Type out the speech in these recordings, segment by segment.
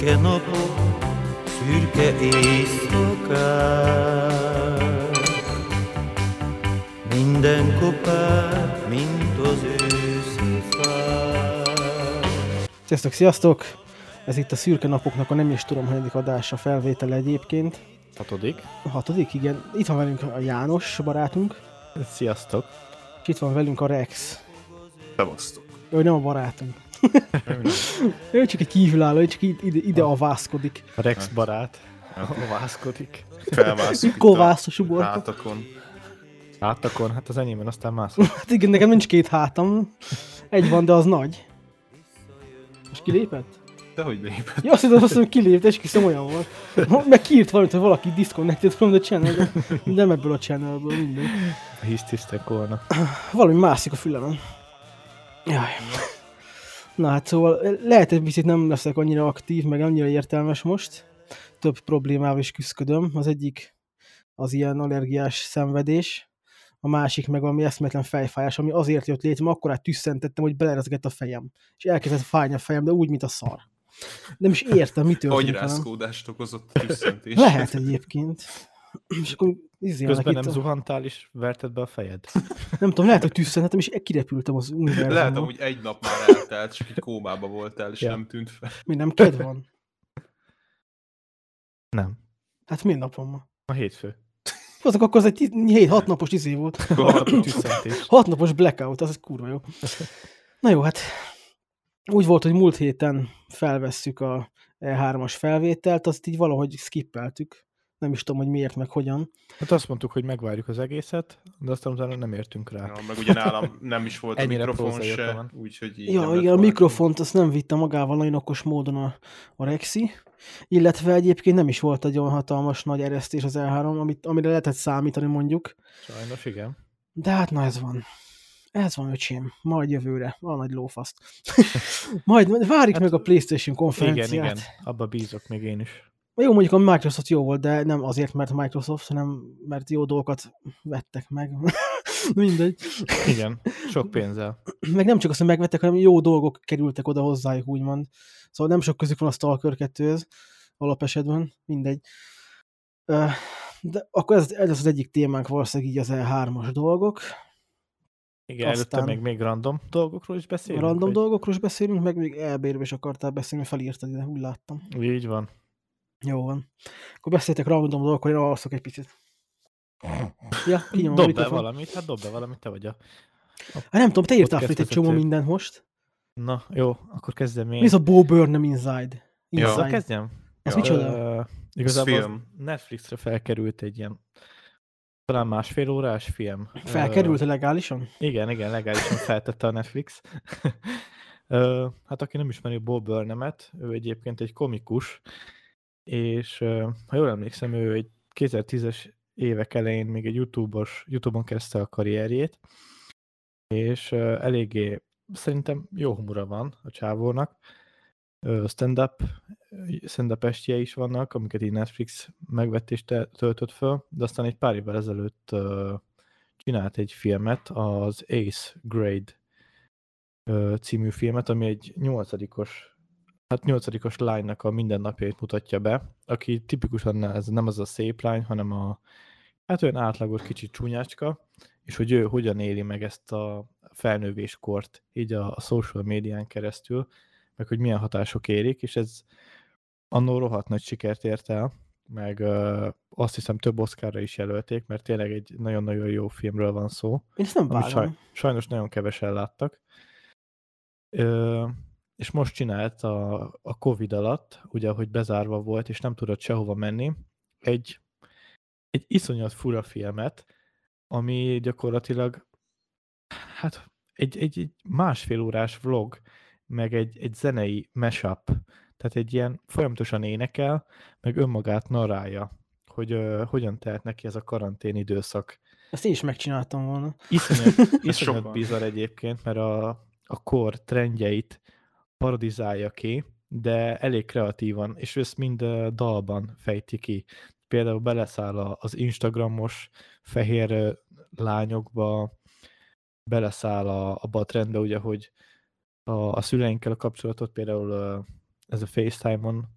Szürke napok, szürke éjszakák, minden kopár, mint az őszi fák. Sziasztok, sziasztok! Ez itt a Szürke Napoknak a nem is tudom, hanyadik adása felvétele egyébként. Hatodik. Hatodik, igen. Itt van velünk a János barátunk, Sziasztok. és itt van velünk a Rex. Szevasztok. Ő nem a barátunk. Ő csak egy kívülálló, ő csak ide, ide avászkodik. A Rex barát. Vászkodik. Felmászunk itt Kovász a a suborka. hátakon. Hátakon, hát az enyémben aztán mászol. Hát igen, nekem nincs két hátam. Egy van, de az nagy. Most kilépett? De hogy lépett? Ja, azt hittem, azt mondom, kilépett, és hiszem olyan volt. Meg kiírt valamit, hogy valaki disconnected from the channel, de nem ebből a channelből, mindegy. A hisztisztek volna. Valami mászik a fülemen. Jaj. Na hát szóval lehet, hogy picit nem leszek annyira aktív, meg annyira értelmes most. Több problémával is küzdködöm. Az egyik az ilyen allergiás szenvedés, a másik meg valami eszmetlen fejfájás, ami azért jött létre, mert akkorát tüsszentettem, hogy belerezgett a fejem. És elkezdett fájni a fejem, de úgy, mint a szar. Nem is értem, mi történik. velem. Agyrászkódást okozott tüsszentés. Lehet egyébként. És akkor izélnek Közben itt nem a- zuhantál és verted be a fejed. nem tudom, lehet, hogy tüsszentem, és kirepültem az univerzumban. Lehet, hogy egy nap már eltelt, csak egy kómába voltál, és Ja. nem tűnt fel. Mi nem ked van? Nem. Hát mi nap van ma? A hétfő. Azok akkor az egy 7-6 napos izé volt. A tüsszentés. 6 napos blackout, az kurva jó. Na jó, hát úgy volt, hogy múlt héten felvesszük a E3-as felvételt, azt így valahogy skippeltük. Nem is tudom, hogy miért, meg hogyan. Hát azt mondtuk, hogy megvárjuk az egészet, de aztán utána nem értünk rá. Ja, meg ugye nálam nem is volt a mikrofon se, van. úgyhogy így Ja, igen, a mikrofont azt nem vitte magával nagyon okos módon a, a Rexi, illetve egyébként nem is volt egy olyan hatalmas nagy eresztés az E3, amit, amire lehetett számítani mondjuk. Sajnos igen. De hát na ez van. Ez van, öcsém. Majd jövőre. A nagy lófaszt. majd, majd várjuk Hát, meg a PlayStation Igen, konferenciát. igen. Abba bízok még én is. Jó, mondjuk a Microsoft jó volt, de nem azért, mert Microsoft, hanem mert jó dolgokat vettek meg. Mindegy. Igen, sok pénzzel. Meg nem csak azt, hogy megvettek, hanem jó dolgok kerültek oda hozzájuk, úgymond. Szóval nem sok közük van a Stalker 2-höz, alapesetben, mindegy. De akkor ez, ez az egyik témánk valószínűleg így az E3-as dolgok. Igen, Aztán- előtte még, még random dolgokról is beszélünk. Random vagy? dolgokról is beszélünk, meg még elbérről is akartál beszélni, felírtad ide, úgy láttam. Így van. Jó van. Akkor beszéltek random dolgokról, én alszok egy picit. Ja, kinyomom a Dob be valamit, hát dob be valamit, te vagy a... Hát nem tudom, te írtál fel egy csomó mindent most. Na, jó, akkor kezdem én. Mi ez a Bo Burnham Inside? Inside. kezdjem? Ez Ja. micsoda? Ö, igazából film. Netflixre felkerült egy ilyen talán másfél órás film. Felkerült Ö, legálisan? igen, igen, legálisan feltette a Netflix. Ö, hát aki nem ismeri Bob Burnhamet, ő egyébként egy komikus, és ha jól emlékszem, ő egy 2010-es évek elején még egy YouTube-os, YouTube-on kezdte a karrierjét, és eléggé szerintem jó humora van a csávónak. Stand-up, stand-up is vannak, amiket így Netflix megvett és töltött föl, de aztán egy pár évvel ezelőtt csinált egy filmet, az Ace Grade című filmet, ami egy nyolcadikos, hát nyolcadikos lánynak a mindennapjait mutatja be, aki tipikusan ez nem az a szép lány, hanem a hát olyan átlagos kicsit csúnyácska, és hogy ő hogyan éli meg ezt a felnővéskort így a, a social médián keresztül, meg hogy milyen hatások érik, és ez annó rohadt nagy sikert ért el, meg ö, azt hiszem több Oscarra is jelölték, mert tényleg egy nagyon-nagyon jó filmről van szó Én ezt nem saj, sajnos nagyon kevesen láttak. Ö, és most csinált a, a Covid alatt, ugye, hogy bezárva volt, és nem tudott sehova menni, egy, egy iszonyat fura filmet, ami gyakorlatilag hát egy, egy, egy másfél órás vlog, meg egy, egy zenei mashup, tehát egy ilyen folyamatosan énekel, meg önmagát narrálja, hogy ö, hogyan telt neki ez a karantén időszak. Ezt én is megcsináltam volna. Iszonyat, iszonyat bizarr egyébként, mert a, a kor trendjeit parodizálja ki, de elég kreatívan, és ezt mind dalban fejti ki. Például beleszáll az Instagramos fehér lányokba, beleszáll a, abba a trendbe, ugye, hogy a, a szüleinkkel a kapcsolatot például ez a FaceTime-on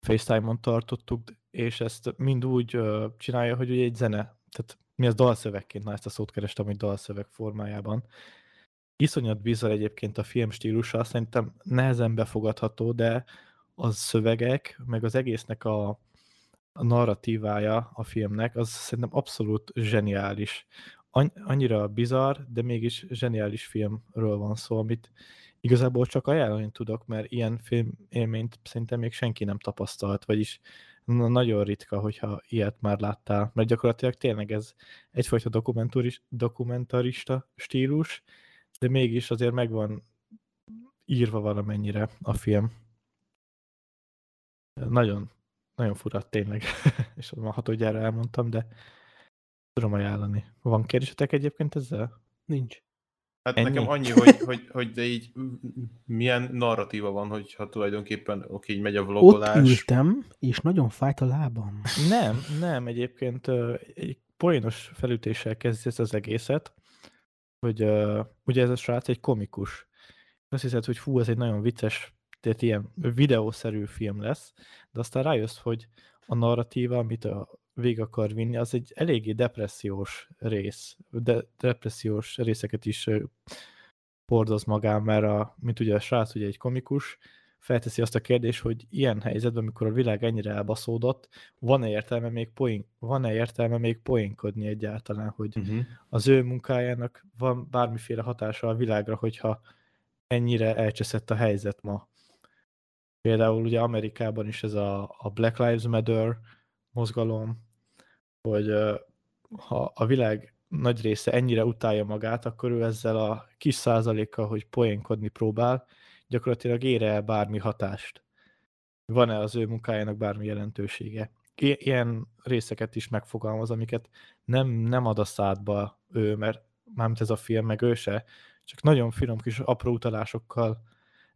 FaceTime-on tartottuk, és ezt mind úgy csinálja, hogy ugye egy zene, tehát mi az dalszövegként, na ezt a szót kerestem, hogy dalszöveg formájában. Iszonyat bizarr egyébként a film stílusa, szerintem nehezen befogadható, de az szövegek, meg az egésznek a, a narratívája a filmnek, az szerintem abszolút zseniális. Annyira bizarr, de mégis zseniális filmről van szó, amit igazából csak ajánlani tudok, mert ilyen film élményt szerintem még senki nem tapasztalt, vagyis na- nagyon ritka, hogyha ilyet már láttál, mert gyakorlatilag tényleg ez egyfajta dokumentarista stílus, de mégis azért megvan írva valamennyire a film. Nagyon, nagyon fura tényleg, és már hatodjára elmondtam, de tudom ajánlani. Van kérdésetek egyébként ezzel? Nincs. Hát Ennyi? nekem annyi, hogy, hogy, hogy de így milyen narratíva van, hogyha tulajdonképpen oké, így megy a Ott vlogolás. ültem, és nagyon fájt a lábam. Nem, nem, egyébként egy poénos felütéssel kezdi ezt az egészet, hogy ö, ugye ez a srác egy komikus. Azt hiszed, hogy fú, ez egy nagyon vicces, tehát ilyen videószerű film lesz, de aztán rájössz, hogy a narratíva, amit a végig akar vinni, az egy eléggé depressziós rész, de depressziós részeket is hordoz magán, mert a, mint ugye a srác ugye egy komikus, felteszi azt a kérdést, hogy ilyen helyzetben, amikor a világ ennyire elbaszódott, van-e értelme még, poén, van-e értelme még poénkodni egyáltalán, hogy Uh-huh. az ő munkájának van bármiféle hatása a világra, hogyha ennyire elcseszett a helyzet ma. Például ugye Amerikában is ez a, a Black Lives Matter mozgalom, hogy ha a világ nagy része ennyire utálja magát, akkor ő ezzel a kis százalékkal, hogy poénkodni próbál, gyakorlatilag ér el bármi hatást. Van-e az ő munkájának bármi jelentősége? Ilyen részeket is megfogalmaz, amiket nem, nem ad a szádba ő, mert mármint ez a film, meg ő se, csak nagyon finom kis apró utalásokkal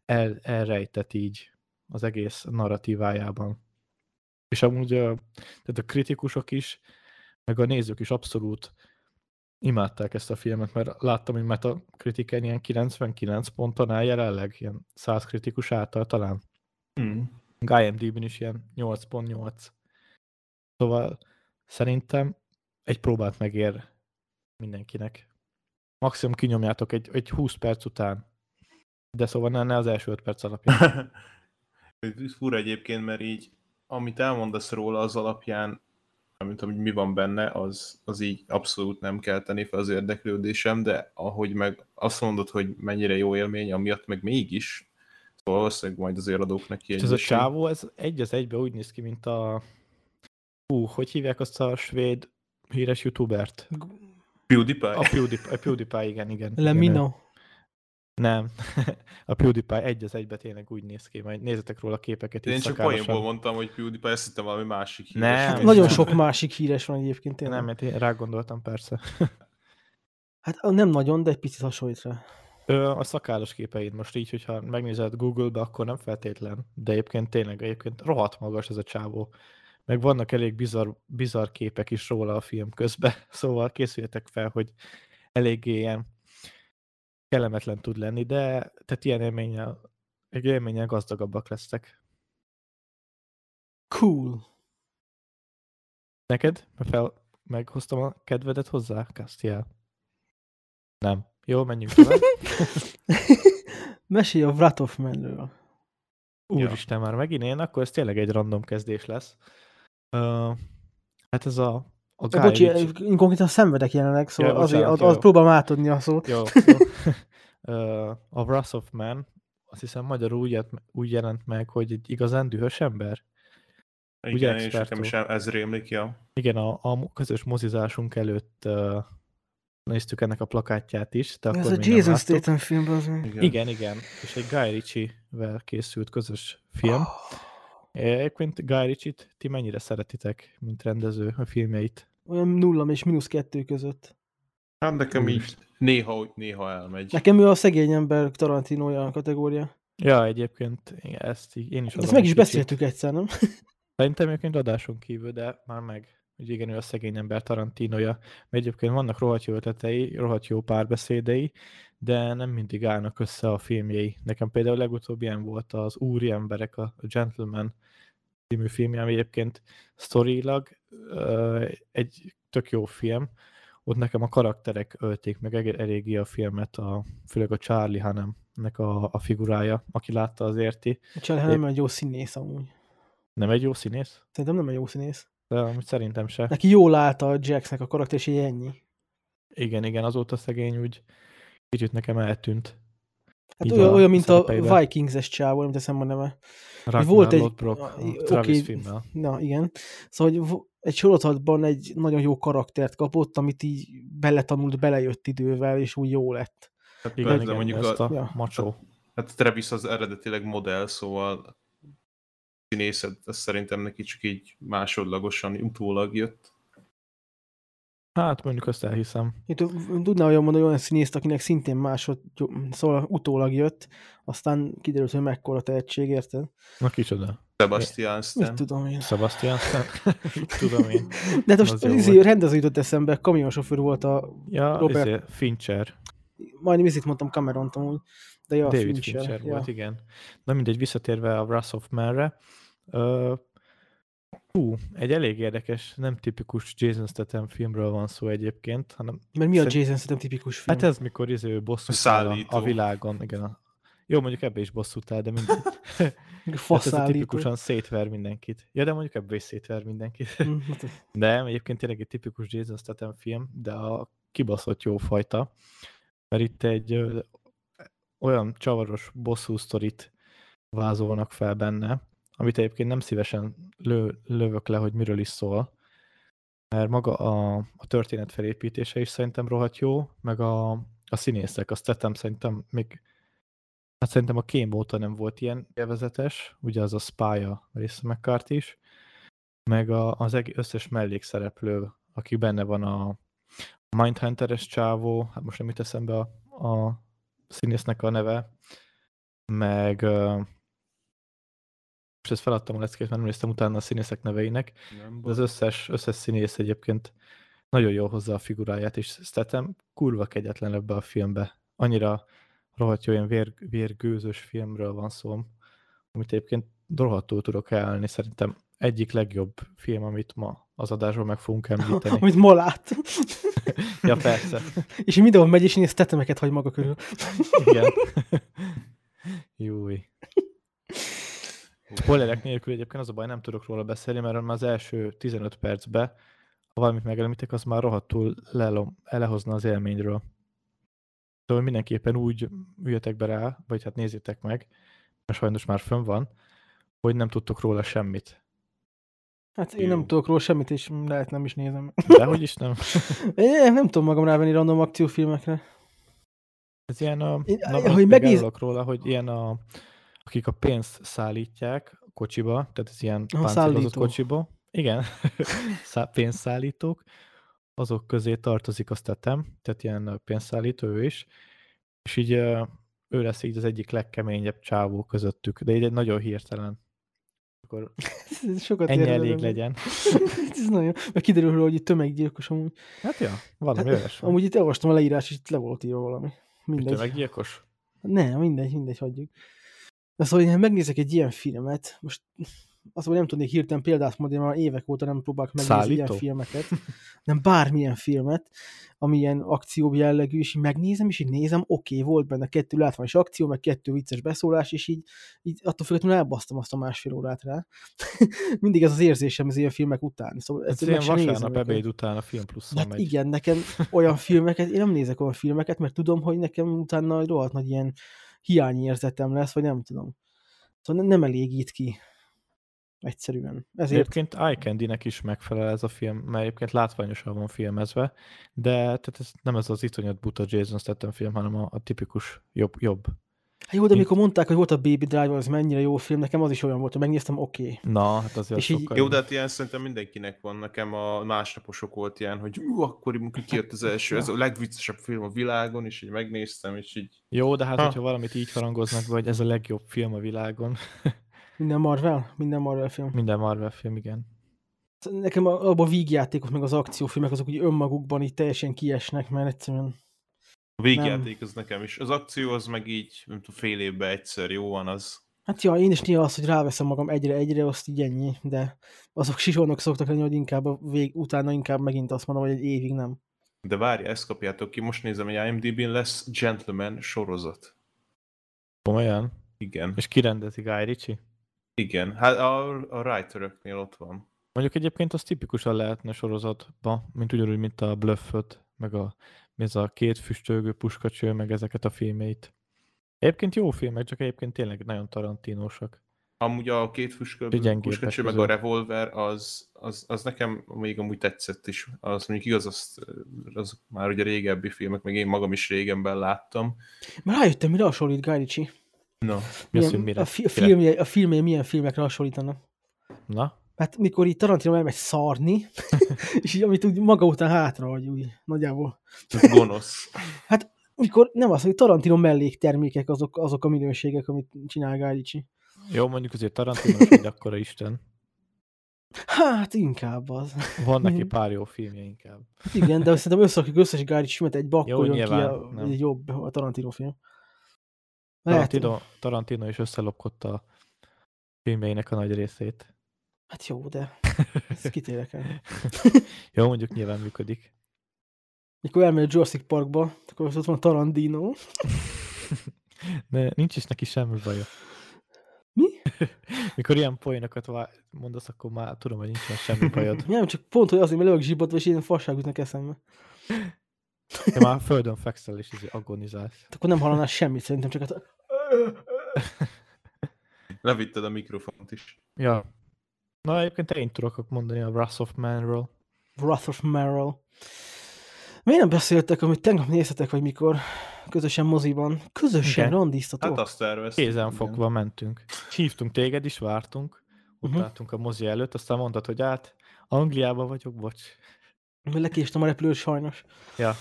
el, elrejtett így az egész narratívájában. És amúgy a, tehát a kritikusok is, meg a nézők is abszolút imádták ezt a filmet, mert láttam, hogy Metacritiken ilyen 99 ponton áll jelenleg, ilyen 100 kritikus által talán. Mm. IMDb-n is ilyen 8.8. Szóval szerintem egy próbát megér mindenkinek. Maximum kinyomjátok egy, egy 20 perc után. De szóval ne, ne az első 5 perc alapján. Fura egyébként, mert így, amit elmondasz róla az alapján, nem tudom, hogy mi van benne, az, az így abszolút nem kelteni fel az érdeklődésem, de ahogy meg azt mondod, hogy mennyire jó élmény, amiatt meg mégis, szóval valószínűleg majd azért adok neki egy ez a csávó, ez egy az egybe úgy néz ki, mint a... Hú, hogy hívják azt a svéd híres youtubert? PewDiePie? A PewDiePie, a PewDiePie igen, igen. igen. Lemino. Nem. a PewDiePie egy az egybe tényleg úgy néz ki, majd nézzetek róla képeket. Én csak poénból mondtam, hogy PewDiePie, ezt hittem valami másik híres. Nem. híres. Nagyon sok másik híres van egyébként tényleg. Nem, mert én rá gondoltam persze. Hát nem nagyon, de egy picit hasonlít rá. A szakállas képeid most így, hogyha megnézed Google-be, akkor nem feltétlen, de egyébként tényleg egyébként rohadt magas ez a csávó. Meg vannak elég bizarr, bizarr képek is róla a film közben, szóval készüljetek fel, hogy eléggé ilyen kellemetlen tud lenni, de tehát ilyen élménnyel, egy élménnyel gazdagabbak lesztek. Cool. Neked? Mert fel, meghoztam a kedvedet hozzá, Castiel? Nem. Jó, menjünk tovább. Mesélj a Wrath of Man-ről. Úristen, már megint én, akkor ez tényleg egy random kezdés lesz. Uh, hát ez a, a Guy Bocsi, Ritchie- én konkrétan szenvedek jelenleg, szóval Ja, azért az, az próbálom átadni a szót. Jó, jó. uh, a Wrath of Man, azt hiszem magyarul úgy, úgy jelent meg, hogy egy igazán dühös ember. Ugye, Igen, és expertó? nekem is ez rémlik, ja. Igen, a, a közös mozizásunk előtt uh, néztük ennek a plakátját is, de Ez akkor a Jason. Statham filmben az meg. Igen. Igen, igen. És egy Guy Ritchie-vel készült közös film. Egyébként Guy Ritchie-t ti mennyire szeretitek, mint rendező a filmjeit? Olyan nulla és mínusz kettő között. Hát nekem így néha, néha elmegy. Nekem ő a szegény ember Tarantinója kategória. Ja, egyébként igen, ezt így én is De ezt adom meg egy is kicsit. beszéltük egyszer, nem? Szerintem egyébként adáson kívül, de már meg. Hogy igen, ő a szegény ember Tarantinoja. Mert egyébként vannak rohadt jó ötletei, rohadt jó párbeszédei, de nem mindig állnak össze a filmjei. Nekem például legutóbb ilyen volt az Úri emberek, a Gentleman című filmje, ami egyébként sztorilag egy tök jó film. Ott nekem a karakterek ölték meg eg- eléggé a filmet, a, főleg a Charlie Hunnam-nek a, a figurája, aki látta az érti. Charlie Hunnam egy jó színész amúgy. Nem egy jó színész? Szerintem nem egy jó színész. De amúgy szerintem se. Neki jól állta a Jacksnek a karakter, és így ennyi. Igen, igen, azóta szegény úgy kicsit nekem eltűnt. Hát olyan, a olyan, mint a. Vikings-es csávó, nem teszem a neve. Ragnar volt egy- Lodbrok, a- Travis filmmel. Na, igen. Szóval hogy egy sorozatban egy nagyon jó karaktert kapott, amit így beletanult, belejött idővel, és úgy jó lett. Hát Igen, persze, igen, mondjuk ezt a, a Ja. macsó. hát Travis az eredetileg modell, szóval színészet, ez szerintem neki csak így másodlagosan utólag jött. Hát mondjuk azt elhiszem. Én tud- tudnál olyan mondani olyan színészt, akinek szintén másod, szóval utólag jött, aztán kiderült, hogy mekkora tehetség, érted? Na kicsoda? Sebastian Mit Stan. tudom én. Sebastian Stan? Mit tudom én. De hát most izé, rendező jutott eszembe, kamionsofőr volt a, Ja, Robert- Robert... Fincher. majdnem izét mondtam cameron amúgy, de ja, David Fincher. Fincher, ja. volt, igen. Na mindegy, visszatérve a Wrath of Man-re. Hú, egy elég érdekes, nem tipikus Jason Statham filmről van szó egyébként, hanem Mert mi a Jason Statham tipikus film? hát ez mikor izé ő bosszút áll a, a világon, igen. A, jó, mondjuk ebbe is bosszút áll, de mindegy. Hát ez a Faszállító. tipikusan szétver mindenkit. Ja, de mondjuk ebbe is szétver mindenkit. Mm, hát De egyébként tényleg egy tipikus Jason Statham film, de a kibaszott jó fajta. Mert itt egy ö, olyan csavaros bosszú sztorit vázolnak fel benne, amit egyébként nem szívesen lő, lövök le, hogy miről is szól. Mert maga a, a történet felépítése is szerintem rohadt jó, meg a, a színészek, azt tettem szerintem még Hát szerintem a Kém óta nem volt ilyen élvezetes, ugye az a Spy-a Melissa McCarthy is, meg a, az összes mellékszereplő, aki benne van a, Mindhunter-es csávó, hát most nem jut eszembe a, a színésznek a neve, meg most ezt feladtam a leckét, mert nem néztem utána a színészek neveinek, Nem de az összes, összes színész egyébként nagyon jó hozzá a figuráját, és Statham kurva kegyetlen ebbe a filmbe. Annyira rohadt jó, ilyen vér, vérgőzös filmről van szó, amit egyébként rohadtul tudok állni. Szerintem egyik legjobb film, amit ma az adásban meg fogunk említeni. Amit ma lát. ja, persze. és mindenhol megy, és néz tetemeket hagy maga körül. Igen. Júj. Spoilerek nélkül egyébként az a baj, nem tudok róla beszélni, mert már az első 15 percben, ha valamit megemlítek, az már rohadtul lelom, elehozna az élményről. Szóval mindenképpen úgy üljetek be rá, vagy hát nézzétek meg, mert sajnos már fönn van, hogy nem tudtok róla semmit. Hát én Jó. nem tudok róla semmit, és lehet nem is nézem. De hogy is nem. Én nem tudom magam rávenni random akciófilmekre. Ez ilyen a... Én- na, hogy megnéz... róla, hogy ilyen a... Akik a pénzt szállítják a kocsiba, tehát ez ilyen Aha, páncélozott kocsiba. Igen, Szá- pénzszállítók. Azok közé tartozik a Statham, tehát ilyen pénzszállító ő is. És így ő lesz így az egyik legkeményebb csávó közöttük, de így egy nagyon hirtelen. Akkor Sokat ennyi elég vele. legyen. Ez nagyon... Meg kiderül hogy itt tömeggyilkos amúgy. Hát ja, valami Hát, olyas van. Amúgy itt olvastam a leírás, és itt le volt írva valami. Mindegy. Tömeggyilkos? Nem, mindegy, mindegy, hagyjuk. De szóval, hogy megnézek egy ilyen filmet, most azt hogy nem tudnék hirtelen példát mondani, mert évek óta nem próbálok megnézni Szállító? ilyen filmeket, nem bármilyen filmet, ami ilyen akció jellegű, és így megnézem, és így nézem, oké, okay, volt benne kettő látványos akció, meg kettő vicces beszólás, és így, így attól függetlenül elbasztam azt a másfél órát rá. Mindig ez az érzésem az ilyen filmek után. Szóval Ez ilyen vasárnap ebéd után a film plusz Hát megy. igen, nekem olyan filmeket, én nem nézek olyan filmeket, mert tudom, hogy nekem utána rohadt nagy ilyen hiányérzetem lesz, vagy nem tudom. Szóval nem, elégít ki. Egyszerűen. Ezért Egyébként Eye Candy-nek is megfelel ez a film, mert egyébként látványosan van filmezve, de tehát ez nem ez az iszonyat buta Jason Statham film, hanem a, a tipikus jobb. jobb. Hát jó, de amikor mondták, hogy volt a Baby Driver, az mennyire jó film, nekem az is olyan volt, hogy megnéztem, oké. Okay. Na, hát azért És így- sokkal Jó, de hát ilyen szerintem mindenkinek van. Nekem a másnaposok volt ilyen, hogy ú, akkoriban kijött az első, ez a legviccesebb film a világon, és így megnéztem, és így Jó, de hát Ha. hogyha valamit így harangoznak, hogy ez a legjobb film a világon, Minden Marvel, minden Marvel film. minden Marvel film, igen. Nekem abban a vígjátékok, meg az akciófilmek, azok úgy önmagukban így teljesen kiesnek, mert egyszerűen a végjáték az nekem is. Az akció az meg így, nem tudom, fél évben egyszer jó van az. Hát ja, én is néha az, hogy ráveszem magam egyre-egyre, azt így ennyi, de azok sisonok szoktak lenni, hogy inkább a vég, utána inkább megint azt mondom, hogy egy évig nem. De várj, ezt kapjátok ki, most nézem, hogy IMDb-n lesz Gentleman sorozat. Komolyan? Igen. És kirendezi Guy Ritchie? Igen, hát a, a writeröknél ott van. Mondjuk egyébként az tipikusan lehetne sorozatba, mint ugyanúgy, mint a Bluffot, meg a, ez a két füstölgő puskacső, meg ezeket a filmeit. Egyébként jó filmek, csak egyébként tényleg nagyon tarantinósak. Amúgy a két Gyengébbek puskacső, meg a revolver, az, az, az, nekem még amúgy tetszett is. Az mondjuk igaz, azt, az már ugye régebbi filmek, meg én magam is régenben láttam. Már rájöttem, mire hasonlít Guy Ritchie. Az, Milyen- hogy mire? a, fi- a, filmje, a filmje milyen filmekre hasonlítanak. Na? Hát mikor így Tarantino elmegy szarni, és így amit úgy maga után hátra, hogy úgy nagyjából. gonosz. Mikor nem az, hogy Tarantino melléktermékek azok, azok a minőségek, amit csinál Ritchie. Jó, mondjuk azért Tarantino egy akkora isten. Hát inkább az. Van neki pár jó filmje inkább. Hát igen, de szerintem összerakjuk összes egybe, Jó, akkor jön ki a, nem. egy jobb a Tarantino film. Lehet, Tarantino, Tarantino is összelopkodta a filmjeinek a nagy részét. Hát jó, de ezt kitérek el. Jó, mondjuk nyilván működik. Mikor elmegy a Jurassic Parkba, akkor ott van Tarantino. De nincs is neki semmi baja. Mi? Mikor ilyen poénokat mondasz, akkor már tudom, hogy nincsen semmi bajod. Nem, csak pont, hogy azért, mert lövök zsibbatva, és ilyen fasság jutnak eszembe. De már földön fekszel és izé agonizálsz. Hát Akkor nem hallanál semmit, szerintem csak hát... Levitted a mikrofont is. Ja. Na egyébként én tudok mondani a Wrath of Man-ról. Wrath of Meryl. Miért nem beszéltek, amit tegnap néztetek, vagy mikor közösen moziban? Közösen Igen. randiztatok? Hát azt terveztük. Kézen igen. fogva mentünk. Hívtunk téged is, vártunk. Ott Mhm. álltunk a mozi előtt, aztán mondtad, hogy át, Angliában vagyok, bocs. Lekéstem a repülőt sajnos. Ja.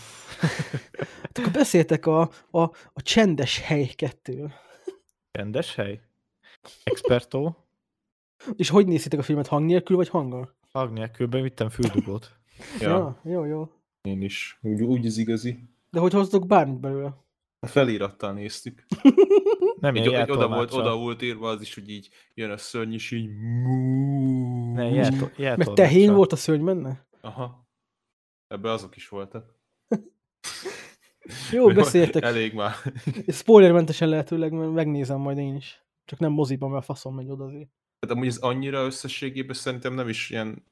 Hát akkor beszéltek a, a, a csendes hely kettő. Rendes hely. Expertó. És hogy néztétek a filmet, hang nélkül, vagy hanggal? Hang nélkül bevittem füldugót. Ja, ja jó, jó. én is. Úgy, úgy az igazi. De hogy hoztok bármit belőle? A felirattal néztük. Nem Így, ilyen oda, volt, oda volt írva az is, hogy így jön a szörny, és így mú. Ne, jeltol, Meg tehén volt a szörny benne? Aha. Ebbe azok is voltak. Jó, beszéltek. Elég már. Spoilermentesen lehetőleg, mert megnézem majd én is. Csak nem moziban, mert a faszom megy oda azért. Hát amúgy ez annyira összességében szerintem nem is ilyen,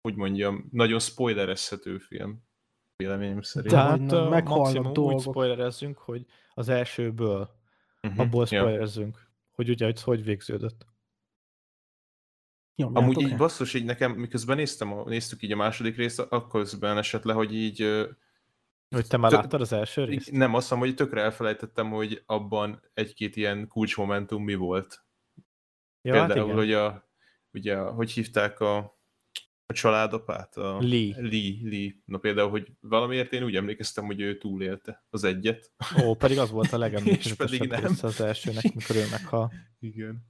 hogy mondjam, nagyon spoilerezhető film. Véleményem szerint. De- Tehát maximum úgy dolgok. spoilerezzünk, hogy az elsőből, Mhm, abból ja. spoilerezzünk, hogy ugye, hogy hogy végződött. Nyomjátok Amúgy így rá. basszus, így nekem, miközben néztem, a, néztük így a második részt, akkor közben esett le, hogy így Hogy te már Tök- láttad az első részt? nem azt mondom, hogy tökre elfelejtettem, hogy abban egy-két ilyen kulcsmomentum mi volt. Ja, Például, hát igen. hogy a, ugye, hogy hívták a, a családapát? A Lee. Lee, Lee. Na például, hogy valamiért én úgy emlékeztem, hogy ő túlélte az egyet. Ó, pedig az volt a legemlékezetesebb pedig nem. része az elsőnek, mikor ő meghal. Igen.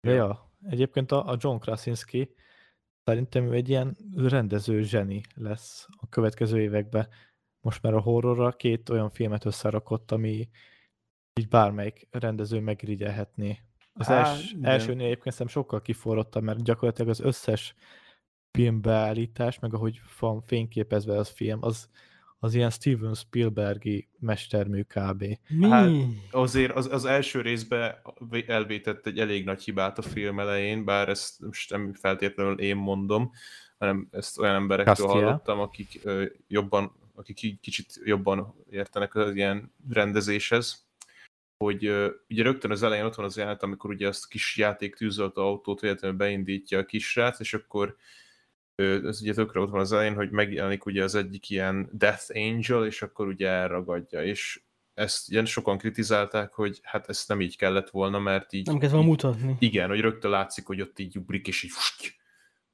De ja, egyébként a, a John Krasinski szerintem ő egy ilyen rendező zseni lesz a következő években. Most már a horrorra két olyan filmet összerakott, ami így bármelyik rendező megrigyelhetné. Az Á, els, igen. elsőnél egyébként szerintem sokkal kiforrottabb, mert gyakorlatilag az összes filmbeállítás, meg ahogy van fényképezve az film, az, az ilyen Steven Spielbergi mestermű kb. Mi? Hát, Azért az, az első részben elvétett egy elég nagy hibát a film elején, bár ezt most nem feltétlenül én mondom, hanem ezt olyan emberektől Castiel. hallottam, akik ö, jobban, akik kicsit jobban értenek az ilyen rendezéshez, hogy ugye rögtön az elején ott van az jelenet, amikor ugye azt a kis játék tűzoltó autót véletlenül beindítja a kisrác, és akkor ez ugye tökre ott van az elején, hogy megjelenik ugye az egyik ilyen Death Angel, és akkor ugye elragadja, és ezt ilyen sokan kritizálták, hogy hát ezt nem így kellett volna, mert így... Nem kellett volna mutatni. Igen, hogy rögtön látszik, hogy ott így ugrik, és így...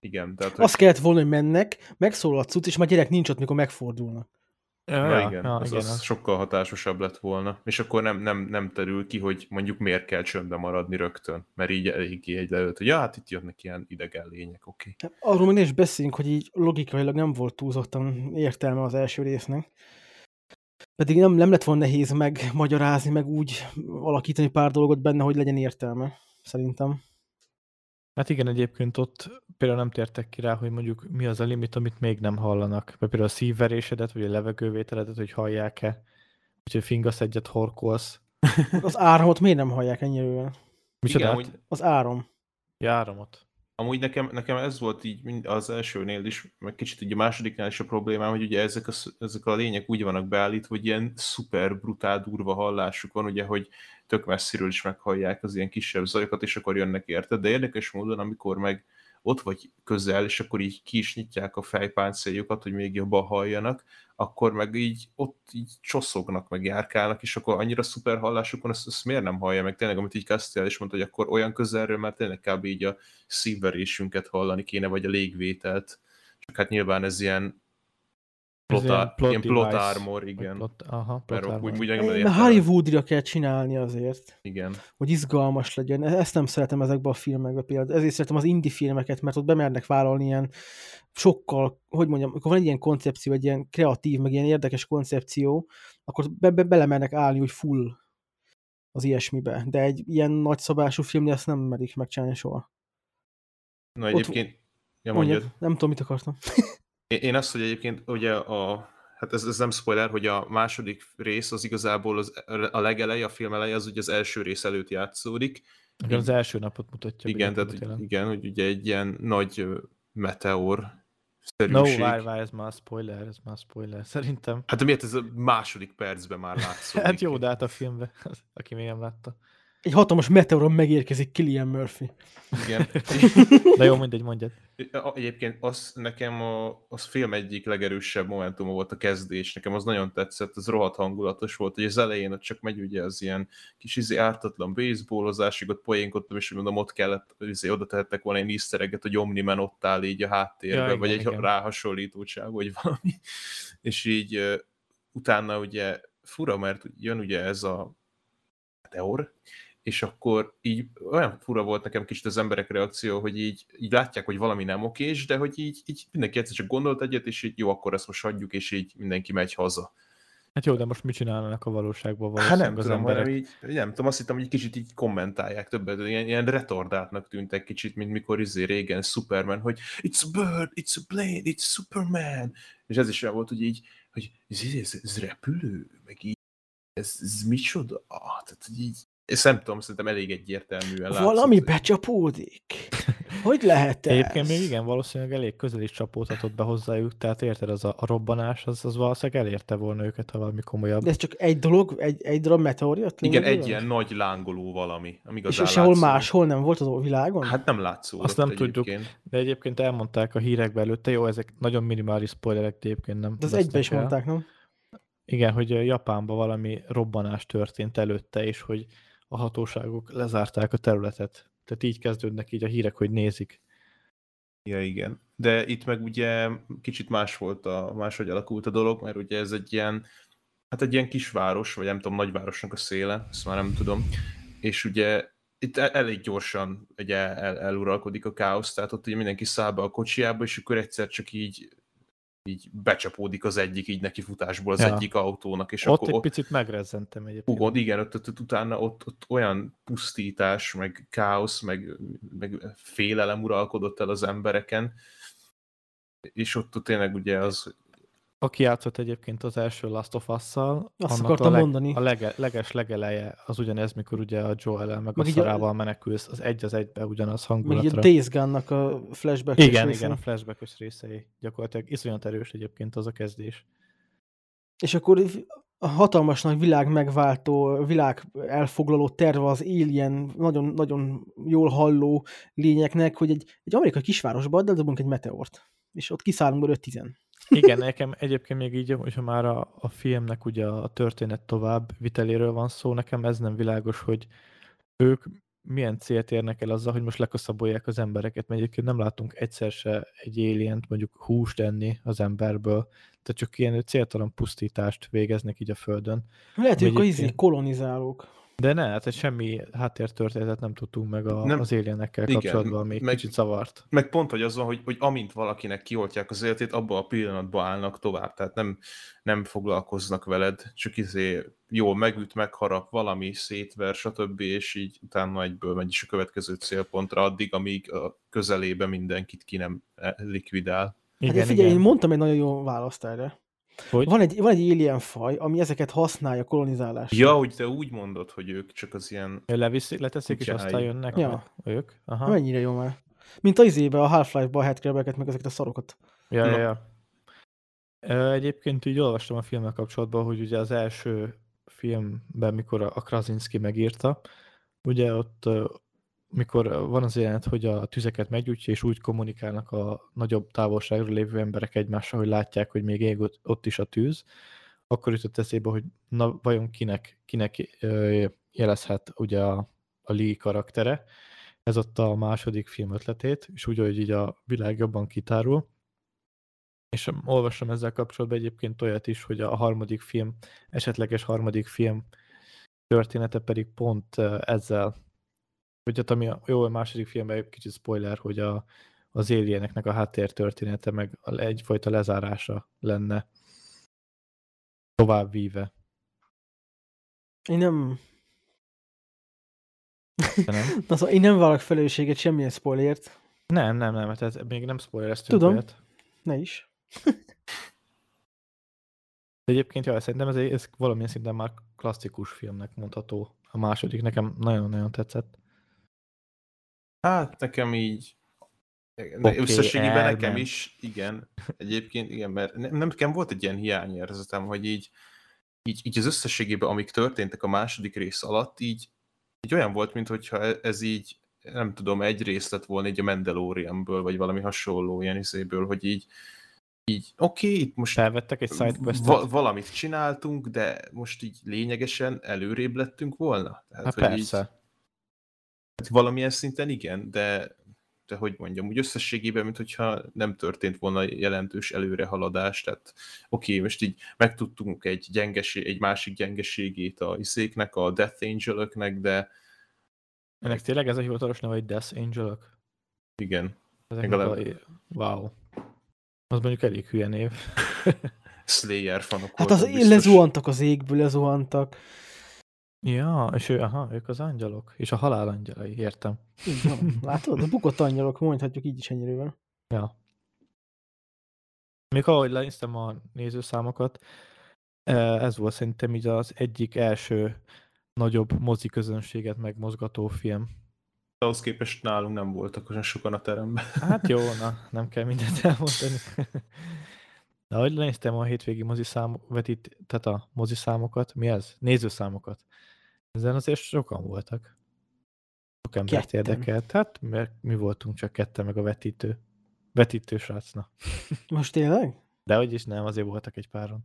Igen, tehát... hogy- Azt kellett volna, hogy mennek, megszólal a cucc, és már gyerek nincs ott, mikor megfordulnak. Ja, igen, ja, az, igen, az az. sokkal hatásosabb lett volna. És akkor nem, nem, nem terül ki, hogy mondjuk miért kell csöndben maradni rögtön, mert így eléggé egy leült, hogy ja, hát itt jönnek ilyen idegen lények, oké. Okay. Arról még ne is beszéljünk, hogy így logikailag nem volt túlzottan értelme az első résznek. Pedig nem, nem lett volna nehéz megmagyarázni, meg úgy alakítani pár dolgot benne, hogy legyen értelme, szerintem. Hát igen, egyébként ott például nem tértek ki rá, hogy mondjuk mi az a limit, amit még nem hallanak. Vagy például a szívverésedet, vagy a levegővételedet, hogy hallják-e. Úgyhogy fingasz egyet horkolsz. Az áramot miért nem hallják ennyire? Micsoda? amúgy, Az áram. Ja, áramot. Amúgy nekem, nekem ez volt így az elsőnél is, meg kicsit így a másodiknál is a problémám, hogy ugye ezek a, ezek a lények úgy vannak beállítva, hogy ilyen szuper brutál durva hallásuk van, ugye, hogy tök messziről is meghallják az ilyen kisebb zajokat, és akkor jönnek érte. De érdekes módon, amikor meg ott vagy közel, és akkor így ki is nyitják a fejpáncéljukat, hogy még jobban halljanak, akkor meg így ott így csoszognak, meg járkálnak, és akkor annyira szuper hallásuk van, azt, azt miért nem hallja meg? Tényleg, amit így Castiel is mondta, hogy akkor olyan közelről már tényleg kb. így a szívverésünket hallani kéne, vagy a légvételt. Csak hát nyilván ez ilyen plot, ilyen plot ilyen plot device, armor, igen. Plot, aha, plot úgy, armor. úgy nem Mert értem. Hollywoodra kell csinálni azért, Igen. hogy izgalmas legyen. E- Ezt nem szeretem ezekben a filmekben például. Ezért szeretem az indie filmeket, mert ott bemernek vállalni ilyen sokkal, hogy mondjam, akkor van egy ilyen koncepció, egy ilyen kreatív, meg ilyen érdekes koncepció, akkor be, be, belemernek állni, hogy full az ilyesmibe. De egy ilyen nagyszabású filmnél ezt nem merik megcsinálni soha. Na Ott- egyébként, ja mondjad. Mondjad, nem tudom, mit akartam. Én azt, hogy egyébként ugye a, hát ez, ez nem spoiler, hogy a második rész az igazából az, a legeleje, a film eleje az ugye az első rész előtt játszódik. Igen, az első napot mutatja. igen, tehát gyakorlatilag. igen, hogy ugye egy ilyen nagy meteor No, szerűség. várj, várj, ez már spoiler, ez már spoiler. Szerintem. Hát miért ez a második percben már látszódik? Hát jó, de hát a filmben, aki még nem látta. Egy hatalmas meteoron megérkezik Killian Murphy. Igen. De jó, mindegy, mondjad. Egyébként az nekem a, az film egyik legerősebb momentuma volt a kezdés, nekem az nagyon tetszett, az rohadt hangulatos volt, hogy az elején ott csak megy ugye az ilyen kis izé ártatlan baseballozásig, ott poénkodtam, és mondom, ott kellett, izé, oda tehettek volna egy easter egget, hogy Omniman ott áll így a háttérben, Ja, igen, vagy egy igen. ráhasonlítóság, vagy valami. És így utána ugye fura, mert jön ugye ez a meteor, és akkor így olyan fura volt nekem kicsit az emberek reakció, hogy így, így látják, hogy valami nem okés, de hogy így, így mindenki egyszer csak gondolt egyet, és így jó, akkor ezt most hagyjuk, és így mindenki megy haza. Hát jó, de most mit csinálnak a valóságban Hát valószínűleg nem az tudom, emberek? hanem így, nem tudom, azt hittem, hogy egy kicsit így kommentálják többet, ilyen, ilyen retardáltnak tűntek kicsit, mint mikor izé régen Superman, hogy it's a bird, it's a plane, it's Superman, és ez is olyan volt, hogy így, hogy ez, ez, ez repülő, meg így, ez, ez micsoda? Ah, tehát így, ezt nem tudom, szerintem elég egyértelműen látszott. Valami becsapódik. Hogy lehet ez? Egyébként még igen, valószínűleg elég közel is csapódhatott be hozzájuk, tehát érted, az a, a robbanás, az, az valószínűleg elérte volna őket, ha valami komolyabb. De ez csak egy dolog, egy, egy darab meteor jött? Igen, egy ilyen nagy lángoló valami, ami És, igazán és sehol látszódott. máshol nem volt az a világon? Hát nem látszódott Azt nem tudjuk. egyébként. De egyébként elmondták a hírekbe előtte, jó, ezek nagyon minimális spoilerek, de egyébként nem De az vesznek egybe is el. mondták, nem? Igen, hogy Japánban valami robbanás történt előtte, és hogy a hatóságok lezárták a területet. Tehát így kezdődnek így a hírek, hogy nézik. Ja, igen. De itt meg ugye kicsit más volt, a, máshogy alakult a dolog, mert ugye ez egy ilyen, hát egy ilyen kisváros, vagy nem tudom, nagyvárosnak a széle, ezt már nem tudom, és ugye itt el- elég gyorsan ugye el, eluralkodik a káosz, tehát ott ugye mindenki száll be a kocsiába, és akkor egyszer csak így így becsapódik az egyik így neki futásból az Ja. egyik autónak, és ott akkor egy ott, picit megrezzentem egyébként. Ugod, igen, ott, ott, ott, utána ott, ott olyan pusztítás, meg káosz, meg, meg félelem uralkodott el az embereken, és ott, ott tényleg ugye az, Aki játszott egyébként az első Last of Us-szal, Azt akartam a, leg, mondani. a lege, leges legeleje az ugyanez, mikor ugye a Joel-el meg, Meg a így a- szarával menekülsz, az egy az egybe ugyanaz Meg így a hangulatra. Days Gone-nak a flashback igen, igen, a flashback részei gyakorlatilag iszonyat erős egyébként az a kezdés. És akkor a hatalmas nagy világ megváltó, világ elfoglaló terve az Alien nagyon, nagyon jól halló lényeknek, hogy egy, egy amerikai kisvárosban eldobunk egy meteort. És ott kiszállunk belőle tizen. Igen, nekem egyébként még így, hogyha már a, a filmnek ugye a történet tovább viteléről van szó, nekem ez nem világos, hogy ők milyen célt érnek el azzal, hogy most lekaszabolják az embereket, mert egyébként nem látunk egyszer se egy alient mondjuk húst enni az emberből, tehát csak ilyen céltalan pusztítást végeznek így a földön. Lehet, hogy a Egyébként- izé kolonizálók. De ne, hát semmi háttértörténetet nem tudtunk meg a, Nem. az alienekkel Igen, kapcsolatban, még meg- kicsit zavart. Meg pont, hogy az van, hogy, hogy amint valakinek kioltják az életét, abban a pillanatban állnak tovább, tehát nem, nem foglalkoznak veled, csak izé jól megüt, megharap, valami szétver, stb. és így utána egyből megy is a következő célpontra, addig, amíg a közelébe mindenkit ki nem eh, likvidál. Hát Igen, én figyelj, én igen. mondtam egy nagyon jó választ erre. Hogy? Van egy, van egy alien faj, ami ezeket használja kolonizálásra. Ja, hogy te úgy mondod, hogy ők csak az ilyen... Leviszik, leteszik, és aztán jönnek Ja. ők. Aha. Mennyire jó már. Mint a izébe, a Half-Life-ba a headcrabeket, meg ezeket a szarokat. Ja, Na. ja, ja. Egyébként így olvastam a filmmel kapcsolatban, hogy ugye az első filmben, mikor a Krasinski megírta, ugye ott, mikor van az jelenet, hogy a tüzeket meggyújtja, és úgy kommunikálnak a nagyobb távolságról lévő emberek egymással, hogy látják, hogy még ég ott, is a tűz, akkor jutott eszébe, hogy na vajon kinek, kinek jelezhet ugye a, a Lee karaktere. Ez ott a második film ötletét, és úgy, hogy így a világ jobban kitárul. És olvastam ezzel kapcsolatban egyébként olyat is, hogy a harmadik film, esetleges harmadik film története pedig pont ezzel, hogy hát ami a, jó, a második filmben egy kicsit spoiler, hogy a, az alieneknek a háttér története meg egyfajta lezárása lenne tovább víve. Én nem... Nem? Na, szóval én nem vállalok felelősséget semmilyen spoilerért. Nem, nem, nem, hát ez, még nem spoilereztünk Tudom. olyat. Ne is. De egyébként jaj, szerintem ez, ez valamilyen szinten már klasszikus filmnek mondható. A második nekem nagyon-nagyon tetszett. Hát nekem így okay, összességében nekem is, igen, egyébként igen, mert ne- nem, nekem volt egy ilyen hiányérzetem, hogy így, így, így az összességében, amik történtek a második rész alatt, így, így olyan volt, mintha ez így, nem tudom, egy rész lett volna így a Mandalorianből, vagy valami hasonló ilyen izéből, hogy így, így oké, okay, itt most Felvettek egy sidequestet. va- valamit csináltunk, de most így lényegesen előrébb lettünk volna. Tehát, hát hogy így- persze. Hát valamilyen szinten igen, de, de hogy mondjam, úgy összességében, mintha nem történt volna jelentős előrehaladás, tehát oké, okay, most így megtudtunk egy, gyengesé, egy másik gyengeségét a iszéknek, a Death Angel-öknek, de Ennek tényleg ez a hivatalos neve, hogy Death Angel-ök? igen, Legalább- a... Wow. Az mondjuk elég hülye név. Slayer fanok Hát az biztos. lezuhantak az égből, lezuhantak. Ja, és ő, aha, ők az angyalok. És a halál angyalai, értem. Így van. Látod? A bukott angyalok, mondhatjuk így is ennyire. Ja. Még ahogy lenéztem a nézőszámokat, eh, ez volt szerintem így az egyik első nagyobb mozi közönséget megmozgató film. Ahhoz képest nálunk nem voltak olyan sokan a teremben. Hát jó, na, nem kell mindent elmondani. De ahogy néztem a hétvégi moziszám, vetít, tehát a moziszámokat, mi ez? Nézőszámokat. Ezen azért sokan voltak. Sok embert Ketten. érdekelt. Hát, mert mi voltunk csak ketten, meg a vetítő. Vetítő srác, na. Most tényleg? De hogy is nem, azért voltak egy páron.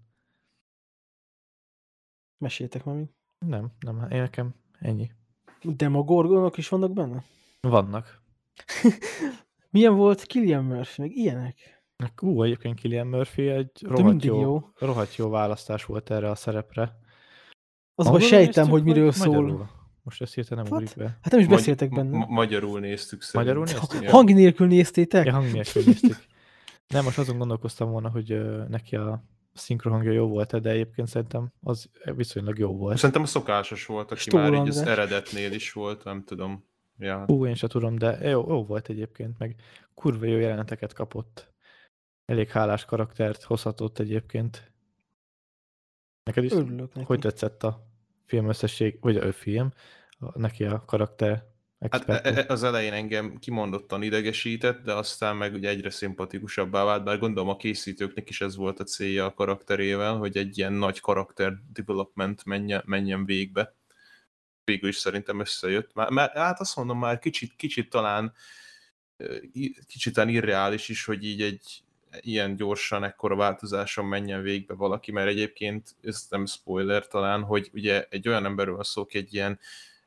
Meséltek már mi. Nem, nem, én nekem ennyi. Demogorgonok is vannak benne? Vannak. Milyen volt Killian Murphy, meg ilyenek? Ú, egyébként Killian Murphy egy rohadt jó, jó. rohadt jó választás volt erre a szerepre. Az Angolul sejtem, néztük, hogy miről szól. magyarul? Most ezt hirtelen nem ugrik be. Hát nem is Magy- beszéltek benne. ma- magyarul néztük szerintem. Magyarul néztük? Hang nélkül néztétek? Ja, hang nélkül néztük. Nem, most azon gondolkoztam volna, hogy neki a szinkrohangja jó volt de egyébként szerintem az viszonylag jó volt. Szerintem a szokásos volt, aki Stól már így az eredetnél is volt, nem tudom. Ja. Ú, én sem tudom, de jó, jó volt egyébként, meg kurva jó jeleneteket kapott. Elég hálás karaktert hozhatott egyébként. Neked is? Örülök neki. Hogy tetszett a film összesség, vagy a film, a, neki a karakter Hát expertje? e- e- az elején engem kimondottan idegesített, de aztán meg ugye egyre szimpatikusabbá vált, bár gondolom a készítőknek is ez volt a célja a karakterével, hogy egy ilyen nagy karakter development menjen, menjen végbe. Végül is szerintem összejött. Már, már, hát azt mondom, már kicsit, kicsit talán kicsit irreális is, hogy így egy ilyen gyorsan, ekkora változáson menjen végbe valaki, mert egyébként, ez nem spoiler talán, hogy ugye egy olyan emberről van szó, aki egy ilyen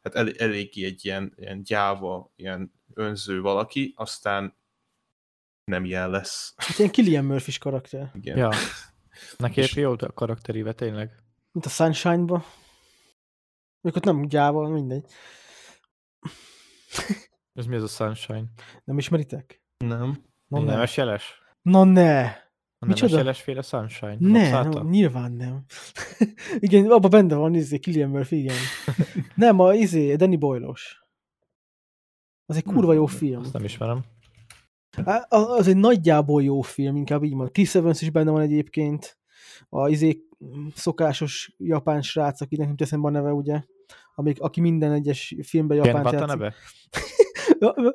hát el, eléggé egy ilyen, ilyen gyáva, ilyen önző valaki, aztán nem ilyen lesz. Hát ilyen Killian murphy karakter. Igen. Ja. Neki És- jó a karakteríve, tényleg. Mint a Sunshine-ba. Mondjuk ott nem gyáva, mindegy. Ez mi ez a Sunshine? Nem ismeritek? Nem. Na Egy ne. nemes jeles? Na ne. A Micsoda? jelesféle Sunshine? Ne, nem, nyilván nem. igen, abban benne van izé, Killian Murphy, igen. nem, a izé, Danny Boyle-os. Az egy kurva jó film. Azt nem ismerem. Á, Az egy nagyjából jó film, inkább így van. Chris Evans is benne van egyébként. A izé szokásos japán srác, akinek nem teszem a neve, ugye? Amik, aki minden egyes filmben Ken japánt játszik. Watanabe?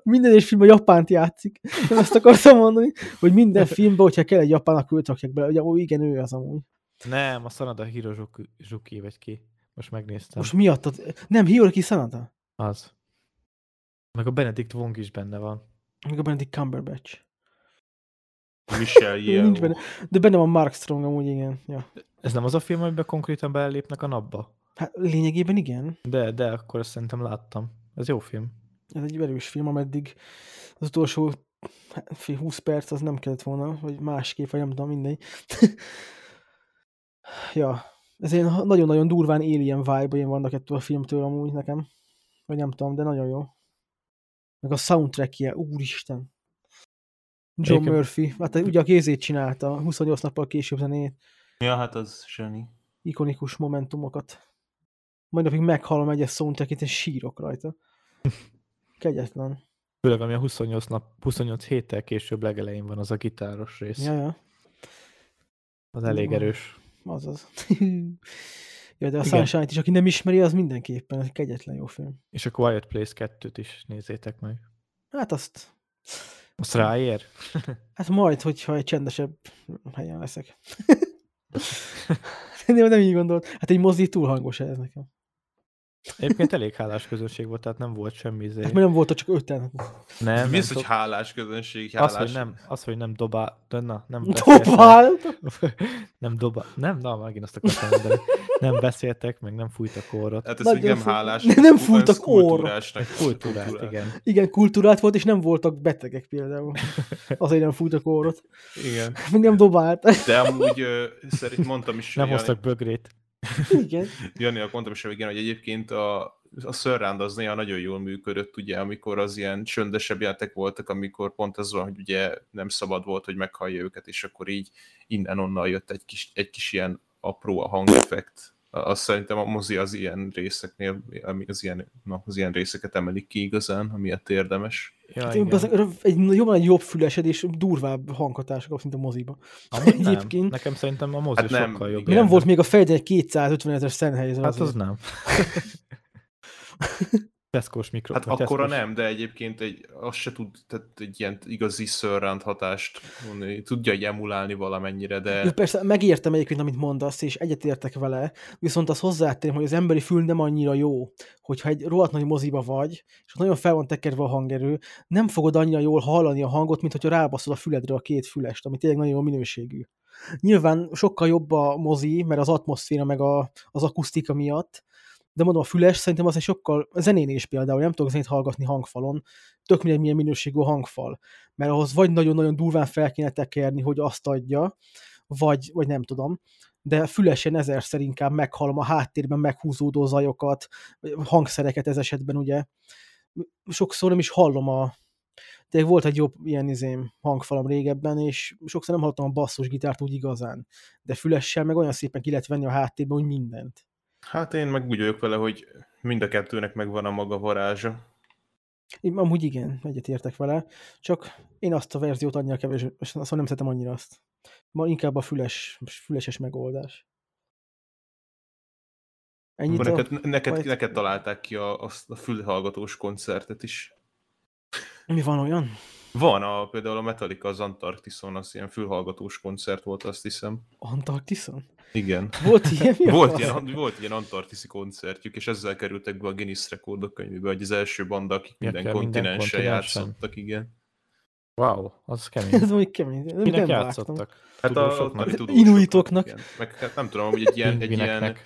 Minden egyes filmben japánt játszik. Nem ezt akartam mondani, hogy minden filmben, hogyha kell egy japának őt rakják bele. Ugye, ó, igen, ő az amúgy. Nem, a Sanada Hirozuki vagy ki. Most megnéztem. Most miattad? Nem, Hiroki Sanada. Az. Meg a Benedict Wong is benne van. Még a Benedict Cumberbatch. Michelle Yeoh. Nincs benne. De benne van Mark Strong amúgy, igen. Ja. Ez nem az a film, amiben konkrétan belépnek a napba? Hát lényegében igen. De, de, akkor ezt szerintem láttam. Ez jó film. Ez egy erős film, ameddig az utolsó hát, fél 20 perc az nem kellett volna, vagy másképp, vagy nem tudom, mindegy. ja, ez ilyen nagyon-nagyon durván alien vibe vannak ettől a filmtől amúgy nekem. Vagy nem tudom, de nagyon jó. Meg a soundtrackje, úristen. John Egyébként- Murphy, hát ugye a kézét csinálta, 28 nappal később zenét, Ja, hát az zseni. ikonikus momentumokat. Majd napig meghallom egyes soundtrackét, és sírok rajta. Kegyetlen. Főleg ami a 28, nap, 28 héttel később legelején van az a gitáros rész. Ja, ja. Az elég erős. Azaz. ja, de a Igen. Sunshine-t is, aki nem ismeri, az mindenképpen egy kegyetlen jó film. És a Quiet Place 2-t is nézzétek meg. Hát azt, Azt ráér? hát majd, hogyha egy csendesebb helyen leszek. nem, nem így gondolt. Hát egy mozi túl hangos ez nekem. Egyébként elég hálás közönség volt, tehát nem volt semmi izé. Hát mert nem voltak csak öten. Nem, Mi nem az, hogy hálás közönség? az, Hálás... hogy nem, az, hogy nem dobál, de na, nem. Dobált! nem dobál, nem, na, megint azt akartam mondani. Nem beszéltek, meg nem fújtak orrot. Hát ez Nagyon még nem hálás. Nem ku- fújtak kultúrásnak. Kultúrát, kultúrát. igen. Igen, kultúrált volt, és nem voltak betegek például. Azért nem fújtak orrot. Igen. Még nem dobált. De amúgy szerint mondtam is, Nem hoztak bögrét. Igen. Janinak mondtam is, igen, hogy egyébként a, a Surround az néha nagyon jól működött, ugye, amikor az ilyen csöndesebb játék voltak, amikor pont az van, hogy ugye nem szabad volt, hogy meghallja őket, és akkor így innen-onnan jött egy kis, egy kis ilyen apró a hangeffekt. Azt szerintem a mozi az ilyen részeknél, ami az ilyen, na, az ilyen részeket emelik ki igazán, amiatt érdemes. Ja, Hát, igen. bazeg, egy jobban egy jobb fülesed és durvább hanghatások, kapsz, mint a moziba. Amúgy nem. egyébként- Nekem szerintem a mozi Hát nem, sokkal jobb. Mi Igen. nem volt még a fejeden egy 250 ezer szenthelyez. Hát az nem. Tesco-s mikro. Hát akkora nem, de egyébként egy, azt se tud, tehát egy ilyen igazi surround hatást mondani, tudja egy emulálni valamennyire, de persze, megértem egyébként, amit mondasz, és egyetértek vele, viszont az hozzátenném, hogy az emberi fül nem annyira jó, hogyha egy rohadt nagy moziba vagy, és nagyon fel van tekerve a hangerő, nem fogod annyira jól hallani a hangot, mint hogyha rábaszol a füledre a két fülest, ami tényleg nagyon jó minőségű. Nyilván sokkal jobb a mozi, mert az atmoszféra meg a, az akusztika miatt, de mondom, a füles szerintem az egy sokkal, a zenén is például, nem tudok zenét hallgatni hangfalon, tök mindegy milyen minőségű hangfal, mert ahhoz vagy nagyon-nagyon durván fel kéne tekerni, hogy azt adja, vagy, vagy nem tudom, de fülesen ezerszer inkább meghallom a háttérben meghúzódó zajokat, hangszereket ez esetben ugye. Sokszor nem is hallom a... De volt egy jobb ilyen izém hangfalam régebben, és sokszor nem hallottam a basszusgitárt úgy igazán. De fülessel meg olyan szépen ki lehet venni a háttérben, hogy mindent. Hát én meg úgy vagyok vele, hogy mind a kettőnek megvan a maga varázsa. Én amúgy igen, egyetértek vele, csak én azt a verziót annyira kevés, szóval nem szeretem annyira azt. Ma inkább a füles, füleses megoldás. Ennyit a... neked, neked, majd- neked találták ki a, azt a fülhallgatós koncertet is. Mi van olyan? Van a, például a Metallica az Antarktiszon, az ilyen fülhallgatós koncert volt, azt hiszem. Antarktiszon? Igen. Volt ilyen? Volt ilyen, volt ilyen antarktiszi koncertjük, és ezzel kerültek be a Guinness rekordok könyvébe, hogy az első banda, akik Ja, minden kontinensen játszottak, igen. Wow, az kemény. Ez mondjuk kemény. Nem, Minek nem játszottak? vágtam. Hát a, a, tudósoknak, Inuitoknak. igen. Meg hát nem tudom, hogy egy ilyen, egy ilyen, egy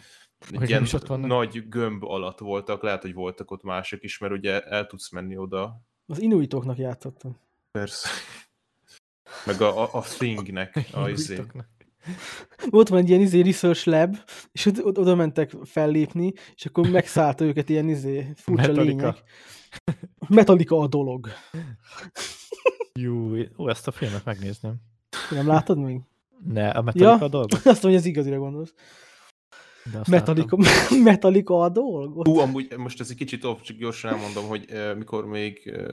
Hogy ilyen nagy gömb alatt voltak, lehet, hogy voltak ott mások is, mert ugye el tudsz menni oda, Az inuitoknak játszottam. Persze. Meg a, a, a Thingnek, a izé. Ott van egy ilyen izé research lab, és ott, ott oda mentek fellépni, és akkor megszállta őket ilyen izé furcsa Metallica. lények. Metallica a dolog. Jú, ó, ezt a filmet megnézném. Nem látod még? Ne, a Metallica Ja. a dolog? Azt mondja, hogy az igazira gondolsz. Metallica. Metallica a dolog? Hú, amúgy most ez egy kicsit off, csak gyorsan elmondom, hogy eh, mikor még, eh,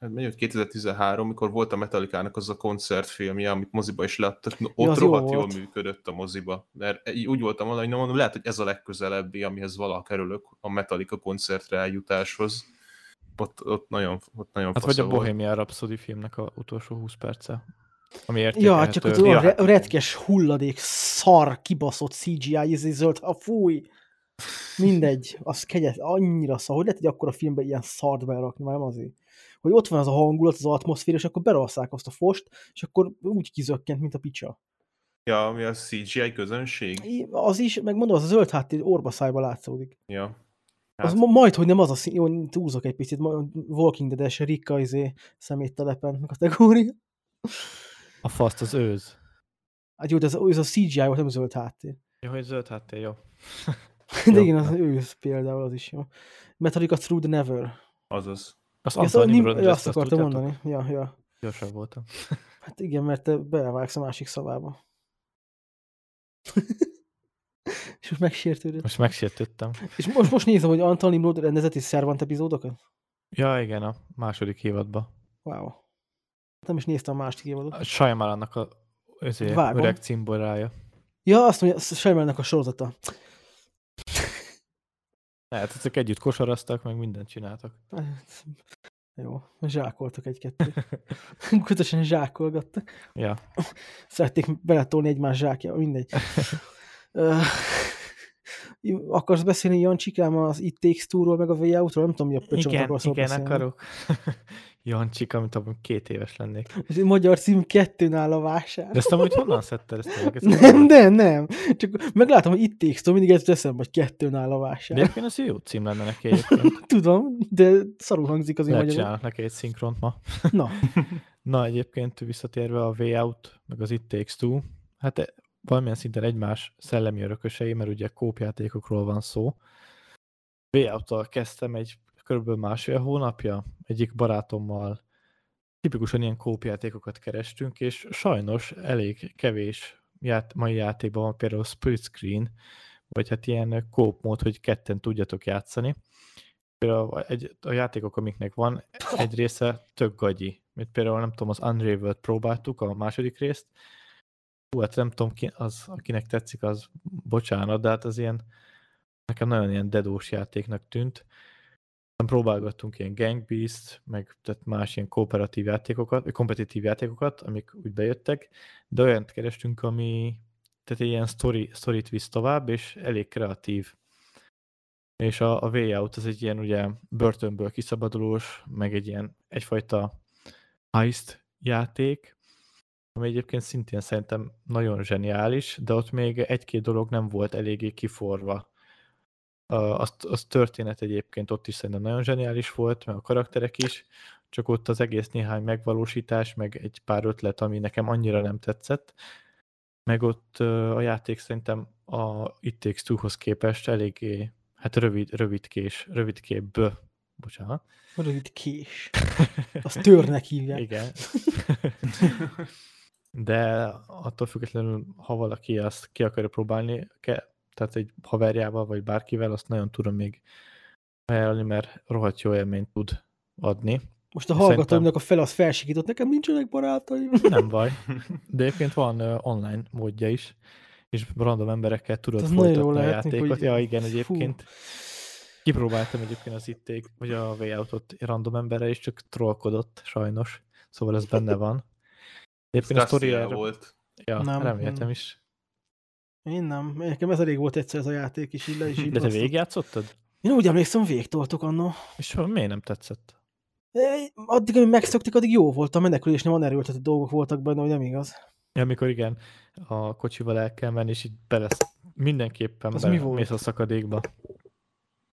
hát mennyi volt, 2013, mikor volt a Metallica-nak az a koncertfilmje, amit moziba is láttak, no, ott az jó rohadt jól volt. működött a moziba. Mert így úgy voltam vele, hogy na mondom, lehet, hogy ez a legközelebbi, amihez valaha kerülök a Metallica koncertre eljutáshoz. Ott, ott nagyon, ott nagyon Hát vagy a. Bohemian Rhapsody filmnek a utolsó 20 perce. Ami Ja, csak ott olyan Ja, re- retkes hulladék, szar, kibaszott CGI, izé zöld, ha fúj. Mindegy, az kegyet, annyira szar, hogy lehet, hogy akkor a filmben ilyen szart berakni, már nem azért. Hogy ott van az a hangulat, az atmoszféra, és akkor berasszák azt a fost, és akkor úgy kizökkent, mint a picsa. Ja, ami a CGI közönség. I- Az is, meg mondom, az a zöld háttér orba szájba látszódik. Ja. Az Hát, ma- majd, hogy nem az a szín, jó, túlzok egy picit, Walking Dead-es Rika izé szeméttelepen kategória. A faszt az őz. Hát jó, de ez, ez a CGI volt, nem zöld háttér. Jó, hogy zöld háttér, jó. De Jó. igen, az ősz például az is jó. Metallica Through the Never. azaz. Azt Ezt Antal a, Nimrod nim- azt azt akartam tudjátok? mondani. Ja, ja. Gyorsabb voltam. Hát igen, mert te belevágsz a másik szavába. és most megsértődött. Most megsértődtem. És most, most nézem, hogy Antal Nimrod rendezett is Szervant epizódokat? Ja, igen, a második évadban. Wow. Nem is néztem a másik évadot. A Shyamalannak a özé, öreg cimborája. Ja, azt mondja, Shyamalannek a sorozata. Hát ezek együtt kosaraztak, meg mindent csináltak. Jó, zsákoltak egy-kettőt. Közösen zsákolgattak. Ja. Szerették beletolni egymás zsákja, mindegy. Akarsz beszélni Jancsikám az It Takes Two-ról, meg a Way Out-ról? Nem tudom, mi a pöcsöm akarsz igen, beszélni. akarok. Jancsik, amit abban két éves lennék. Ez magyar cím kettőn áll a vásár. De ezt amúgy honnan szedted ezt? Ezt Nem, nem, nem. Csak meglátom, hogy It Takes Two, mindig ez eszembe, hogy kettőn áll a vásár. De egyébként ez jó cím lenne neki egyébként. Tudom, de szarul hangzik az én magyarul. csinálnak neki egy szinkront ma. Na, Na, egyébként visszatérve a Way Out, meg az It Takes Two, hát e- valamilyen szinten egymás szellemi örökösei, mert ugye kópjátékokról van szó. Way Out-tal kezdtem egy kb. másfél hónapja, egyik barátommal tipikusan ilyen kópjátékokat kerestünk, és sajnos elég kevés ját, mai játékban van például split screen, vagy hát ilyen kóp mód, hogy ketten tudjatok játszani. Például egy, a játékok, amiknek van, egy része tök gagyi. Mint például nem tudom, az Unravel-t próbáltuk, a második részt. Hú, hát nem tudom, ki, az, akinek tetszik, az bocsánat, de hát az ilyen, nekem nagyon ilyen dedós játéknak tűnt. Próbálgattunk ilyen Gang Beast, meg tehát más ilyen kooperatív játékokat, kompetitív játékokat, amik úgy bejöttek, de olyant kerestünk, ami tehát ilyen story, storyt visz tovább, és elég kreatív. És a, a Way Out az egy ilyen ugye börtönből kiszabadulós, meg egy ilyen egyfajta heist játék, ami egyébként szintén szerintem nagyon zseniális, de ott még egy-két dolog nem volt eléggé kiforva. Az, az történet egyébként ott is szerintem nagyon zseniális volt, meg a karakterek is, csak ott az egész néhány megvalósítás, meg egy pár ötlet, ami nekem annyira nem tetszett, meg ott a játék szerintem a It Takes Two-hoz képest eléggé, hát rövid, rövidkés, rövidkébb, bocsánat. rövid kés. Azt törnek hívják. Igen. De attól függetlenül, ha valaki azt ki akarja próbálni, ke, tehát egy haverjával vagy bárkivel, azt nagyon tudom még ajánlani, mert rohadt jó élményt tud adni. Most a Szerintem- hallgatóimnak a fele az felsikított, nekem nincsenek barátaim. Nem baj. De egyébként van uh, online módja is, és random emberekkel tudod Ez nagyon folytatni jó a lehet, játékot. hogy- Ja, igen, fú. egyébként. Kipróbáltam egyébként az itték, vagy a Way random emberre, és csak trollkodott, sajnos. Szóval ez benne van. Egyébként a sztori Stasia erről- volt. Ja, nem, reméltem nem. is. Én nem. Nekem ez elég volt egyszer ez a játék, és így le is így De te végigjátszottad? Én úgy emlékszem, végtoltok annó. És miért nem tetszett? É, Addig, amíg megszoktuk, addig jó volt. A menekülésnél van erőltetett dolgok voltak benne, hogy nem igaz. Ja, amikor igen, a kocsival el kell menni, és így belesz, mindenképpen Az be, mi volt? mész a szakadékba.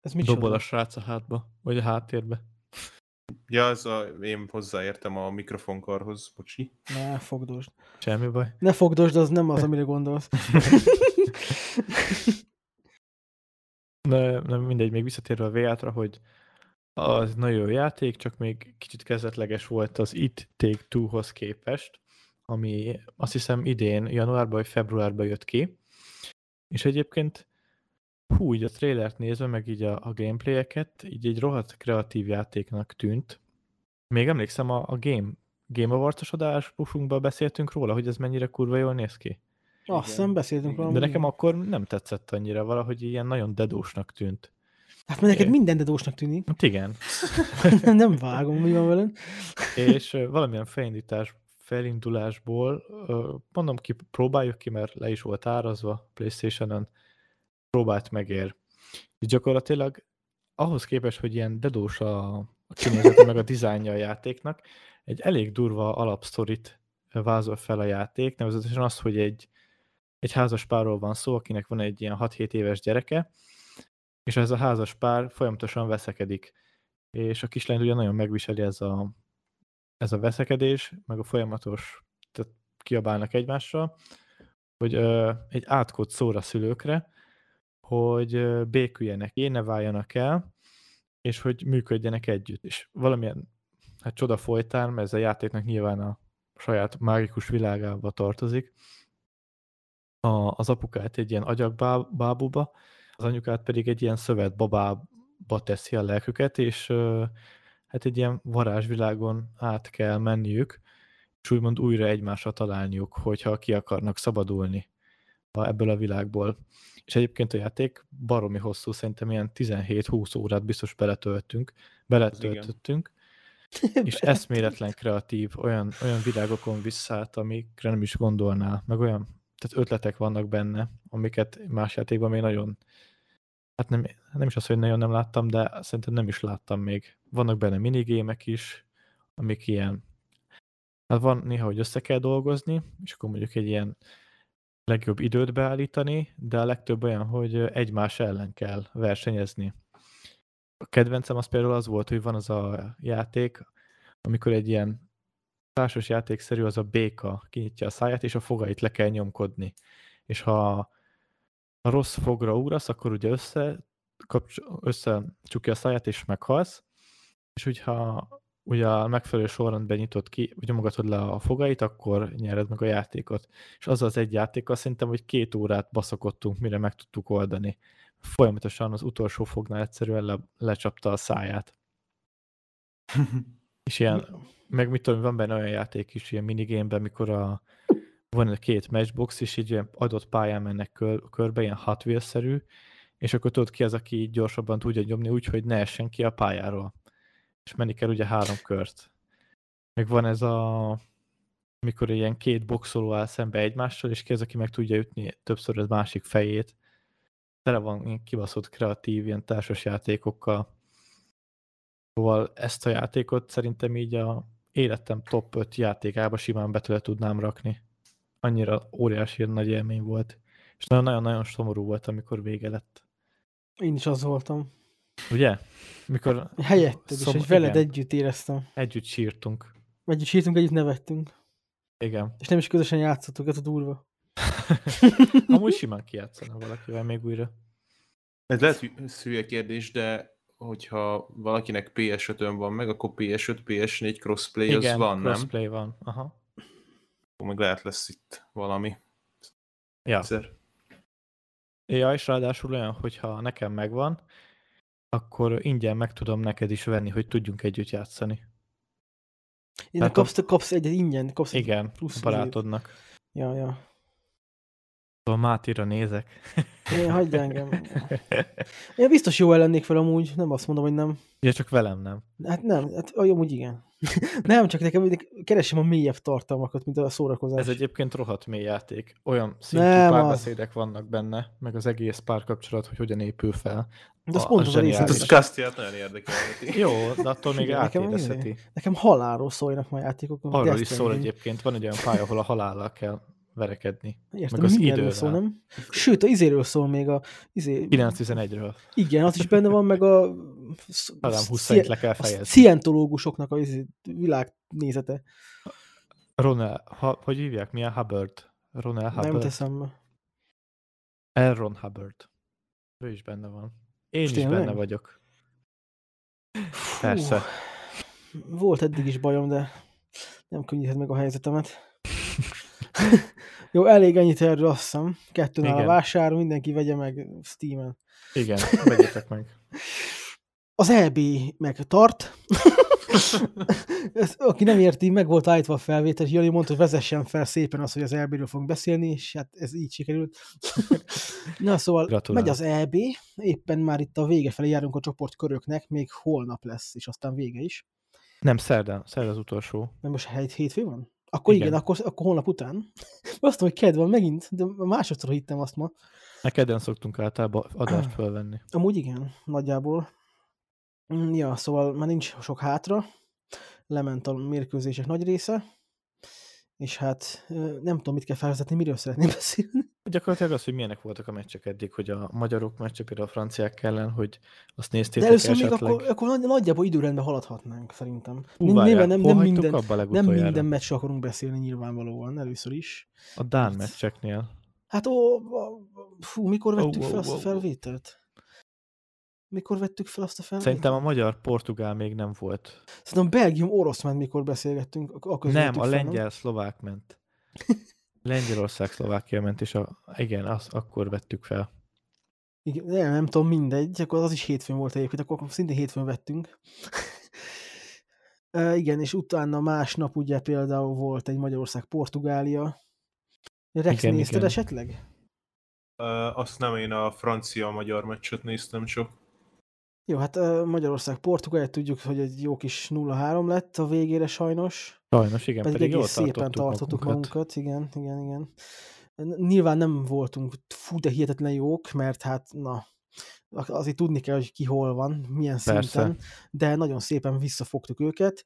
Ez mit Dobol a srác a hátba, vagy a háttérbe. Ja, ez a, én hozzáértem a mikrofonkarhoz, bocsi. Ne fogdosd. Semmi baj. Ne fogdosd, az nem az, amire gondolsz. De nem mindegy, még visszatérve a V-ra, hogy az nagyon jó játék, csak még kicsit kezdetleges volt az It Take Two-hoz képest, ami azt hiszem idén, januárban vagy februárban jött ki. És egyébként hú, így a trailert nézve, meg így a, a gameplayeket, így egy rohadt kreatív játéknak tűnt. Még emlékszem, a, a Game, Game Awards-os adásunkban beszéltünk róla, hogy ez mennyire kurva jól néz ki. Azt hiszem beszéltünk valami. De nekem akkor nem tetszett annyira, valahogy ilyen nagyon dedósnak tűnt. Hát mert neked minden dedósnak tűnik. Hát igen. nem vágom, mi van veled. És valamilyen felindítás, felindulásból, mondom ki, próbáljuk ki, mert le is volt árazva Playstation-on, próbált megér. És gyakorlatilag ahhoz képest, hogy ilyen dedós a, a kinézete, meg a dizájnja a játéknak, egy elég durva alapsztorit vázol fel a játék, nevezetesen az, hogy egy, egy házas párról van szó, akinek van egy ilyen 6-7 éves gyereke, és ez a házas pár folyamatosan veszekedik. És a kislányt ugye nagyon megviseli ez a, ez a veszekedés, meg a folyamatos, tehát kiabálnak egymással, hogy ö, egy átkot szór a szülőkre, hogy béküljenek, én ne váljanak el, és hogy működjenek együtt. És valamilyen hát csoda folytán, mert ez a játéknak nyilván a saját mágikus világába tartozik, a, az apukát egy ilyen agyakbábuba, az anyukát pedig egy ilyen szövet babába teszi a lelküket, és hát egy ilyen varázsvilágon át kell menniük, és úgymond újra egymásra találniuk, hogyha ki akarnak szabadulni ebből a világból. És egyébként a játék baromi hosszú, szerintem ilyen 17-20 órát biztos beletöltünk, beletöltöttünk, és eszméletlen kreatív, olyan, olyan világokon visszállt, amikre nem is gondolnál, meg olyan tehát ötletek vannak benne, amiket más játékban még nagyon, hát nem, nem is az, hogy nagyon nem láttam, de szerintem nem is láttam még. Vannak benne minigémek is, amik ilyen, hát van néha, hogy össze kell dolgozni, és akkor mondjuk egy ilyen legjobb időt beállítani, de a legtöbb olyan, hogy egymás ellen kell versenyezni. A kedvencem az például az volt, hogy van az a játék, amikor egy ilyen társas játékszerű, az a béka kinyitja a száját, és a fogait le kell nyomkodni. És ha a rossz fogra ugrasz, akkor ugye össze, kapcs- összecsukja a száját, és meghalsz, és hogyha ugye a megfelelő sorrendben nyitod ki, vagy nyomogatod le a fogait, akkor nyered meg a játékot. És az az egy játékkal szerintem, hogy két órát baszakodtunk, mire meg tudtuk oldani. Folyamatosan az utolsó fognál egyszerűen le, lecsapta a száját. És ilyen, meg mit tudom, van benne olyan játék is, ilyen minigémben, mikor a, van egy két matchbox, és így ilyen adott pályán mennek kör, körbe, ilyen Hot Wheels-szerű, és akkor tudod ki az, aki gyorsabban tudja nyomni úgy, hogy ne essen ki a pályáról. És menni kell ugye három kört. Meg van ez a amikor ilyen két boxoló áll szembe egymással, és ki az, aki meg tudja ütni többször az másik fejét. Tele van ilyen kibaszott kreatív, ilyen társas játékokkal. Szóval ezt a játékot szerintem így a életem top 5 játékába simán be tőle tudnám rakni. Annyira óriási nagy élmény volt. És nagyon-nagyon szomorú volt, amikor vége lett. Én is az voltam. Ugye? Mikor Helyetted, és Szom- hogy veled igen. együtt éreztem. együtt sírtunk. Együtt sírtunk, együtt nevettünk. Igen. És nem is közösen játszottuk, ez a durva. Amúgy simán kijátszana valakivel még újra. Ez lehet hülye kérdés, de hogyha valakinek PS5-ön van meg, akkor PS5, PS4 crossplay az Igen, van, nem? crossplay van. Aha. Akkor meg lehet lesz itt valami. Ja. Egyszer. ja, és ráadásul olyan, hogyha nekem megvan, akkor ingyen meg tudom neked is venni, hogy tudjunk együtt játszani. Én a- kapsz, kapsz egyet ingyen, kapsz egy Igen, plusz a barátodnak. Ja, ja. Szóval Mátira nézek. Én hagyd engem. Én biztos jó lennék fel amúgy, nem azt mondom, hogy nem. Ja, csak velem nem. Hát nem, hát amúgy igen. nem, csak nekem keresem a mélyebb tartalmakat, mint a szórakozás. Ez egyébként rohadt mély játék. Olyan szintű Nem, az- párbeszédek vannak benne, meg az egész párkapcsolat, hogy hogyan épül fel. De az a- pont az a része. Hát zseniális. az Castiát nagyon érdekelheti. Jó, de attól még átérezheti. Nekem halálról szólnak ma játékok. Arról is szól egyébként, van egy olyan pálya, ahol a halállal kell verekedni. Értem, Meg az idővel. szól, nem? Sőt, a izéről szól még a... Izé, 9-11-ről. igen, az is benne van, meg a... Szi- 20 le kell a fejezni. szientológusoknak a izé, világnézete. Ronald, ha, hogy hívják? Milyen Hubbard? Ronald Nem Hubbard? teszem. Elron Hubbard. Ő is benne van. Én Most is benne vagyok. Persze. Volt eddig is bajom, de nem könnyített meg a helyzetemet. Jó, elég ennyit erről azt hiszem. Kettőn a vásár, mindenki vegye meg Steam-en. Igen, vegyétek meg. Az EB meg tart. Ez, aki nem érti, meg volt állítva a felvétel, és Jani mondta, hogy vezessen fel szépen azt, hogy az EB-ről fogunk beszélni, és hát ez így sikerült. Na szóval Gratulálok. megy az EB, éppen már itt a vége felé járunk a csoportköröknek, még holnap lesz, és aztán vége is. Nem, szerdán. Szerdán az utolsó. Mert most hét, hétfő van? Akkor igen, Igen. akkor, akkor holnap után. Azt mondom, hogy kedv van megint, de másodszor hittem azt ma. Nekeden szoktunk általában adást fölvenni. Amúgy igen, nagyjából. Mm, Ja, szóval már nincs sok hátra. Lement a mérkőzések nagy része. És hát nem tudom, mit kell felvezetni, miről szeretném beszélni. Gyakorlatilag az, hogy milyenek voltak a meccsek eddig, hogy a magyarok meccsek például a franciák ellen, hogy azt De néztétek először még esetleg. akkor, akkor nagy- nagyjából időrendben haladhatnánk, szerintem. Hú, nyilván nem, nem, minden, abba nem minden meccsre akarunk beszélni nyilvánvalóan, először is. A Dán Mert- meccseknél. Hát ó, fú, mikor vettük fel azt a felvételt? Mikor vettük fel azt a felvételt? Szerintem a magyar-portugál még nem volt. Szerintem Belgium-orosz ment, mikor beszélgettünk. Akkor nem, a lengyel-szlovák ment. Lengyelország-Szlovákia ment, és a, igen, azt akkor vettük fel. Igen, nem, nem tudom, mindegy, akkor az is hétfőn volt egyébként, akkor szintén hétfőn vettünk. uh, igen, és utána másnap ugye például volt egy Magyarország-Portugália. Rex Igen, nézted igen. esetleg? Uh, azt nem, én a francia-magyar meccset néztem csak. Jó, hát Magyarország-Portugália tudjuk, hogy egy jó kis 0-3 lett a végére sajnos. Sajnos, igen, Pedig, pedig, egész szépen tartottuk, tartottuk magunkat. magunkat. Igen, igen, igen. Nyilván nem voltunk fú, de hihetetlen jók, mert hát na, azért tudni kell, hogy ki hol van, milyen Persze. szinten, de nagyon szépen visszafogtuk őket.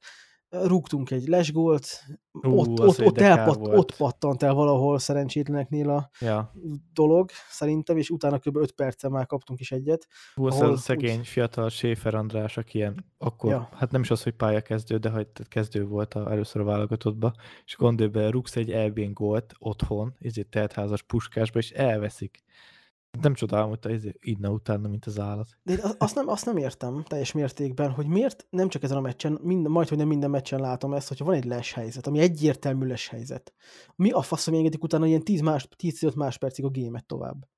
Rúgtunk egy lesgólt, Ú, ott, az ott, ott, de kár elpat, volt. ott pattant el valahol szerencsétleneknél a Ja. dolog, szerintem, és utána kb. 5 perccel már kaptunk is egyet. Hú, az Ahol a szegény úgy- fiatal Schäfer András, aki ilyen, akkor, Ja. hát nem is az, hogy pályakezdő, de hogy kezdő volt a, először a válogatottba, és gondolj be, rúgsz egy EB-n gólt otthon, ezért teltházas puskásba, és elveszik. Nem csodálom, hogy te idna utána, mint az állat. De azt nem, azt nem értem teljes mértékben, hogy miért nem csak ezen a meccsen, minden, majd, hogy nem minden meccsen látom ezt, hogyha van egy les helyzet, ami egyértelmű les helyzet. Mi a fasz, hogy engedik utána ilyen 10 más, 10-15 máspercig a gémet tovább?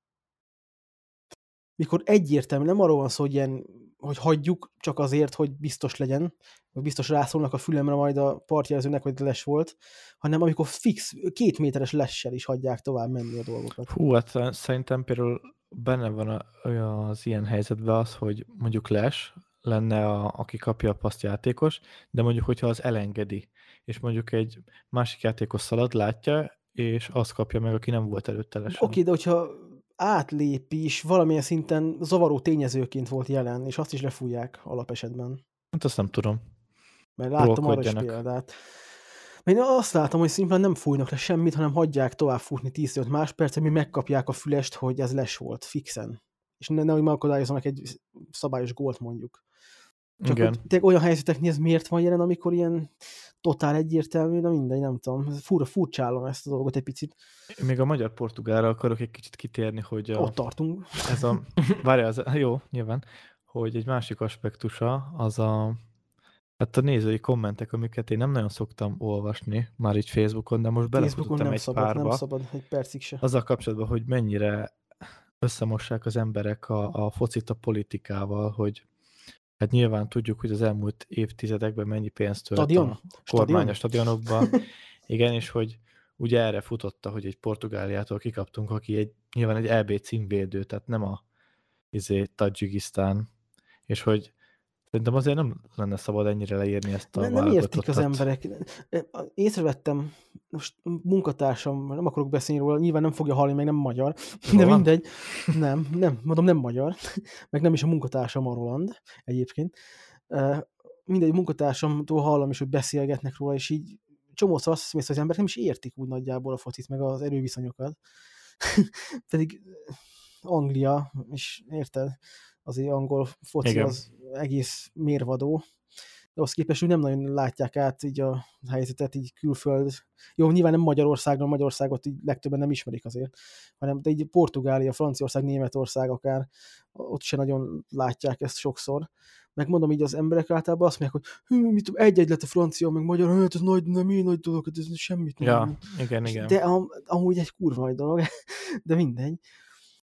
Mikor egyértelmű, nem arról van szó, hogy, ilyen, hogy hagyjuk csak azért, hogy biztos legyen, vagy biztos rászólnak a fülemre majd a partjelzőnek, hogy les volt, hanem amikor fix, két méteres lessel is hagyják tovább menni a dolgokat. Hú, hát szerintem például benne van az ilyen helyzetben az, hogy mondjuk Les lenne, a, aki kapja a paszt játékos, de mondjuk, hogyha az elengedi, és mondjuk egy másik játékos szalad, látja, és azt kapja meg, aki nem volt előtte lesen. Oké, de hogyha átlép is, valamilyen szinten zavaró tényezőként volt jelen, és azt is lefújják alapesetben. Hát azt nem tudom. Mert láttam arra is példát. Én azt látom, hogy szimplán nem fújnak le semmit, hanem hagyják tovább futni 10-5 máspercet, mi megkapják a fülest, hogy ez les volt, fixen. És ne, nehogy megakadályozzanak egy szabályos gólt mondjuk. Csak Igen. hogy olyan helyzeteknél ez miért van jelen, amikor ilyen totál egyértelmű, de mindegy, nem tudom. Fura, furcsálom ezt a dolgot egy picit. Én Még a magyar-portugálra akarok egy kicsit kitérni, hogy a, Ott tartunk. ez a, várjál, az, jó, nyilván, hogy egy másik aspektusa az a, hát a nézői kommentek, amiket én nem nagyon szoktam olvasni, már így Facebookon, de most belefutottam egy szabad, párba, nem szabad egy percig se. azzal kapcsolatban, hogy mennyire összemossák az emberek a, a focit a politikával, hogy hát nyilván tudjuk, hogy az elmúlt évtizedekben mennyi pénzt tölt Stadion? a kormány a stadionokba. Igen, és hogy ugye erre futotta, hogy egy Portugáliától kikaptunk, aki egy, nyilván egy EB címvédő, tehát nem a izé, Tajikisztán, és hogy szerintem azért nem lenne szabad ennyire leírni ezt a Nem, nem értik az emberek. Észrevettem, most munkatársam, nem akarok beszélni róla, nyilván nem fogja hallani, meg nem magyar, de Roland? mindegy. Nem, nem, mondom nem magyar, meg nem is a munkatársam a Roland egyébként. Mindegy, munkatársamtól hallom is, hogy beszélgetnek róla, és így csomószor azt hiszem, hogy az emberek nem is értik úgy nagyjából a focit, meg az erőviszonyokat. Pedig Anglia, és érted, azért angol foci Igen. az egész mérvadó, de ahhoz képest úgy nem nagyon látják át így a helyzetet, így külföld. Jó, nyilván nem Magyarországon, Magyarországot így legtöbben nem ismerik azért, hanem de így Portugália, Franciaország, Németország akár, ott se nagyon látják ezt sokszor. Meg mondom így az emberek általában azt mondják, hogy hű, mit tudom, egy-egy lett a francia, meg magyar, hát ez nagy, nem én nagy dolog, hát ez semmit nem. Ja, igen, igen. De am, amúgy egy kurva nagy dolog, de mindegy.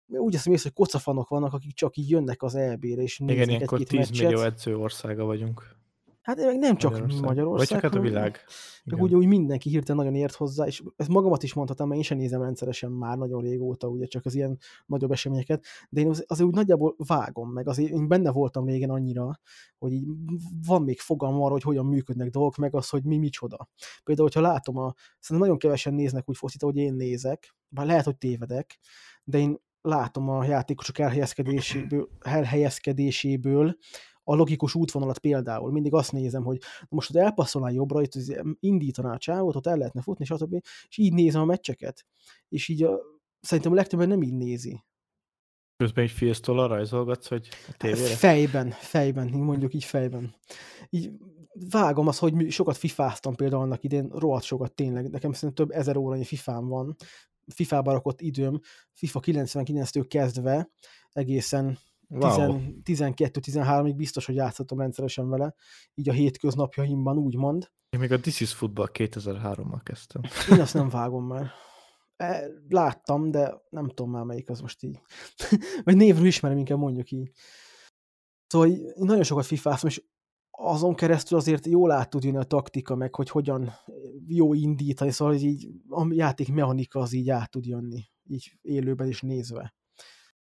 Úgy azt mész, hogy kocafanok vannak, akik csak így jönnek az EB-re, és igen, néznek ilyenkor egy-két 10 millió meccset. edző országa vagyunk. Hát meg nem csak Magyarország. Magyarország. Vagy csak hát a világ. meg Igen. úgy, úgy mindenki hirtelen nagyon ért hozzá, és ezt magamat is mondhatom, mert én sem nézem rendszeresen már nagyon régóta, ugye csak az ilyen nagyobb eseményeket, de én az- azért úgy nagyjából vágom meg, azért én benne voltam régen annyira, hogy így van még fogalmam arra, hogy hogyan működnek dolgok, meg az, hogy mi micsoda. Például, hogyha látom, a, szerintem nagyon kevesen néznek úgy focit, ahogy én nézek, bár lehet, hogy tévedek, de én látom a játékosok elhelyezkedéséből, elhelyezkedéséből a logikus útvonalat például. Mindig azt nézem, hogy most ott elpasszolnál jobbra, itt az- indítaná a csávot, ott el lehetne futni, stb. És így nézem a meccseket. És így a, szerintem a legtöbben nem így nézi. Közben egy filztollal rajzolgatsz, hogy a tévére? Fejben, fejben, mondjuk így fejben. Így vágom azt, hogy sokat fifáztam például annak idén, rohadt sokat tényleg. Nekem szerintem több ezer órányi fifám van. FIFA-ba rakott időm, FIFA 99-től kezdve egészen Wow. 12-13-ig biztos, hogy játszottam rendszeresen vele, így a hétköznapjaimban úgymond. Én még a This is Football 2003-mal kezdtem. Én azt nem vágom már. E, Láttam, de nem tudom már melyik az most így. Vagy névről ismerem, inkább mondjuk így. Szóval nagyon sokat fifáztam, és azon keresztül azért jól át tud jönni a taktika, meg hogy hogyan jó indítani, szóval hogy így a játék mechanika az így át tud jönni, így élőben is nézve.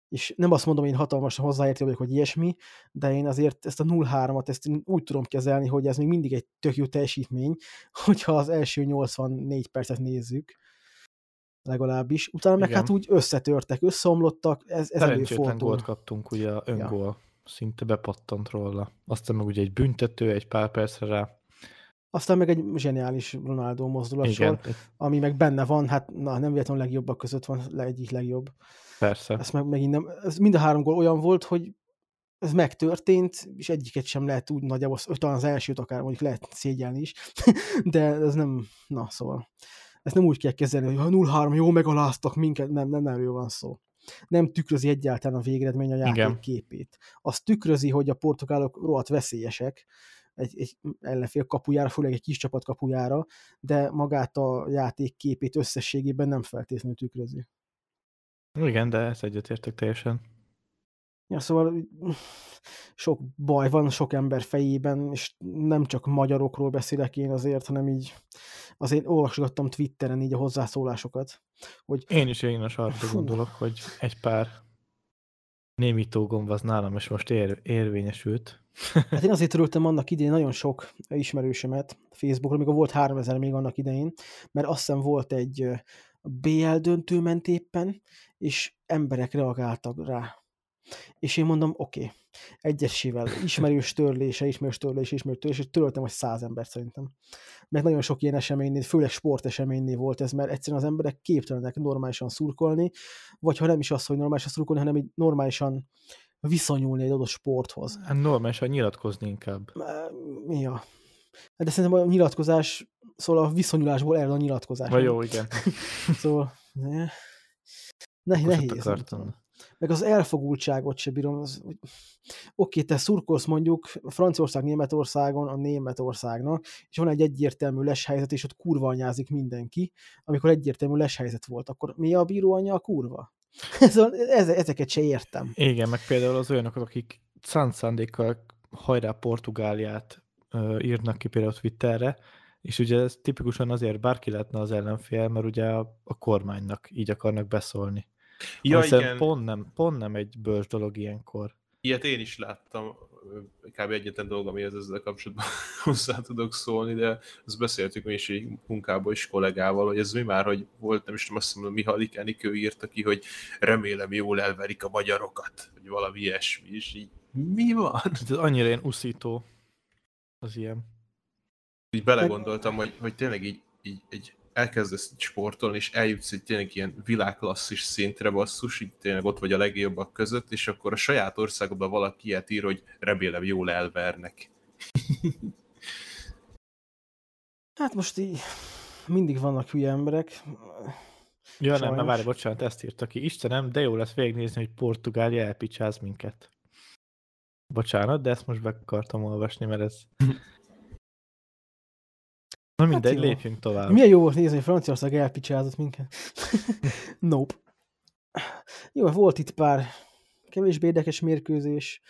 És nem azt mondom, hogy én hatalmasan hozzáértő vagyok, hogy ilyesmi, de én azért ezt a 0-3-at ezt úgy tudom kezelni, hogy ez még mindig egy tök jó teljesítmény, hogyha az első 84 percet nézzük, legalábbis. Utána meg Igen. hát úgy összetörtek, összeomlottak, ez, ez előfordul. gólt kaptunk, ugye a öngól. Szinte bepattant róla. Aztán meg ugye egy büntető, egy pár percre rá. Aztán meg egy zseniális Ronaldo mozdulassor, Igen, ami meg benne van, hát na, nem véletlenül legjobbak között van, le egyik legjobb. persze. Ez meg megint nem, ez mind a három gól olyan volt, hogy ez megtörtént, és egyiket sem lehet úgy nagyjából, talán az elsőt akár mondjuk lehet szégyelni is, de ez nem, na szóval, ezt nem úgy kell kezelni, hogy ha 0-3 jó megaláztak minket, nem, nem erről van szó. Nem tükrözi egyáltalán a végeredmény a játék Igen. képét. Az tükrözi, hogy a portugálok rohadt veszélyesek, egy, egy ellenfél kapujára, főleg egy kis csapat kapujára, de magát a játék képét összességében nem feltétlenül tükrözi. Igen, de ezt egyetértek teljesen. Ja, szóval sok baj van sok ember fejében, és nem csak magyarokról beszélek én azért, hanem így azért olvasgattam Twitteren így a hozzászólásokat, hogy Én is én is arra gondolok, hogy egy pár némító gomb az nálam is most ér, érvényesült. hát én azért töröltem annak idején nagyon sok ismerősömet Facebookon, amikor volt 3000 még annak idején, mert azt hiszem volt egy BL döntő ment éppen, és emberek reagáltak rá. És én mondom, oké, okay. egyesével ismerős törlése, ismerős törlése, ismerős törlése, és töröltem, hogy száz embert szerintem. Mert nagyon sok ilyen eseménynél, főleg sporteseménynél volt ez, mert egyszerűen az emberek képtelenek normálisan szurkolni, vagy ha nem is az, hogy normálisan szurkolni, hanem így normálisan viszonyulni egy adott sporthoz. Hát normálisan nyilatkozni inkább. A? Hát De szerintem a nyilatkozás, szóval a viszonyulásból ered a nyilatkozás. Vagy jó, igen. Szóval ne, nehéz. akartam. Meg az elfogultságot se bírom. Az, hogy- Oké, te szurkolsz mondjuk Franciaország Németországon a Németországnak, és van egy egyértelmű leshelyzet, és ott kurva anyázik mindenki. Amikor egyértelmű leshelyzet volt, akkor mi a bíró anyja a kurva? Szóval eze- ezeket se értem. Igen, meg például az olyanok, akik szánt szándékkal hajrá Portugáliát ö, írnak ki például Twitterre, és ugye ez tipikusan azért bárki lehetne az ellenfél, mert ugye a, a kormánynak így akarnak beszólni. Ja, igen. Pont nem, pont nem egy bős dolog ilyenkor. Ilyet én is láttam, kb. egyetlen dolog, amihez ezzel kapcsolatban hozzá tudok szólni, de azt beszéltük mi is így munkából is kollégával, hogy ez mi már, hogy volt, nem is tudom, azt mondom, Mihalik Enikő írta ki, hogy remélem jól elverik a magyarokat, vagy valami ilyesmi, és így mi van? Ez annyira ilyen uszító az ilyen. így belegondoltam, hogy, hogy tényleg így, így, így elkezdesz sportolni, és eljutsz egy tényleg ilyen világklasszis szintre basszus, így tényleg ott vagy a legjobbak között, és akkor a saját országodban valaki ilyet ír, hogy remélem jól elvernek. Hát most így mindig vannak hülye emberek. Ja, nem, Sajnos. na várj, bocsánat, ezt írta ki. Istenem, de jó lesz végignézni, hogy Portugália elpicsáz minket. Bocsánat, de ezt most be akartam olvasni, mert ez... Na mindegy, jó. lépjünk tovább. Milyen jó volt nézni, hogy Franciaország elpicsázott minket. nope. Jó, volt itt pár kevésbé érdekes mérkőzés.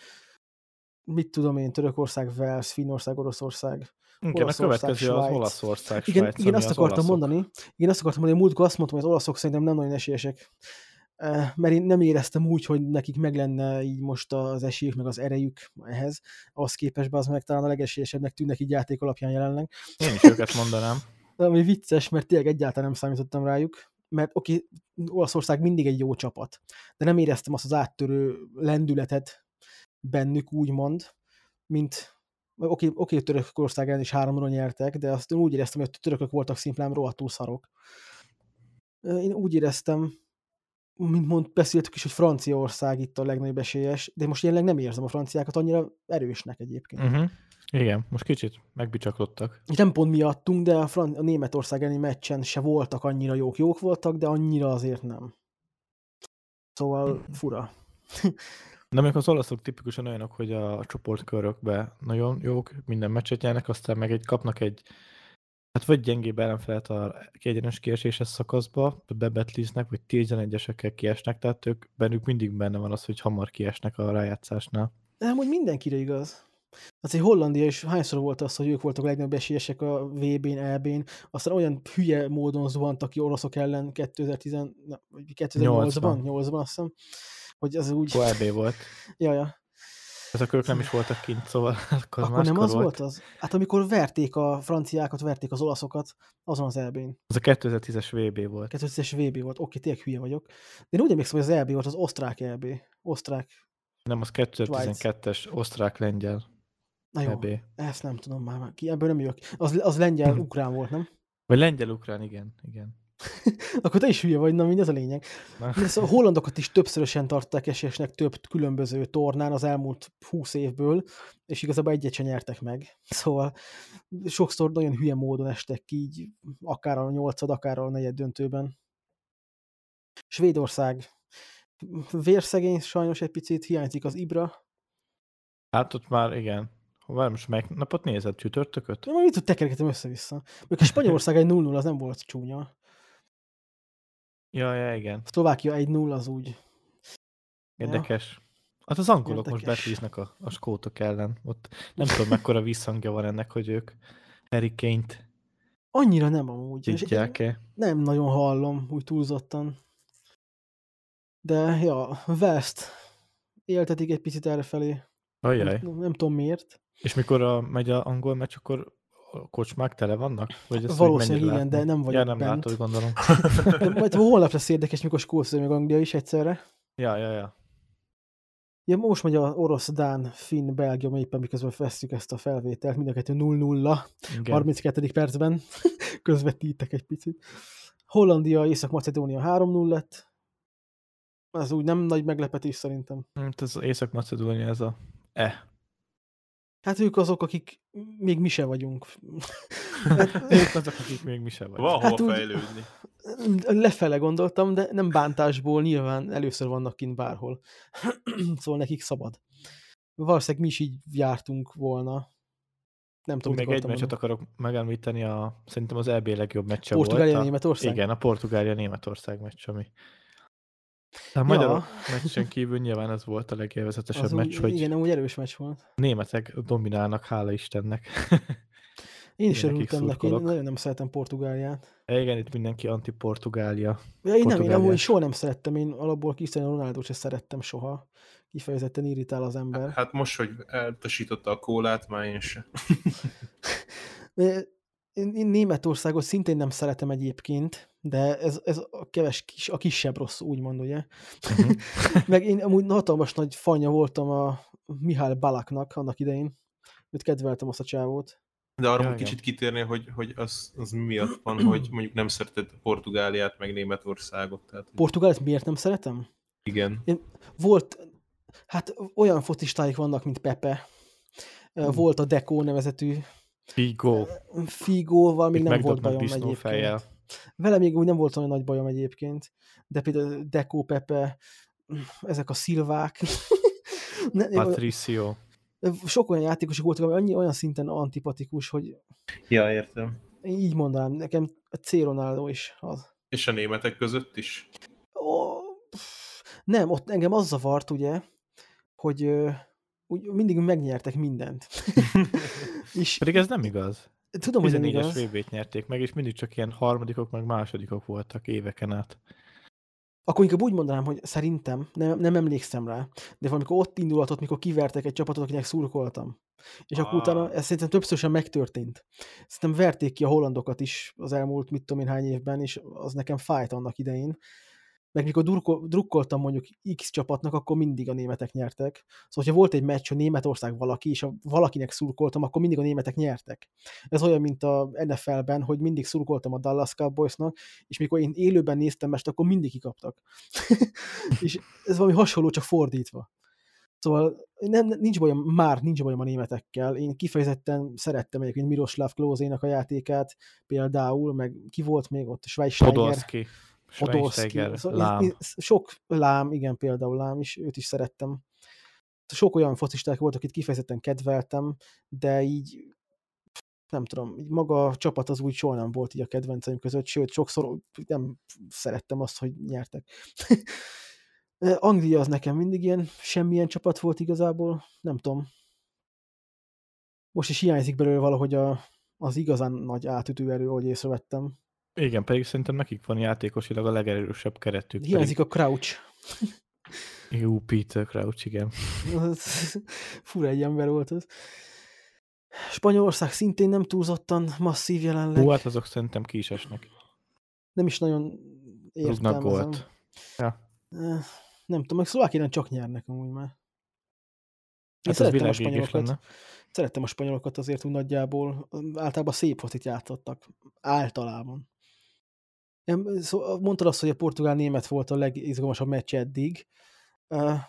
Mit tudom én, Törökország, Wales, Finnország, Oroszország. Igen, a Olaszország, következő az Svájc. Olaszország, Igen, Svájc, igen ami azt az akartam olaszok. mondani. Igen, azt akartam mondani, hogy múltkor azt mondtam, hogy az olaszok szerintem nem nagyon esélyesek. Mert én nem éreztem úgy, hogy nekik meg lenne így most az esélyük, meg az erejük ehhez. Ahhoz képest be az meg talán a legesélyesebbnek tűnnek így játék alapján jelenleg. Én is őket mondanám. De ami vicces, mert tényleg egyáltalán nem számítottam rájuk. Mert oké, Olaszország mindig egy jó csapat, de nem éreztem azt az áttörő lendületet bennük, úgymond, mint oké, oké Törökország ellen is háromra nyertek, de azt úgy éreztem, hogy a törökök voltak szimplán rohadtul szarok. Én úgy éreztem, mint mond, beszéltük is, hogy Franciaország itt a legnagyobb esélyes, de most jelenleg nem érzem a franciákat annyira erősnek egyébként. Uh-huh. Igen, most kicsit megbicsaklottak. Nem pont miattunk, de a, Fran- a Németország elleni meccsen se voltak annyira jók. Jók voltak, de annyira azért nem. Szóval fura. De még az olaszok tipikusan olyanok, hogy a csoportkörökbe nagyon jók, minden meccset nyernek, aztán meg egy kapnak egy hát vagy gyengébb ellenfelet a kiegyenes kieséses szakaszba, bebetliznek, vagy 11-esekkel kiesnek, tehát ők bennük mindig benne van az, hogy hamar kiesnek a rájátszásnál. De amúgy mindenkire igaz. Az egy Hollandia is hányszor volt az, hogy ők voltak a legnagyobb esélyesek a VB-n, EB-n, aztán olyan hülye módon zuhantak ki oroszok ellen 2010, na, vagy 2008-ban, 8-ban azt hiszem, hogy az úgy, OLB volt. ja, ja. Ezek ők nem is voltak kint, szóval akkor, Akkor nem az volt az? Hát amikor verték a franciákat, verték az olaszokat, azon az EB-n. Az a 2010-es VB volt. 2010-es VB volt, oké, tényleg hülye vagyok. De én úgy emlékszem, hogy az EB volt az osztrák EB. Osztrák. Nem, az 2012-es osztrák-lengyel Na jó, EB. ezt nem tudom már, ki, ebből nem jövök. Az, az lengyel, ukrán volt, nem? Vagy lengyel-ukrán, igen. igen. Akkor te is hülye vagy, na mindez a lényeg. De Szóval a hollandokat is többszörösen tartották esélyesnek több különböző tornán az elmúlt 20 évből, és igazából egyet sem nyertek meg. Szóval sokszor nagyon hülye módon estek ki, így akár a nyolcad, akár a negyed döntőben. Svédország vérszegény sajnos egy picit, hiányzik az Ibra. Hát ott már igen. Várj, most melyik napot nézed? Csütörtököt? Majd mit tekergetem össze-vissza. Még a Spanyolország egy 0-0 az nem volt csúnya. Ja, ja, igen. Szlovákia 1-0 az úgy. Érdekes. Hát az angolok most Érdekes. betlíznek a, a skótok ellen. Ott nem tudom, mekkora visszhangja van ennek, hogy ők Harry Kane-t Annyira nem amúgy. Tudják-e. nem nagyon hallom úgy túlzottan. De ja, West éltetik egy picit errefelé. Ajaj. Nem, nem tudom miért. És mikor a, megy a angol meccs, akkor a kocsmák tele vannak? Vagy ezt Valószínűleg igen, de látni? nem vagyok Ja, nem bent. látod, gondolom. De majd holnap lesz érdekes, mikor Skócia meg Anglia is egyszerre. ja, ja, ja. Ja, most megy a orosz, Dán, Finn, Belgium éppen miközben veszük ezt a felvételt. Mind a kettő 0-0, Igen. 32. percben. Közvetítek egy picit. Hollandia, Észak-Macedónia 3-0 lett. Ez úgy nem nagy meglepetés szerintem. Hát ez Észak-Macedónia, ez a E. Hát ők azok, akik még mi se vagyunk. Hát, Ők azok, akik még mi se vagy. Van hova Hát úgy- fejlődni. lefele gondoltam, de nem bántásból nyilván először vannak kint bárhol. szóval nekik szabad. Valószínűleg mi is így jártunk volna. Nem tudom, Még egy meccset akarok megemlíteni, a, szerintem az EB legjobb meccse Portugália, volt. a- Németország? Igen, a Portugália-Németország meccs, ami... A Ja. magyar meccsen kívül nyilván ez volt a legélvezetesebb Az meccs, úgy, hogy Igen, úgy erős meccs volt. a németek dominálnak, hála Istennek. Én is örültem neki, én nagyon nem szeretem Portugáliát. Igen, itt mindenki anti-Portugália. Ja, én nem, én amúgy soha nem szerettem, én alapból Cristiano ronaldo se szerettem soha. Kifejezetten irritál az ember. Hát most, hogy eltasította a kólát, már én sem. Én, én Németországot szintén nem szeretem egyébként, de ez, ez a, keves, kis, a kisebb rossz, úgymond, ugye? Mhm. Meg én amúgy hatalmas nagy fanya voltam a Mihály Balaknak annak idején. Őt kedveltem azt a csávót. De arra Ja, igen. kicsit kitérnél, hogy, hogy az, az mi miatt van, hogy mondjuk nem szereted Portugáliát, meg Németországot. Tehát, Portugált miért nem szeretem? igen. Volt, hát olyan focistáik vannak, mint Pepe. Ö, Volt a Deco nevezetű Figo. Figóval még Még nem volt bajom egyébként. Vele még úgy nem volt olyan nagy bajom egyébként, de például Deco, Pepe, ezek a szilvák. Patricio. Sok olyan játékosok voltak, ami annyi olyan szinten antipatikus, hogy Ja, értem. így mondanám, nekem a C. Ronaldo is az. És a németek között is? Ó, pff, nem, ott engem az zavart, ugye, hogy úgy mindig megnyertek mindent. és Pedig ez nem igaz. tudom, hogy nem 14-es igaz. VB-t nyerték meg, és mindig csak ilyen harmadikok, meg másodikok voltak éveken át. Akkor inkább úgy mondanám, hogy szerintem, nem, nem emlékszem rá, de valamikor ott indulatott, mikor kivertek egy csapatot, akinek szurkoltam. És akkor Ah. utána ez szerintem többször sem megtörtént. Szerintem verték ki a hollandokat is az elmúlt mit tudom én hány évben, és az nekem fájt annak idején. Meg mikor drukkoltam mondjuk X csapatnak, akkor mindig a németek nyertek. Szóval, hogyha volt egy meccs, hogy Németország valaki, és a valakinek szurkoltam, akkor mindig a németek nyertek. Ez olyan, mint a NFL-ben, hogy mindig szurkoltam a Dallas Cowboysnak, és mikor én élőben néztem mest, akkor mindig kikaptak. és ez valami hasonló, csak fordítva. Szóval nem, nincs bajom, már nincs bajom a németekkel. Én kifejezetten szerettem egyébként Miroslav Klózénak a játékát, például, meg ki volt még ott, Schweinsteiger. Podolski. Schweinsteiger, Szóval Lám. én- én- Sok lám, igen, például lám is, őt is szerettem. Sok olyan focisták volt, akit kifejezetten kedveltem, de így nem tudom, így maga a csapat az úgy soha nem volt így a kedvenceim között, sőt, sokszor nem szerettem azt, hogy nyertek. Anglia az nekem mindig ilyen semmilyen csapat volt igazából, nem tudom. Most is hiányzik belőle valahogy a, az igazán nagy átütő erő, ahogy észrevettem. Igen, pedig szerintem nekik van játékosilag a legerősebb keretük. Hiányzik a Crouch. Pedig... Jó, Peter Crouch, igen. Fura egy ember volt az. Spanyolország szintén nem túlzottan masszív jelenleg. Hú, hát azok szerintem ki is esnek. Nem is nagyon értelmezem. gólt. Ja. Nem tudom, meg Szlovákián csak nyernek amúgy már. Én Hát szerettem a spanyolokat. Szerettem a spanyolokat azért úgy nagyjából. Általában szép focit játszottak. Általában. Nem, szó- mondtad azt, hogy a portugál-német volt a legizgalmasabb meccs eddig. Eh,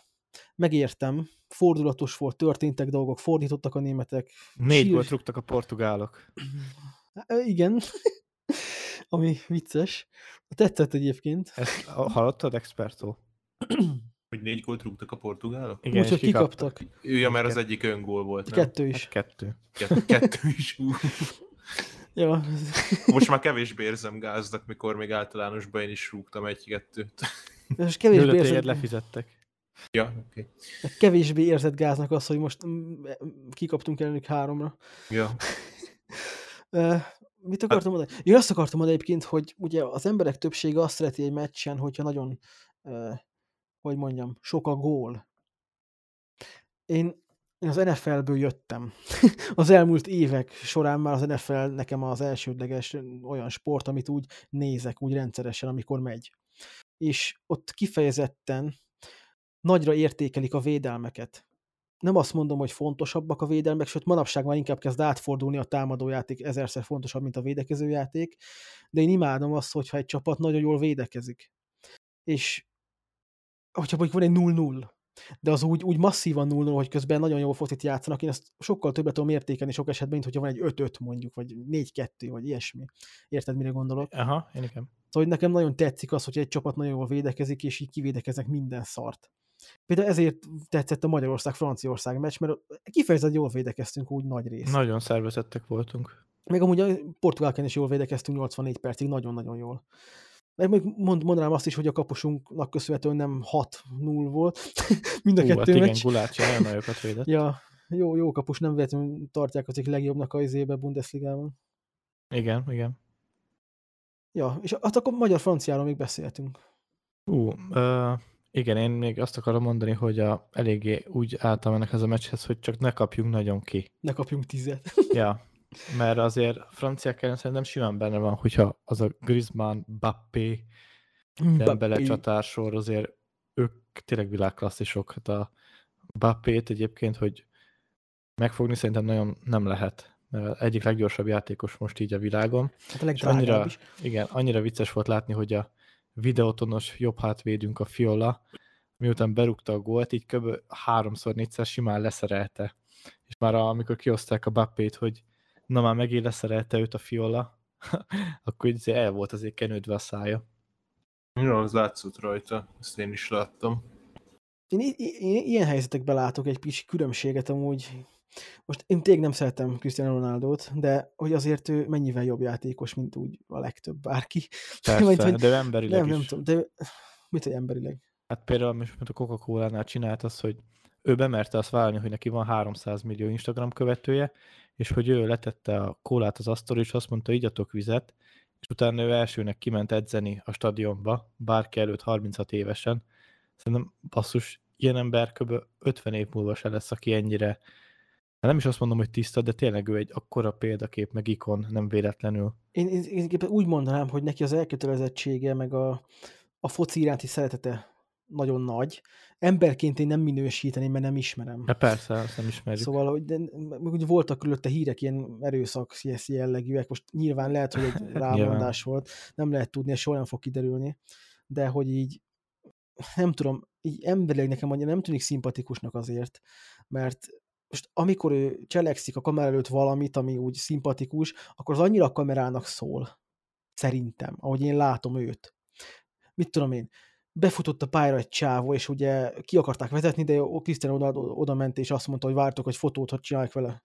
Megértem. Fordulatos volt, történtek dolgok, fordítottak a németek. Négy Sír- gólt rúgtak a portugálok. Igen. Ami vicces. Tetszett egyébként. Ezt hallottad, Expertó? Hogy négy gólt rúgtak a portugálok? Igen, Úgyhogy kikaptak. kikaptak. Ő, ja, mert az egyik öngól volt, nem? Kettő is. Hát kettő. Kettő, kettő is. Ja. Most már kevésbé érzem gáznak, mikor még általánosban én is rúgtam egy-kettőt. Jó, kevésbé téged érzed, lefizettek. Ja, oké. Okay. kevésbé érzed gáznak az, hogy most mm, kikaptunk ellenük háromra. Ja. Mit akartam mondani? Én azt akartam mondani egyébként, hogy ugye az emberek többsége azt szereti egy meccsen, hogyha nagyon, uh, hogy mondjam, sok a gól. Én, én az NFL-ből jöttem. az elmúlt évek során már az NFL nekem az elsődleges olyan sport, amit úgy nézek, úgy rendszeresen, amikor megy. És ott kifejezetten nagyra értékelik a védelmeket. Nem azt mondom, hogy fontosabbak a védelmek, sőt manapság már inkább kezd átfordulni a támadójáték ezerszer fontosabb, mint a védekezőjáték, de én imádom azt, hogyha egy csapat nagyon jól védekezik. És hogyha mondjuk van egy 0-0, de az úgy, úgy masszívan 0 hogy közben nagyon jól focit játszanak, én ezt sokkal többet tudom értékelni sok esetben, mint hogyha van egy 5-5 mondjuk, vagy 4-2, vagy ilyesmi. Érted, mire gondolok? Aha, én igen. Szóval nekem nagyon tetszik az, hogy egy csapat nagyon jól védekezik, és így kivédekeznek minden szart. Például ezért tetszett a Magyarország-Franciaország meccs, mert kifejezetten jól védekeztünk úgy nagy rész. Nagyon szervezettek voltunk. Meg amúgy a portugálken is jól védekeztünk 84 percig, nagyon-nagyon jól. Meg még mond, mondanám azt is, hogy a kapusunknak köszönhetően nem 6-0 volt, mind a Hú, hát kettő igen, meccs. Gulácsi nagyon nagyokat védett. Ja, jó, jó kapus, nem véletlenül tartják az egyik legjobbnak a izébe Bundesligában. Igen, igen. Ja, és hát akkor magyar-franciáról még beszéltünk. Ú, uh, igen, én még azt akarom mondani, hogy a, eléggé úgy álltam ennek ez a meccshez, hogy csak ne kapjunk nagyon ki. Ne kapjunk tizet. Ja, mert azért franciák ellen szerintem simán benne van, hogyha az a Griezmann, Bappé, Dembele csatársor, azért ők tényleg világklasszisok. Hát a Bappét egyébként, hogy megfogni szerintem nagyon nem lehet, mert egyik leggyorsabb játékos most így a világon. Hát a És annyira, is. igen, annyira vicces volt látni, hogy a videótonos jobb hátvédünk a Fiola, miután berúgta a gólt, így kb. háromszor, négyszer simán leszerelte. És már a, amikor kioszták a Bappét, hogy na már megint leszerelte őt a Fiola, akkor így el volt azért kenődve a szája. Ja, az látszott rajta, ezt én is láttam. Én, i- i- én ilyen helyzetekben látok egy kis különbséget amúgy. Most én tényleg nem szeretem Cristiano Ronaldot, de hogy azért ő mennyivel jobb játékos, mint úgy a legtöbb bárki. Persze, Vagy, hogy de ő emberileg nem, is. nem tudom, de mit, hogy emberileg? Hát például most a Coca-Cola-nál csinált az, hogy ő bemerte azt vállalni, hogy neki van 300 millió Instagram követője, és hogy ő letette a kólát az asztalra, és azt mondta, igyatok vizet, és utána ő elsőnek kiment edzeni a stadionba, bárki előtt 36 évesen. Szerintem basszus, ilyen ember kb. 50 év múlva se lesz, aki ennyire, hát nem is azt mondom, hogy tiszta, de tényleg ő egy akkora példakép, meg ikon, nem véletlenül. Én, én, én úgy mondanám, hogy neki az elkötelezettsége, meg a, a foci iránti szeretete nagyon nagy. Emberként én nem minősíteném, mert nem ismerem. Hát persze, azt nem ismerjük. Szóval, hogy, de, hogy voltak körülötte hírek, ilyen erőszak jellegűek, most nyilván lehet, hogy egy rámondás volt, nem lehet tudni, ez soha nem fog kiderülni, de hogy így, nem tudom, így emberileg nekem annyira nem tűnik szimpatikusnak azért, mert most amikor ő cselekszik a kamera előtt valamit, ami úgy szimpatikus, akkor az annyira a kamerának szól. Szerintem, ahogy én látom őt. Mit tudom én, befutott a pályára egy csávó, és ugye ki akarták vezetni, de Cristiano oda, oda ment, és azt mondta, hogy vártok egy fotót, hogy csinálják vele,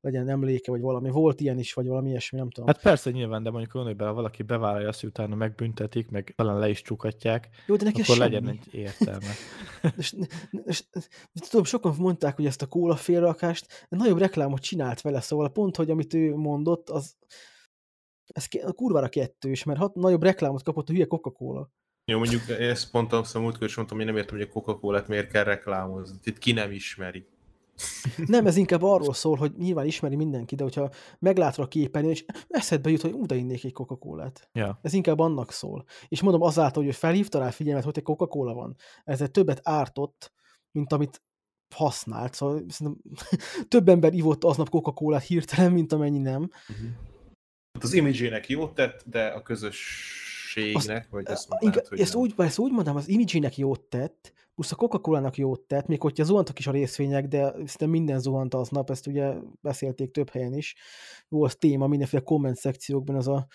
legyen emléke, vagy valami. Volt ilyen is, vagy valami ilyesmi, nem tudom. Hát persze nyilván, de mondjuk bele, ha valaki bevállalja azt, hogy utána megbüntetik, meg talán le is csukatják, Jó, de neki akkor semmi. legyen egy értelme. És, és, tudom, sokan mondták, hogy ezt a kóla félrakást nagyobb reklámot csinált vele, szóval pont, hogy amit ő mondott, az ez ke- kurvára kettős, mert hat, nagyobb reklámot kapott a hülye Coca-Cola. Jó, mondjuk ezt pont a múltkor is mondtam, hogy nem értem, hogy a Coca-Cola-t miért kell reklámozni. Itt ki nem ismeri. Nem, ez inkább arról szól, hogy nyilván ismeri mindenki, de hogyha meglátva a képernyőn, és eszedbe jut, hogy oda innék egy Coca-Colát. Ja. Ez inkább annak szól. És mondom azáltal, hogy felhívta rá figyelmet, hogy egy Coca-Cola van. Ezzel többet ártott, mint amit használt. Szóval szerintem több ember ivott aznap Coca-Colát hirtelen, mint amennyi nem. Hát az imidzsének jót tett, de a közösségnek, vagy ezt mondtad, Inkább, hogy ezt, nem. úgy, ezt úgy mondom, az imidzsének jót tett, plusz a Coca-Cola-nak jót tett, még hogyha zuhantak is a részvények, de szerintem minden zuhant aznap, ezt ugye beszélték több helyen is. Volt téma mindenféle komment szekciókban az a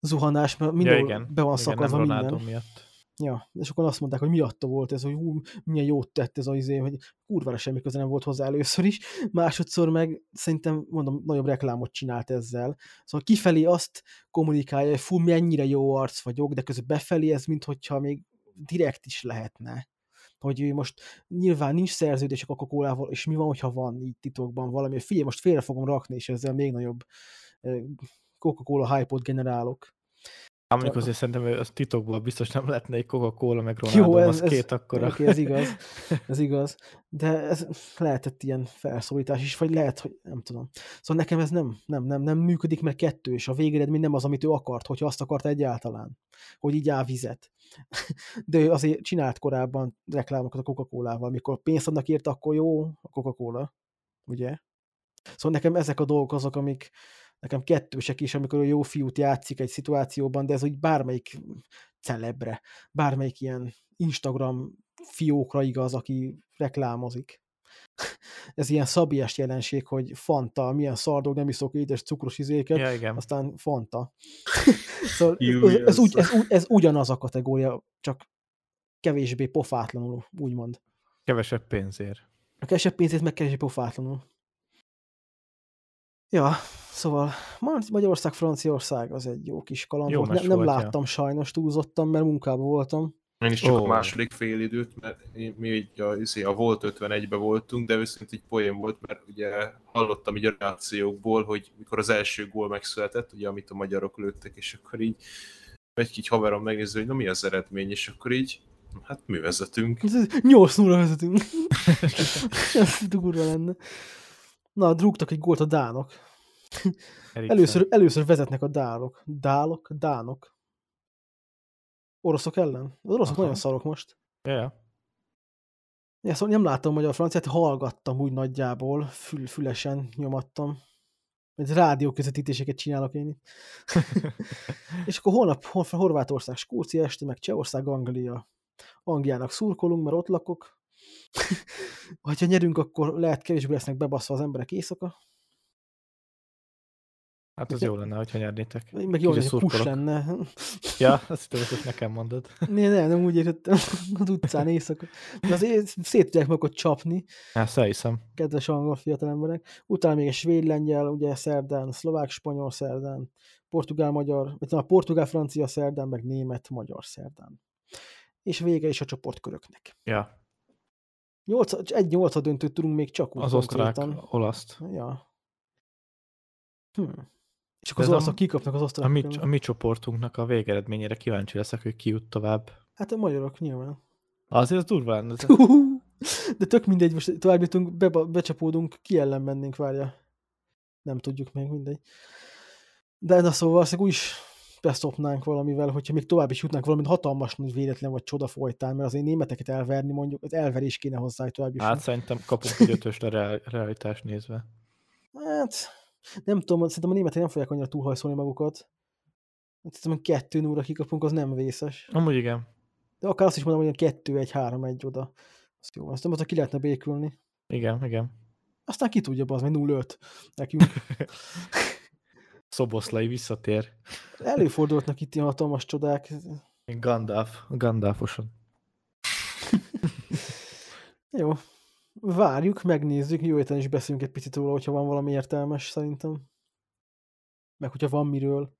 zuhanás, mert ja, mindenhol igen. be van igen, szakazva nem minden. Miatt. Ja, és akkor azt mondták, hogy miatta volt ez, hogy hú, milyen jót tett ez az izé, hogy kurvára semmi köze nem volt hozzá először is, másodszor meg szerintem, mondom, nagyobb reklámot csinált ezzel. Szóval kifelé azt kommunikálja, hogy fú, mennyire jó arc vagyok, de közben befelé ez, minthogyha még direkt is lehetne. Hogy ő most nyilván nincs szerződés a coca és mi van, hogyha van így titokban valami, figyelj, most félre fogom rakni, és ezzel még nagyobb Coca-Cola hype-ot generálok. Hát mondjuk azért szerintem az titokból biztos nem lehetne egy Coca-Cola, meg Ronaldo, Jó, ez, az ez, két akkora. Oké, ez igaz, ez igaz, de ez lehetett ilyen felszólítás is, vagy lehet, hogy nem tudom. Szóval nekem ez nem, nem, nem, nem működik, mert kettős. A végeredmény nem az, amit ő akart, hogyha azt akart egyáltalán, hogy így áll vizet. De ő azért csinált korábban reklámokat a Coca-Colával, mikor pénzt adnak érte, akkor jó a Coca-Cola, ugye? Szóval nekem ezek a dolgok azok, amik nekem kettősek is, amikor a jó fiút játszik egy szituációban, de ez úgy bármelyik celebre, bármelyik ilyen Instagram fiókra igaz, aki reklámozik. Ez ilyen szabiás jelenség, hogy Fanta, milyen szardog, nem iszok édes cukros izéket, Ja, igen. aztán Fanta. szóval ez, ez, úgy, ez- ez, úgy, ez ugyanaz a kategória, csak kevésbé pofátlanul, úgymond. Kevesebb pénzért. A kevesebb pénzét meg kevésbé pofátlanul. Ja, szóval Ma- Magyarország, Franciaország az egy jó kis kaland Jó volt. Ne, nem volt, ja. láttam sajnos túlzottan, mert munkában voltam. Én is csak Ó. a második fél időt, mert mi így a, izé, a volt 51-ben voltunk, de viszont egy poén volt, mert ugye hallottam így a reakciókból, hogy mikor az első gól megszületett, ugye amit a magyarok lőttek, és akkor így egy így haverom megnéző, hogy na mi az eredmény, és akkor így, hát mi vezetünk. 8 0 vezetünk. Ez durva lenne. Na, drúgtak egy gólt a dánok. Először, először vezetnek a dánok. Dálok? Dánok. Oroszok ellen? Az oroszok Aha. nagyon szarok most. Ja, ja. Ja, szóval nem láttam magyar franciát, hallgattam úgy nagyjából, fül, fülesen nyomattam. Egy rádió közvetítéseket csinálok én itt. és akkor holnap Hor- Horvátország, Skócia este, meg Csehország, Anglia. Angliának szurkolunk, mert ott lakok. ha nyerünk, akkor lehet kevésbé lesznek bebaszva az emberek éjszaka. Hát az jó lenne, hogyha nyernétek. Meg jó, hogy szurkolok. lenne. Ja, azt hittem, hogy nekem mondod. Ne, ne, nem úgy értettem az utcán éjszaka. De azért szét tudják magukat csapni, Ezt elhiszem. kedves angol fiatal emberek. Utána még egy svéd-lengyel, ugye szerdán, szlovák-spanyol szerdán, portugál-magyar, vagy a portugál-francia szerdán, meg német-magyar szerdán. És vége is a csoportköröknek. Ja, Nyolc, egy nyolca döntőt tudunk még csak úgy az osztrák, olaszt. Ja. Hm. És akkor az a- olaszok kikapnak az A osztrák. mi, a mi csoportunknak a végeredményére kíváncsi leszek, hogy ki jut tovább. Hát a magyarok nyilván. Azért az durva lenne. ez- De tök mindegy, most tovább jutunk, be, becsapódunk, ki ellen mennénk, várja. Nem tudjuk még, mindegy. De na szóval azt úgy is beszopnánk valamivel, hogyha még tovább is jutnánk valamint hatalmas nagy véletlen vagy csoda folytán, mert azért németeket elverni mondjuk, az elverés kéne hozzá, hogy tovább Hát jussunk. szerintem kapunk egy ötöst a real, realitás nézve. Hát, nem tudom, szerintem a németek nem fogják annyira túlhajszolni magukat. Hát Szerintem kettő núra kikapunk, az nem vészes. Amúgy igen. De akár azt is mondom, hogy ilyen kettő, egy, három, egy oda. Azt jó, azt nem ott ki lehetne békülni. Igen, igen. Aztán ki tudja, az meg 0-5 nekünk. Szoboszlai visszatér. Előfordulhatnak itt ilyen hatalmas csodák. Gandalf. Gandalfosan. Jó. Várjuk, megnézzük, jó héten is beszélünk egy picit róla, hogyha van valami értelmes, szerintem. Meg hogyha van miről.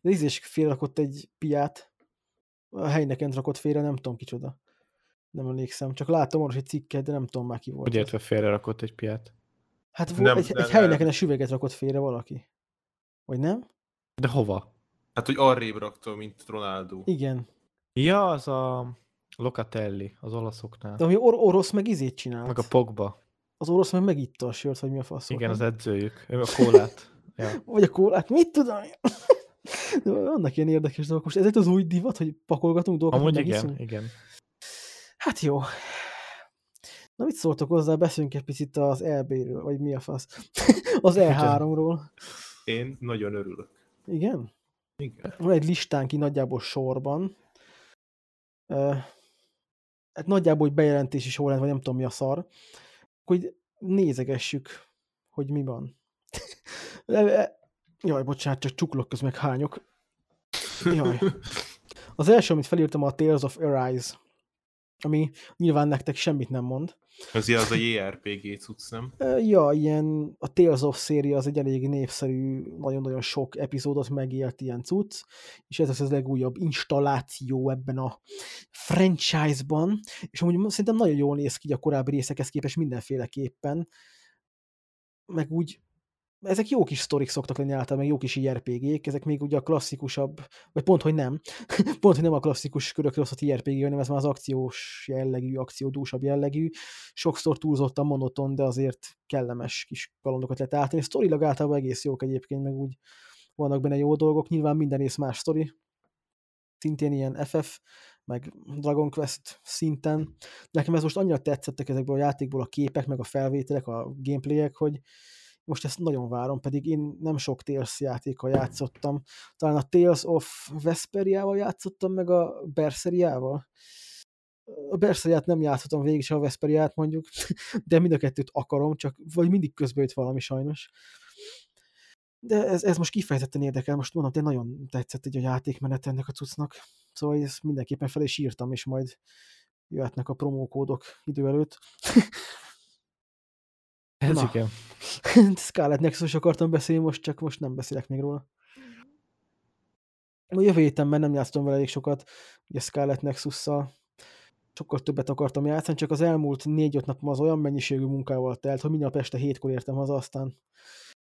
De ízés félrakott egy piát. A helyneken rakott félre, nem tudom kicsoda. Nem emlékszem. Csak láttam arra egy cikket, de nem tudom már ki volt. Hogy értve félre rakott egy piát. Hát Nem, nem, egy, de egy nem. helyneken a süveget rakott félre valaki. Vagy nem? De hova? Hát, hogy arrébb raktól, mint Ronaldo. Igen. Ja, az a Locatelli, az olaszoknál. De ami or- orosz meg izét csinált. Meg a Pogba. Az orosz meg megitta a sört, vagy mi a fasz Igen, az edzőjük. Ő a kólát. Ja. Vagy a kólát, mit tudom én? De Vannak ilyen érdekes dolgok. Most ez az új divat, hogy pakolgatunk dolgokat, Amúgy igen, megiszunk? igen. Hát jó. Na mit szóltok hozzá, beszéljünk egy picit az EB-ről, vagy mi a fasz? az E3-ról. Én nagyon örülök. Igen? Igen. Van egy listánk így nagyjából sorban. Hát nagyjából, hogy bejelentési sorrend, vagy nem tudom mi a szar. Hogy nézegessük, hogy mi van. E- e- Jaj, bocsánat, csak csuklok közben meg hányok. Jaj. Az első, amit felírtam, a Tales of Arise, ami nyilván nektek semmit nem mond. Az az a JRPG cucc, nem? Ja, ilyen a Tales of széria az egy elég népszerű, nagyon-nagyon sok epizódot megélt ilyen cucc, és ez az az legújabb installáció ebben a franchise-ban, és amúgy szerintem nagyon jól néz ki a korábbi részekhez képest mindenféleképpen, meg úgy ezek jó kis sztorik szoktak lenni általában, jó kis IRPG-k, ezek még ugye a klasszikusabb, vagy pont, hogy nem, pont, hogy nem a klasszikus körökre osztott IRPG, hanem ez már az akciós jellegű, akciódúsabb jellegű, sokszor túlzottan monoton, de azért kellemes kis kalandokat lehet átni. Sztorilag általában egész jók egyébként, meg úgy vannak benne jó dolgok, nyilván minden rész más sztori, szintén ilyen FF, meg Dragon Quest szinten. Nekem ez most annyira tetszettek ezekből a játékból a képek, meg a felvételek, a gameplayek, hogy most ezt nagyon várom, pedig én nem sok Tales játékkal játszottam. Talán a Tales of Vesperiával játszottam, meg a Berseriával. A Berseriát nem játszottam végig, se a Vesperiát mondjuk, de mind a kettőt akarom, csak vagy mindig közbe jött valami sajnos. De ez, ez most kifejezetten érdekel, most mondom, de nagyon tetszett egy a játékmenet ennek a cuccnak. Szóval ezt mindenképpen fel is írtam, és majd jöhetnek a promókódok idő előtt. Ez Na. igen. Scarlet Nexus akartam beszélni, most csak most nem beszélek még róla. A jövő hétenben nem játszottam vele elég sokat, ugye Scarlet Nexus-szal. Sokkal többet akartam játszani, csak az elmúlt négy-öt napom az olyan mennyiségű munkával telt, hogy minden nap este hétkor értem haza, aztán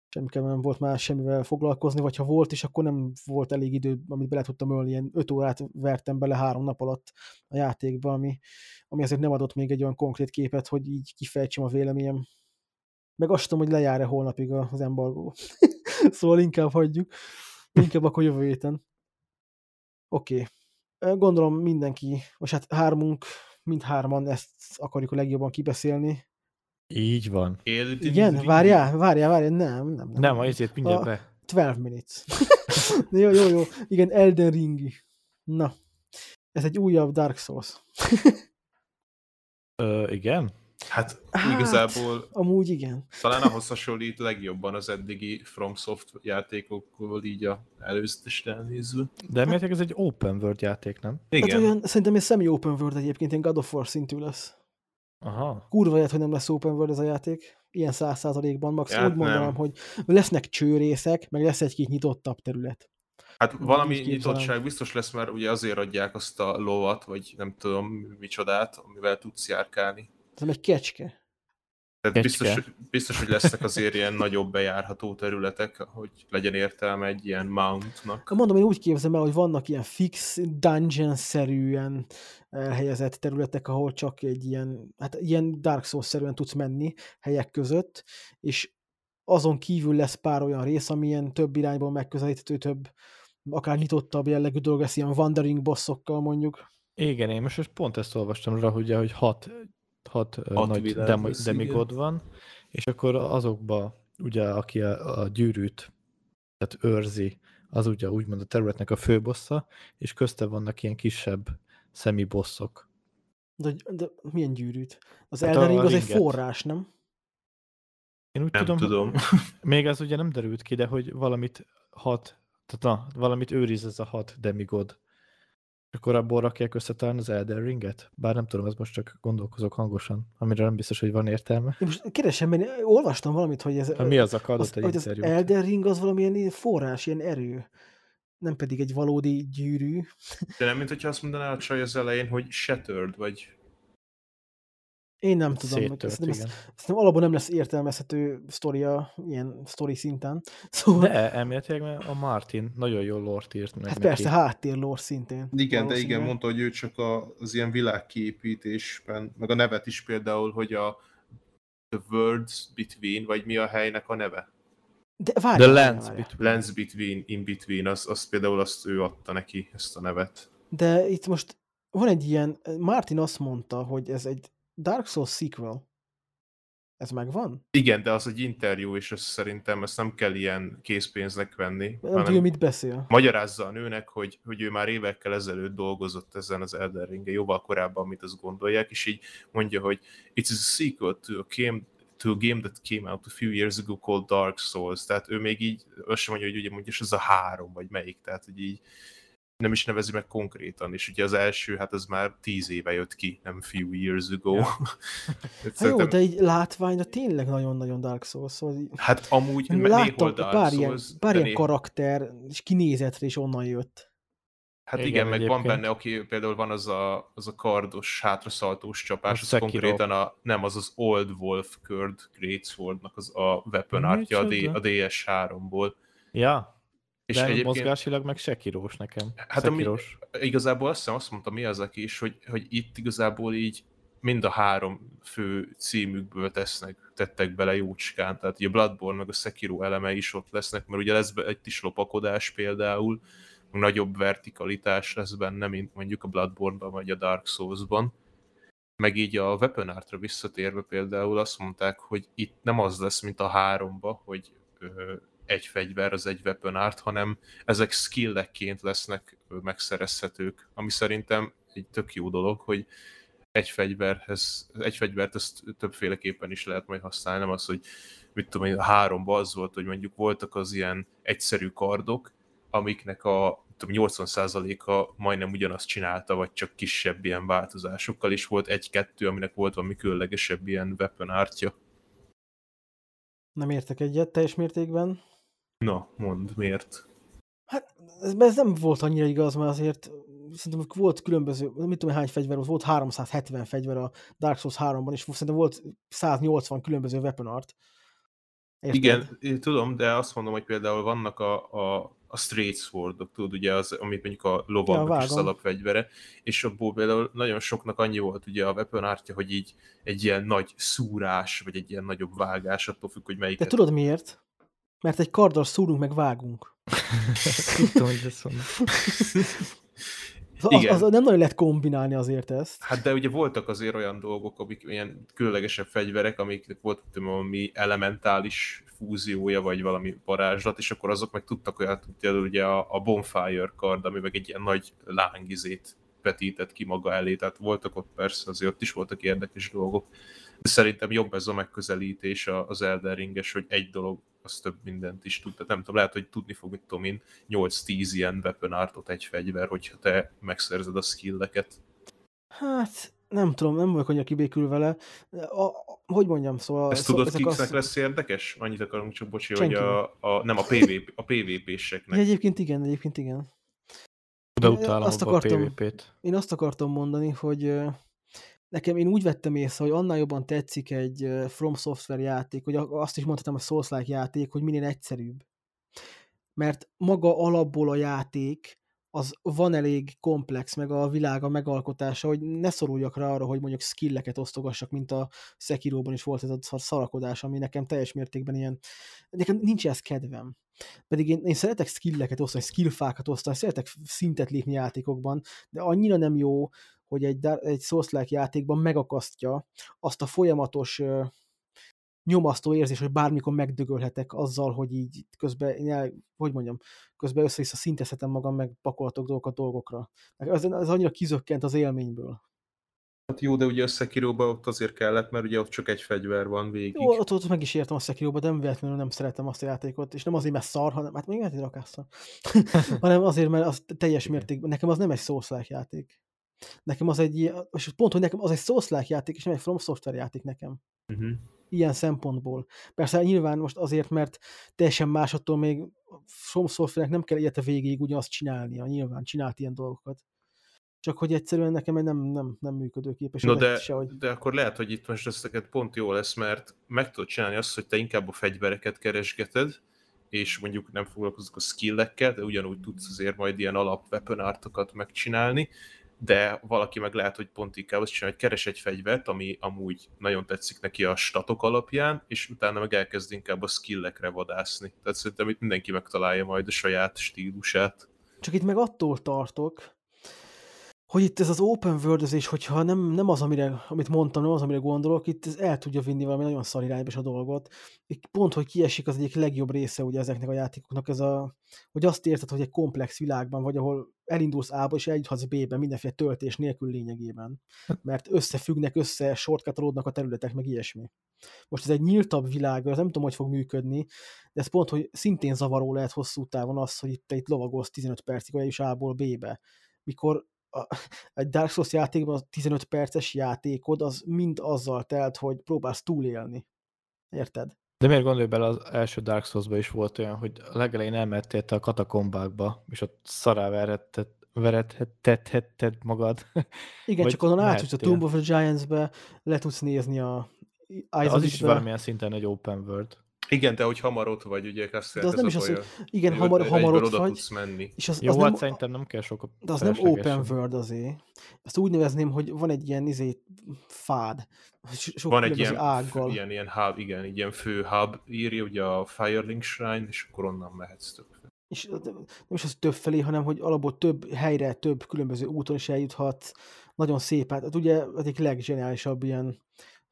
semmiképpen nem volt már semmivel foglalkozni, vagy ha volt is, akkor nem volt elég idő, amit bele tudtam ölni, ilyen öt órát vertem bele három nap alatt a játékba, ami, ami azért nem adott még egy olyan konkrét képet, hogy így kifejtsem a véleményem. Meg azt tudom, hogy lejár-e holnapig az embargó. szóval inkább hagyjuk. Inkább akkor jövő héten. Oké. Okay. Gondolom mindenki, vagy hát hármunk, mind hárman ezt akarjuk a legjobban kibeszélni. Így van. Elden Igen? Várjál, várjál, várjál, nem, nem. Nem, Nem, azért mindjárt A- be. 12 minutes. jó, jó, jó. Igen, Elden Ring. Na. Ez egy újabb Dark Souls. Ö, igen? Hát Hát. igazából Amúgy igen. talán ahhoz hasonlít legjobban az eddigi FromSoft játékokkal így a előzetesre elnézve. De miért ez egy open world játék, nem? Hát Igen. olyan, szerintem ez semi-open world egyébként, ilyen God of War szintű lesz. Aha. Kurva lehet, hogy nem lesz open world ez a játék. Ilyen száz százalékban. Max Hát úgy mondanám, nem. hogy lesznek csőrészek, meg lesz egy-két nyitottabb terület. Hát valami nyitottság biztos lesz, mert ugye azért adják azt a lovat, vagy nem tudom micsodát, amivel tudsz járkálni. Ez egy kecske. Tehát Kecske. biztos, biztos, hogy lesznek azért ilyen nagyobb bejárható területek, hogy legyen értelme egy ilyen mountnak. Mondom, én úgy képzelem el, hogy vannak ilyen fix dungeon-szerűen elhelyezett területek, ahol csak egy ilyen, hát ilyen Dark Souls-szerűen tudsz menni helyek között, és azon kívül lesz pár olyan rész, ami ilyen több irányból megközelíthető, több akár nyitottabb jellegű dolog lesz, ilyen wandering bossokkal mondjuk. Igen, én most most pont ezt olvastam rá, ugye, hogy hat, hat, hat nagy világ demo, lesz, demigod van, és akkor azokba, ugye, aki a, a gyűrűt tehát őrzi, az ugye úgymond a területnek a főbossza, és közte vannak ilyen kisebb szemibosszok. De, de milyen gyűrűt? Az Hát Elden Ring az egy forrás, nem? Én úgy Nem tudom, tudom. még az ugye nem derült ki, de hogy valamit hat, tehát na, valamit őriz ez a hat demigod. És akkor abból rakják össze talán az Elden Ringet? Bár nem tudom, ez most csak gondolkozok hangosan, amire nem biztos, hogy van értelme. Én most keresem, mert én olvastam valamit, hogy ez, Hát mi az akadott az, egy hogy az? Elden Ring az valamilyen ilyen forrás, ilyen erő. Nem pedig egy valódi gyűrű. De nem, mint hogyha azt mondaná a csaj az elején, hogy shattered, vagy Én nem tudom. meg Széttört, Szerintem, igen. ez, szerintem alapból nem lesz értelmezhető sztoria, ilyen sztori szinten. Szóval, De elméletileg mert a Martin nagyon jó lort írt meg hát neki. persze, háttérlór szintén. Igen, de igen, mondta, hogy ő csak a, az ilyen világkiépítésben, meg a nevet is például, hogy a The Words Between, vagy mi a helynek a neve? De The várjál, várjál, Lens. Between. Lens Between, In Between, az, az például azt ő adta neki, ezt a nevet. De itt most van egy ilyen, Martin azt mondta, hogy ez egy Dark Souls sequel. Ez megvan? Igen, de az egy interjú, és ez szerintem ezt nem kell ilyen készpénznek venni, Nem tudja, mit beszél. magyarázza a nőnek, hogy, hogy ő már évekkel ezelőtt dolgozott ezen az Elden ring jóval korábban, mint azt gondolják, és így mondja, hogy it's a sequel to a game, to a game that came out a few years ago called Dark Souls, tehát ő még így, azt sem mondja, hogy ugye mondja, és ez a három, vagy melyik, tehát hogy így nem is nevezi meg konkrétan, és ugye az első, hát az már tíz éve jött ki, nem few years ago. Ja. Hát Hát jó, szerintem- de így látványra tényleg nagyon-nagyon Dark Souls. Szóval így, Hát amúgy néhol Dark ilyen, Souls, pár de ilyen néhol- karakter, és kinézetre is onnan jött. Hát igen, Igen, meg van egyébként. benne, aki például van az a, az a kardos, hátraszaltós csapás, A az Sekiro. konkrétan a, nem, az az Old Wolf Curd Greatswordnak az a weapon artja a, D, a DS3-ból. Ja, És de egyébként, mozgásilag meg sekirós nekem. Hát ami- Sekirós. igazából azt hiszem, azt mondta mi az, aki is, hogy, hogy itt igazából így mind a három fő címükből tesznek, tettek bele jócskán, tehát a Bloodborne meg a Sekiro elemei is ott lesznek, mert ugye lesz egy kis lopakodás például, nagyobb vertikalitás lesz benne, mint mondjuk a Bloodborne-ban vagy a Dark Souls-ban. Meg így a Weapon Artra visszatérve például azt mondták, hogy itt nem az lesz, mint a háromba, hogy egy fegyver az egy Weapon Art, hanem ezek skillekként lesznek megszerezhetők, ami szerintem egy tök jó dolog, hogy egy fegyverhez, egy fegyvert ezt többféleképpen is lehet majd használni, nem az, hogy mit tudom én, a háromban az volt, hogy mondjuk voltak az ilyen egyszerű kardok, amiknek a tudom, 80%-a majdnem ugyanazt csinálta, vagy csak kisebb ilyen változásokkal, és volt egy-kettő, aminek volt valami különlegesebb ilyen weapon artja. Nem értek egyet teljes mértékben. Na, mondd, miért? Hát ez, nem volt annyira igaz, mert azért szerintem volt különböző, mit tudom, hány fegyver volt, volt 370 fegyver a Dark Souls 3-ban, és szerintem volt 180 különböző weapon art. Érted? Igen, én tudom, de azt mondom, hogy például vannak a, a, a straight swordok, tudod, ugye az, amit mondjuk a lovagnak Ja, is az alapfegyvere, és abból például nagyon soknak annyi volt ugye a weapon artja, hogy így egy ilyen nagy szúrás, vagy egy ilyen nagyobb vágás, attól függ, hogy De melyiket. tudod miért? Mert egy karddal szúrunk, meg vágunk. Tudtam, hogy mondom. Az, Igen. az, az nem nagyon lehet kombinálni azért ezt. Hát de ugye voltak azért olyan dolgok, amik ilyen különlegesebb fegyverek, amik volt tudom, valami elementális fúziója, vagy valami varázslat, és akkor azok meg tudtak olyat, hogy például ugye a, a Bonfire card, ami meg egy ilyen nagy lángizét vetített ki maga elé, tehát voltak ott persze, azért ott is voltak érdekes dolgok. De szerintem jobb ez a megközelítés a- az Elden Ringes, hogy egy dolog az több mindent is tud. Tehát nem tudom, lehet, hogy tudni fog, mit tudom én, 8-10 ilyen weapon artot egy fegyver, hogyha te megszerzed a skilleket. Hát, nem tudom, nem vagyok annyira kibékül vele. A, a, hogy mondjam, szóval... Ezt szó- tudod, kiknek az- lesz érdekes? Annyit akarunk csak, bocsi, hogy Senkinek. a, a, nem a, PvP, a PvP-seknek. egyébként igen, egyébként igen. De utálom azt abba a akartam- PvP-t. Én azt akartam mondani, hogy nekem én úgy vettem észre, hogy annál jobban tetszik egy From Software játék, hogy azt is mondhatom, hogy Souls-like játék, hogy minél egyszerűbb. Mert maga alapból a játék, az van elég komplex, meg a világa megalkotása, hogy ne szoruljak rá arra, hogy mondjuk skilleket osztogassak, mint a Sekiroban is volt ez a szar- szarakodás, ami nekem teljes mértékben ilyen, nekem nincs ez kedvem. Pedig én, én szeretek skilleket osztani, skillfákat osztani, szeretek szintet lépni játékokban, de annyira nem jó, hogy egy, egy souls játékban megakasztja azt a folyamatos nyomasztó érzés, hogy bármikor megdögölhetek azzal, hogy így közben, én el, hogy mondjam, közben össze-vissza szintezhetem magam, meg pakolatok dolgokat dolgokra. Ez, ez annyira kizökkent az élményből. Hát jó, de ugye a Sekiroba ott azért kellett, mert ugye ott csak egy fegyver van végig. Jó, ott, ott meg is értem a Sekiroba, de nem véletlenül nem szeretem azt a játékot, és nem azért, mert szar, hanem, hát még lehet, hogy hanem azért, mert az teljes mértékben, nekem az nem egy souls játék. Nekem az egy, ilyen- és pont, hogy nekem az egy souls játék, és nem egy From Software játék nekem. Uh-huh. ilyen szempontból. Persze nyilván most azért, mert teljesen más attól még From Software-nek nem kell élete végéig ugyanazt csinálnia, nyilván csinált ilyen dolgokat. Csak hogy egyszerűen nekem egy nem, nem, nem működőképes. No de, Se, hogy... de akkor lehet, hogy itt most ez neked pont jó lesz, mert meg tudod csinálni azt, hogy te inkább a fegyvereket keresgeted, és mondjuk nem foglalkozok a skillekkel, de ugyanúgy tudsz azért majd ilyen alap weapon artokat megcsinálni, de valaki meg lehet, hogy pont inkább azt csinál, hogy keres egy fegyvert, ami amúgy nagyon tetszik neki a statok alapján, és utána meg elkezd inkább a skillekre vadászni. Tehát szerintem itt mindenki megtalálja majd a saját stílusát. Csak itt meg attól tartok, hogy itt ez az open world hogyha nem, nem az, amire, amit mondtam, nem az, amire gondolok, itt ez el tudja vinni valami nagyon szar irányba is a dolgot. Itt pont, hogy kiesik az egyik legjobb része ugye ezeknek a játékoknak, ez a, hogy azt érted, hogy egy komplex világban vagy, ahol elindulsz A-ba és eljuthatsz B-be mindenféle töltés nélkül lényegében. Mert összefüggnek, össze shortcutolódnak a területek, meg ilyesmi. Most ez egy nyíltabb világ, az nem tudom, hogy fog működni, de ez pont, hogy szintén zavaró lehet hosszú távon az, hogy itt te itt lovagolsz 15 percig, vagy is A-ból B-be. Mikor a, egy Dark Souls játékban a 15 perces játékod az mind azzal telt, hogy próbálsz túlélni. Érted? De miért gondolj bele, az első Dark souls is volt olyan, hogy a legelején elmertél te a katakombákba, és ott szará veretted, verethetted magad. Igen, csak onnan átjutsz a. Tomb of the Giants-be, le tudsz nézni a De az is It-be. valamilyen szinten egy open world. Igen, de hogy hamar ott vagy, ugye, azt De az nem is az, hogy igen, hamar, hamar ott oda vagy, tudsz menni. és az, Jó, az hát nem, szerintem nem kell sok de az nem open world azért. Ezt úgy nevezném, hogy van egy ilyen izé, fád, so- sok Van egy ilyen, ággal. ilyen, ilyen hub, igen, egy ilyen fő hub írja, ugye a Firelink Shrine, és akkor onnan mehetsz több. és nem is az több felé, hanem hogy alapból több helyre, több különböző úton is eljuthat. Nagyon szép, hát ugye egyik leggeniálisabb ilyen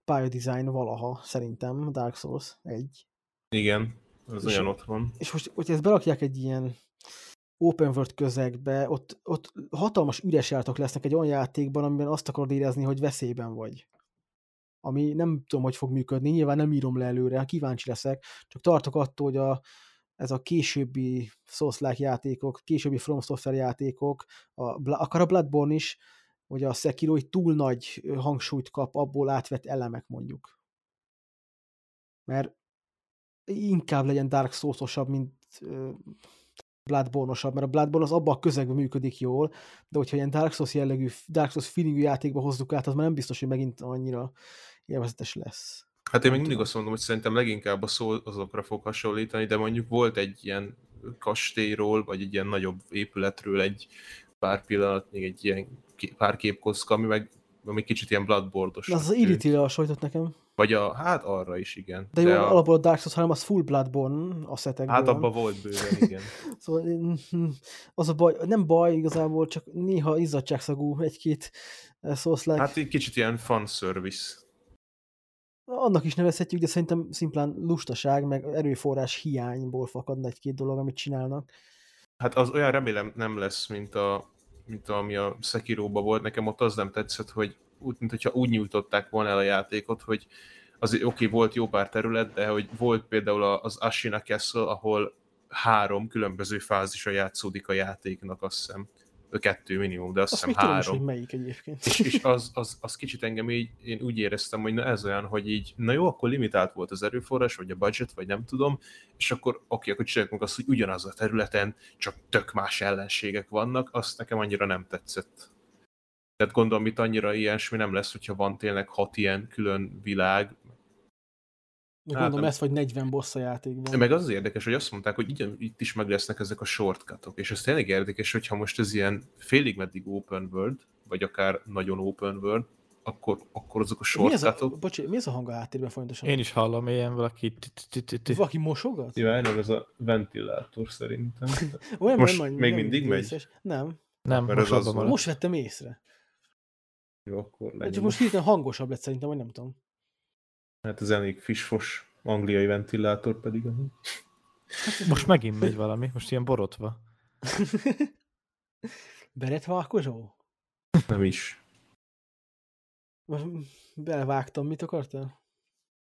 pályadesign valaha, szerintem, Dark Souls 1. Igen, az És- olyan ott van. És most, hogyha ezt berakják egy ilyen open world közegbe, ott, ott hatalmas üres járatok lesznek egy olyan játékban, amiben azt akarod érezni, hogy veszélyben vagy. Ami nem tudom, hogy fog működni, nyilván nem írom le előre, kíváncsi leszek, csak tartok attól, hogy a, ez a későbbi souls játékok, későbbi From Software játékok, a, akár a Bloodborne is, vagy a Sekiro egy túl nagy hangsúlyt kap abból átvett elemek mondjuk. Mert inkább legyen Dark Souls-osabb, mint ö, Bloodborne-osabb, mert a Bloodborne az abban a közegben működik jól, de hogyha ilyen Dark Souls jellegű, Dark Souls feelingű játékba hozzuk át, az már nem biztos, hogy megint annyira élvezetes lesz. Hát én még mindig azt mondom, hogy szerintem leginkább a szó azokra fog hasonlítani, de mondjuk volt egy ilyen kastélyról, vagy egy ilyen nagyobb épületről egy pár pillanat, még egy ilyen pár képkocka, ami meg ami kicsit ilyen bloodbordos. Az az Irity-re hasonlított nekem. Vagy a, hát arra is, igen. De jó, a, alapból a Dark Souls 3 az full Bloodborne aszetekből. hát abban volt bőven, igen. Szóval mm, az a baj, nem baj igazából, csak néha izzadságszagú egy-két szósz like. Hát egy kicsit ilyen fanservice. Annak is nevezhetjük, de szerintem szimplán lustaság, meg erőforrás hiányból fakadna egy-két dolog, amit csinálnak. Hát az olyan remélem nem lesz, mint, a, mint ami a Sekiroba volt. Nekem ott az nem tetszett, hogy úgy, mint hogyha úgy nyújtották volna el a játékot, hogy az oké, okay, volt jó pár terület, de hogy volt például az Ashina Castle, ahol három különböző fázisa játszódik a játéknak, azt hiszem. Kettő minimum, de azt, Azt hiszem tudom három. hogy melyik egyébként. És, és az, az, az kicsit engem így, én úgy éreztem, hogy na ez olyan, hogy így, na jó, akkor limitált volt az erőforrás, vagy a budget, vagy nem tudom, és akkor oké, akkor csináljuk meg azt, hogy ugyanaz a területen csak tök más ellenségek vannak, azt nekem annyira nem tetszett. Tehát gondolom, itt annyira ilyesmi nem lesz, hogyha van tényleg hat ilyen külön világ. Még Hát Mondom, nem. ez vagy 40 boss a játékban. Meg az az érdekes, hogy azt mondták, hogy így, itt is meg lesznek ezek a shortcutok, és ez tényleg érdekes, hogyha most ez ilyen félig meddig open world, vagy akár nagyon open world, akkor, akkor azok a Mi ez a, shortcutok... bocsi, mi ez a hang a háttérben folyamatosan? Én is hallom ilyen valaki... Valaki mosogat? Jaj, ez a ventilátor szerintem. Olyan, Most még mindig megy? Nem. Nem, az. Most vettem észre. Jó, akkor Csak legyen. most hirtelen hangosabb lett szerintem, vagy nem tudom. Hát ez elég fisfos angliai ventilátor pedig. amúgy. Most megint megy valami, most ilyen borotva. Beretvákozsó? Nem is. Most Belevágtam, mit akartál?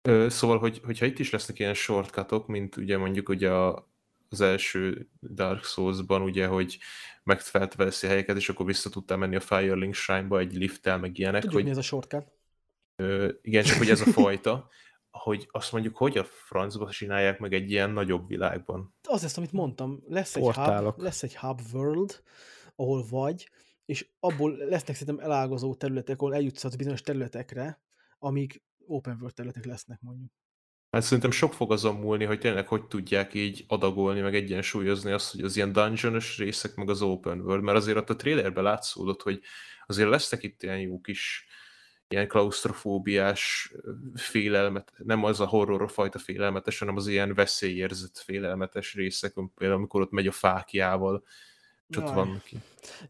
Ö, szóval, hogy, hogyha itt is lesznek ilyen shortcutok, mint ugye mondjuk ugye a, az első Dark Souls-ban, ugye, hogy megfeltveszi helyeket, és akkor vissza tudtál menni a Firelink Shrine-ba egy lifttel, meg ilyenek, Tudjuk, hogy mi ez a shortcut. Ö, igen, csak hogy ez a fajta, hogy azt mondjuk, hogy a francba csinálják meg egy ilyen nagyobb világban. Az lesz, amit mondtam. Lesz egy, Portálok. hub, lesz egy hub world, ahol vagy, és abból lesznek szerintem elágazó területek, ahol eljutsz bizonyos területekre, amik open world területek lesznek mondjuk. Hát szerintem sok fog azon múlni, hogy tényleg hogy tudják így adagolni, meg egyensúlyozni azt, hogy az ilyen dungeonos részek, meg az open world, mert azért ott a trailerben látszódott, hogy azért lesznek itt ilyen jó kis ilyen klaustrofóbiás félelmet, nem az a horror fajta félelmetes, hanem az ilyen veszélyérzet félelmetes részek, például amikor ott megy a fákjával, és ott Jaj. vannak ki.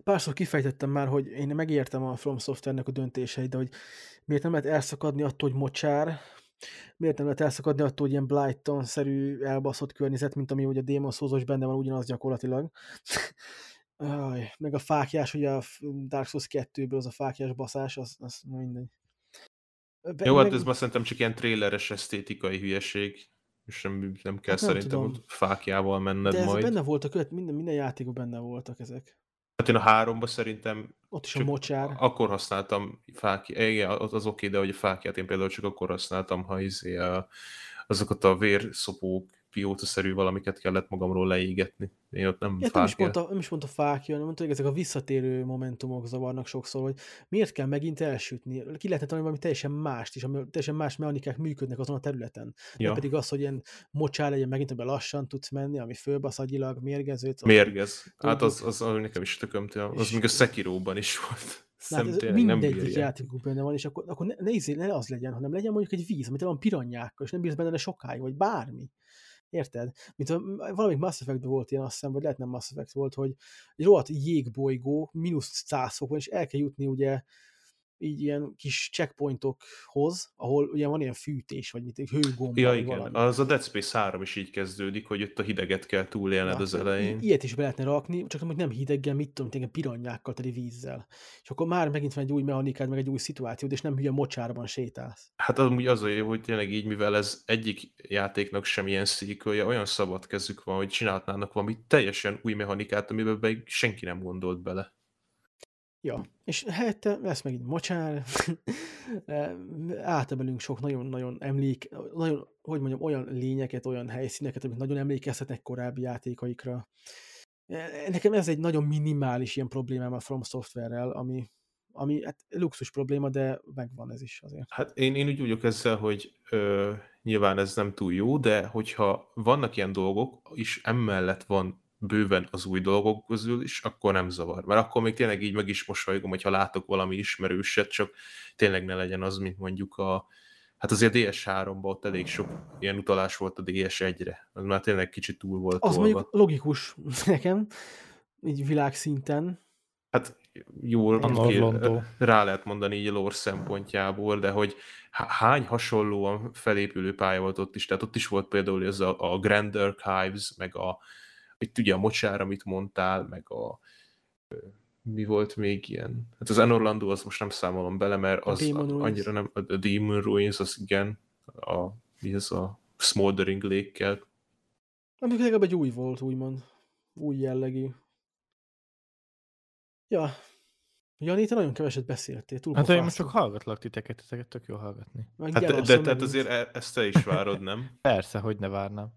Párszor kifejtettem már, hogy én megértem a From Software-nek a döntéseit, de hogy miért nem lehet elszakadni attól, hogy mocsár, miért nem lehet elszakadni attól, hogy ilyen Blighton-szerű elbaszott környezet, mint ami ugye a Demon souls benne van ugyanaz gyakorlatilag. Aj, meg a fákjás, ugye a Dark Souls 2-ből az a fákjás baszás, az, az mindegy. Be- Jó, hát meg- ez már szerintem csak ilyen tréleres esztétikai hülyeség, és nem, nem kell Hát nem szerintem tudom. ott fákjával menned de ez majd. benne voltak, minden, minden játékban benne voltak ezek. Hát én a háromba szerintem Ott is a mocsár. akkor használtam fákját, igen, az, az oké, de hogy a fákját én például csak akkor használtam, ha izé a, azokat a vérszopó pióta-szerű valamiket kellett magamról leégetni. Én ott nem Ja, nem, is pont a, nem is pont a fákja, hanem mondta, hogy ezek a visszatérő momentumok zavarnak sokszor, hogy miért kell megint elsütni. Ki lehetne találni valami teljesen mást is, ami teljesen más mechanikák működnek azon a területen. Ja. Ja, pedig az, hogy ilyen mocsár legyen megint, amiben lassan tudsz menni, ami fölbasz agyilag, mérgezőt. mérgez. Hát az, az, az nekem is tökömte. Az még a Sekiróban is volt. Hát ez mindegyik játékunk benne van, és akkor, akkor ne, ne, izé- ne az legyen, hanem legyen mondjuk egy víz, amit van piranyákkal, és nem bírsz benne sokáig, vagy bármi. Érted? Mint a, valamelyik Mass effect volt ilyen, azt hiszem, vagy lehet nem Mass Effect volt, hogy egy rohadt jégbolygó, mínusz 100 fokon, és el kell jutni ugye így ilyen kis checkpointokhoz, ahol ugye van ilyen fűtés, vagy mit, egy hőgomba, Ja, igen. valami. Az a Dead Space 3 is így kezdődik, hogy ott a hideget kell túlélned Na, az i- elején. Ilyet is be lehetne rakni, csak hogy nem hideggel, mit tudom, tényleg piranyákkal teli vízzel. És akkor már megint van egy új mechanikád, meg egy új szituációd, és nem hülye mocsárban sétálsz. Hát amúgy az a jó, hogy tényleg így, mivel ez egyik játéknak sem ilyen szíkölje, olyan szabad kezük van, hogy csinálhatnának valami teljesen új mechanikát, amiben be senki nem gondolt bele. Ja, és helyette lesz megint mocsár, átemelünk sok nagyon-nagyon emlék, nagyon, hogy mondjam, olyan lényeket, olyan helyszíneket, amik nagyon emlékeztetnek korábbi játékaikra. E, Nekem ez egy nagyon minimális ilyen problémám a From Software-rel, ami, ami hát luxus probléma, de megvan ez is azért. Hát én, én úgy vagyok ezzel, hogy ö, nyilván ez nem túl jó, de hogyha vannak ilyen dolgok, és emellett van bőven az új dolgok közül is, akkor nem zavar. Mert akkor még tényleg így meg is mosolygom, hogyha látok valami ismerőset, csak tényleg ne legyen az, mint mondjuk a hát azért DS3-ban ott elég sok ilyen utalás volt a DS1-re. Az már tényleg kicsit túl volt Az tolva. mondjuk logikus nekem, így világszinten. Hát jól Orlando. rá lehet mondani így a lore szempontjából, de hogy há- hány hasonlóan felépülő pálya volt ott is, tehát ott is volt például ez a, a Grand Archives, meg a, itt ugye a mocsár, amit mondtál, meg a mi volt még ilyen? Hát az Enorlando az most nem számolom bele, mert A az Demon Ruins. annyira nem, a a Demon Ruins az igen, a, mi ez a Smoldering Lake-kel. Amikor legalább egy új volt, úgymond. Új jellegű. Ja. Jani, te nagyon keveset beszéltél. Túl Hát én most csak hallgatlak titeket, titeket tök jó hallgatni. Meg Hát de, de tehát azért e- ezt te is várod, nem? Persze, hogy ne várnám.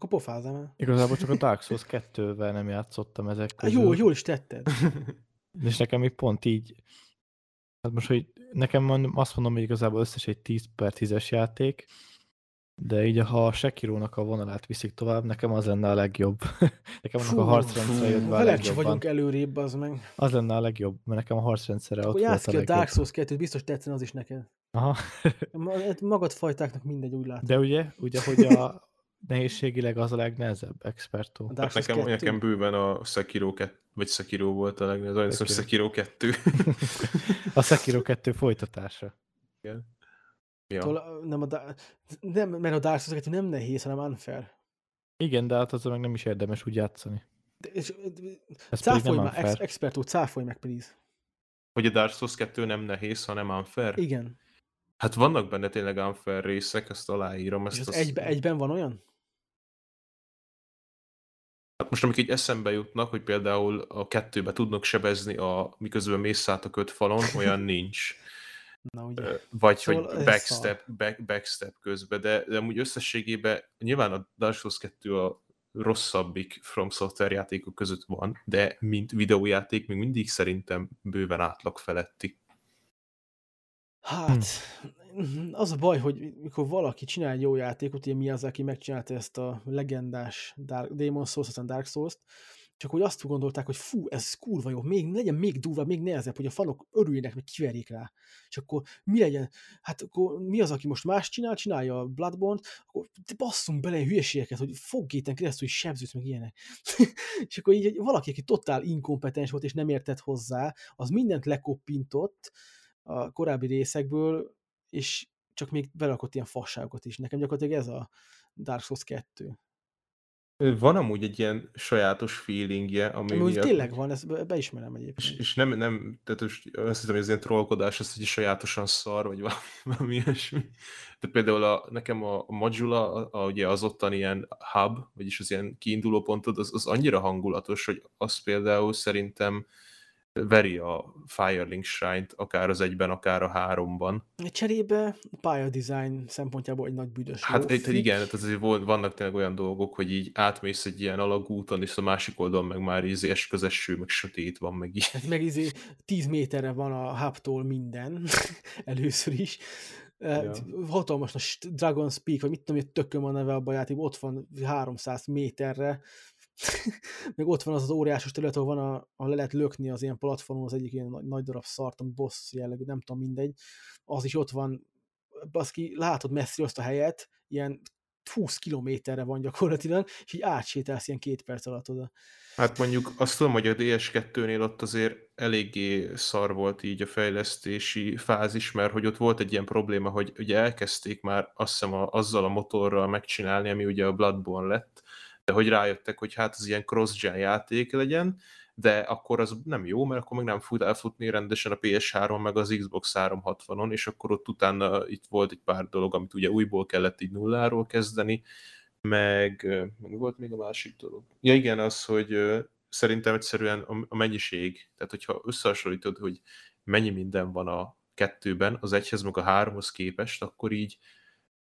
Akkor pofázzam el. Igazából csak a Dark Souls 2-vel nem játszottam ezek közül. Jó, jól is tetted. És nekem még pont így, hát most, hogy nekem azt mondom, hogy igazából összes egy 10 per 10-es játék, de így ha a Sekirónak a vonalát viszik tovább, nekem az lenne a legjobb. nekem annak a harcrendszere jött be a legjobban. vagyunk előrébb, az meg. Az lenne a legjobb, mert nekem a harcrendszere ott volt a ki a. Dark Souls 2 biztos tetszene az is neked. Aha. Hát Magad fajtáknak mindegy, úgy látom. De ugye, ugye, hogy a nehézségileg az a legnehezebb, expertó. A Hát nekem, 2? nekem bőven a Sekiro 2, vagy Sekiro volt a legnagyobb, az Sekiro. Sekiro 2. A Sekiro 2 folytatása. ja. Tol- nem, a da- nem, mert a Dark Souls 2 nem nehéz, hanem unfair. Igen, de hát azzal meg nem is érdemes úgy játszani. De, és, Ez cáfolj már, ex, expertó, cáfolj meg, please. Hogy a Dark Souls 2 nem nehéz, hanem unfair. Igen. Hát vannak benne tényleg unfair részek, ezt aláírom. És Ezt az azt- egybe, egyben van olyan? Hát most amik így eszembe jutnak, hogy például a kettőbe tudnak sebezni, a, miközben mész át a kötfalon, olyan nincs. Na ugye. Vagy Szóval hogy backstep, back, backstep közben, de, de amúgy összességében nyilván a Dark Souls 2 a rosszabbik From Software játékok között van, de mint videójáték még mindig szerintem bőven átlag feletti. Hát, az a baj, hogy mikor valaki csinál egy jó játékot, ugye Miyazaki megcsinálta ezt a legendás Dark, Demon Souls, aztán Dark Souls-t, csak hogy azt gondolták, hogy fú, ez kurva jó, még legyen még durvább, még nehezebb, hogy a fanok örüljenek, meg kiverjék rá. És akkor mi legyen? Hát akkor mi az, aki most más csinál, csinálja a Bloodborne-t, akkor basszunk bele hülyeségeket, hogy foggéten keresztül is sebzőt, meg ilyenek. és akkor így valaki, aki totál inkompetens volt, és nem értett hozzá, az mindent lekoppintott, a korábbi részekből, és csak még belakott ilyen fasságokat is. Nekem gyakorlatilag ez a Dark Souls 2. Ö, Van amúgy egy ilyen sajátos feelingje, ami Ami úgy miatt- tényleg van, ezt be- beismerem És, egyébként. és nem, nem, tehát most azt hiszem, hogy ez ilyen trollkodás, az, hogy sajátosan szar, vagy valami, valami ilyesmi. De például a, nekem a, a Modula, a, a, ugye az ottan ilyen hub, vagyis az ilyen kiinduló pontod, az, az annyira hangulatos, hogy az például szerintem veri a Firelink Shrine-t, akár az egyben, akár a háromban. Cserébe pályadizájn szempontjából egy nagy büdös Hát lófi. itt igen, tehát azért vannak tényleg olyan dolgok, hogy így átmész egy ilyen alagúton, és a másik oldalon meg már így esközeső, meg sötét van, meg így. Hát meg izé 10 méterre van a hubtól minden, először is. Ja. Ja. Hatalmas st- Dragon's Peak, vagy mit tudom, hogy tököm a neve abban a játékban, ott van 300 méterre, meg ott van az az óriásos terület, ahol van, a, ahol le lehet lökni az ilyen platformon, az egyik ilyen nagy, nagy darab szart, ami boss jellegű, nem tudom, mindegy. Az is ott van, baszki, látod messzi azt a helyet, ilyen 20 kilométerre van gyakorlatilag, és így átsétálsz ilyen két perc alatt oda. Hát mondjuk azt tudom, hogy a DS2-nél ott azért eléggé szar volt így a fejlesztési fázis, mert hogy ott volt egy ilyen probléma, hogy ugye elkezdték már azt hiszem a, azzal a motorral megcsinálni, ami ugye a Bloodborne lett, de hogy rájöttek, hogy hát az ilyen cross-gen játék legyen, de akkor az nem jó, mert akkor meg nem fut elfutni rendesen a PS3 meg az Xbox 360-on, és akkor ott utána itt volt egy pár dolog, amit ugye újból kellett így nulláról kezdeni, meg, meg volt még a másik dolog? Ja igen, az, hogy szerintem egyszerűen a mennyiség, tehát hogyha összehasonlítod, hogy mennyi minden van a kettőben, az egyhez meg a háromhoz képest, akkor így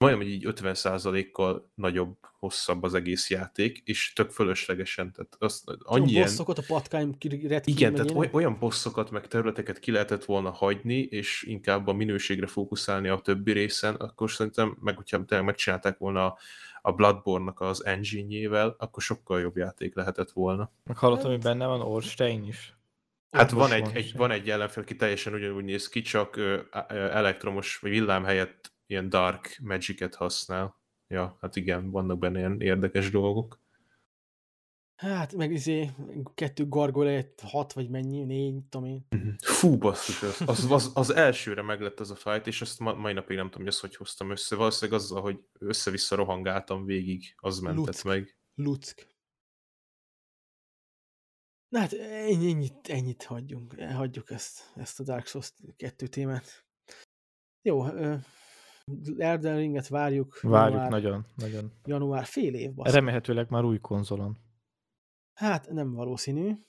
majdnem, hogy így 50%-kal nagyobb, hosszabb az egész játék, és tök fölöslegesen, tehát azt, Annyi ilyen, bosszokat, a patkány red igen, tehát oly, olyan bosszokat, meg területeket ki lehetett volna hagyni, és inkább a minőségre fókuszálni a többi részen, akkor szerintem, meg hogyha tényleg megcsinálták volna a, Bloodborne-nak az engine-jével, akkor sokkal jobb játék lehetett volna. Meg hallottam, hogy benne van Orstein is. Hát van egy, van egy, van egy ellenfél, aki teljesen ugyanúgy néz ki, csak elektromos vagy villám helyett ilyen dark magic használ. Ja, hát igen, vannak benne ilyen érdekes dolgok. Hát, meg izé, kettő gargolyát, hat vagy mennyi, négy, tudom én. Fú, basszus, az, az, az, az elsőre meglett az a fight, és azt ma, mai napig nem tudom, hogy ezt hogy hoztam össze. Valószínűleg azzal, hogy össze-vissza rohangáltam végig, az mentett Luck. meg. Luck. Na hát ennyi, ennyit, ennyit hagyjunk, hagyjuk ezt, ezt a Dark Souls 2 témát. Jó, ö, Elden Ringet várjuk. Várjuk január, nagyon, nagyon. Január fél év, basszus. Remélhetőleg már új konzolon. Hát nem valószínű.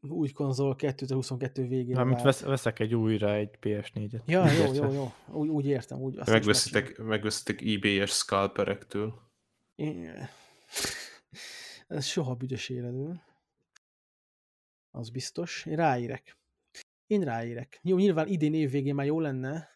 Új konzol 2022 végén. Mármint vesz, veszek egy újra egy PS4-et. Ja, jó, jó, jó. Úgy, úgy értem. Úgy, azt Megveszitek, megveszitek eBay-es scalperektől. megcsinálom. Ez soha büdös életül. Az biztos. Én ráírek. Én ráírek. Jó, nyilván idén év végén már jó lenne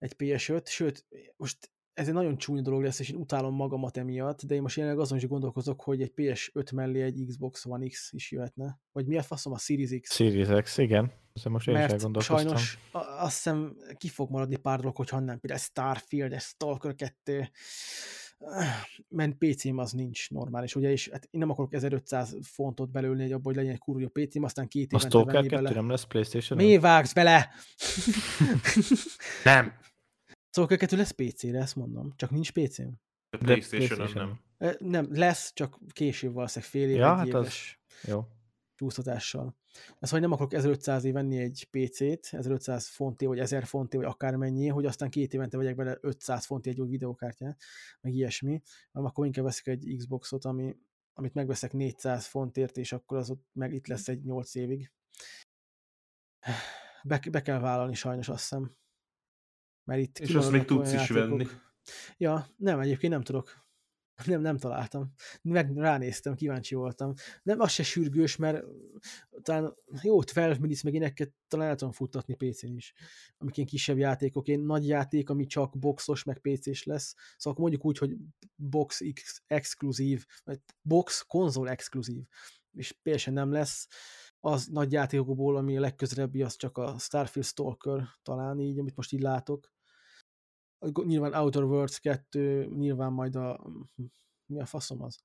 egy PS5, sőt, most ez egy nagyon csúnya dolog lesz, és én utálom magamat emiatt, de én most jelenleg azon is gondolkozok, hogy egy PS5 mellé egy Xbox One X is jöhetne. Vagy mi a faszom a Series X? Series X, igen. Ezzel most én is mert elgondolkoztam. sajnos azt hiszem ki fog maradni pár dolog, hogyha nem például Starfield, Stalker 2, mert PC-m az nincs normális, ugye, és hát én nem akarok 1500 fontot belőlni, hogy abból hogy legyen egy kurva PC-m, aztán két évente venni 2 bele. nem lesz playstation Mi vágsz bele? Nem! Stalker 2 lesz PC-re, ezt mondom, csak nincs PC-m. De PlayStation. nem. Nem, lesz, csak később valószínűleg fél év, Ja, egy hát az- Jó. csúsztatással. Ez, hogy nem akarok 1500 év venni egy PC-t, 1500 fonté, vagy 1000 fonté, vagy akármennyi, hogy aztán két évente vegyek bele 500 fonté egy új videókártyát, meg ilyesmi, hanem akkor inkább veszek egy Xboxot, ami, amit megveszek 400 fontért, és akkor az ott meg itt lesz egy 8 évig. Be, be kell vállalni sajnos azt hiszem. Mert itt És azt még tudsz is venni. Ja, nem, egyébként nem tudok. Nem, nem találtam. Meg ránéztem, kíváncsi voltam. Nem, az se sürgős, mert talán jó, 12 minutes meg éneket talán el tudom futtatni PC-n is. Amik ilyen kisebb játékok, én nagy játék, ami csak boxos, meg PC-s lesz. Szóval mondjuk úgy, hogy box X exkluzív, vagy box konzol exkluzív, és PS nem lesz. Az nagy játékokból, ami a legközelebbi, az csak a Starfield Stalker talán így, amit most így látok nyilván Outer Worlds 2, nyilván majd a mi a faszom az?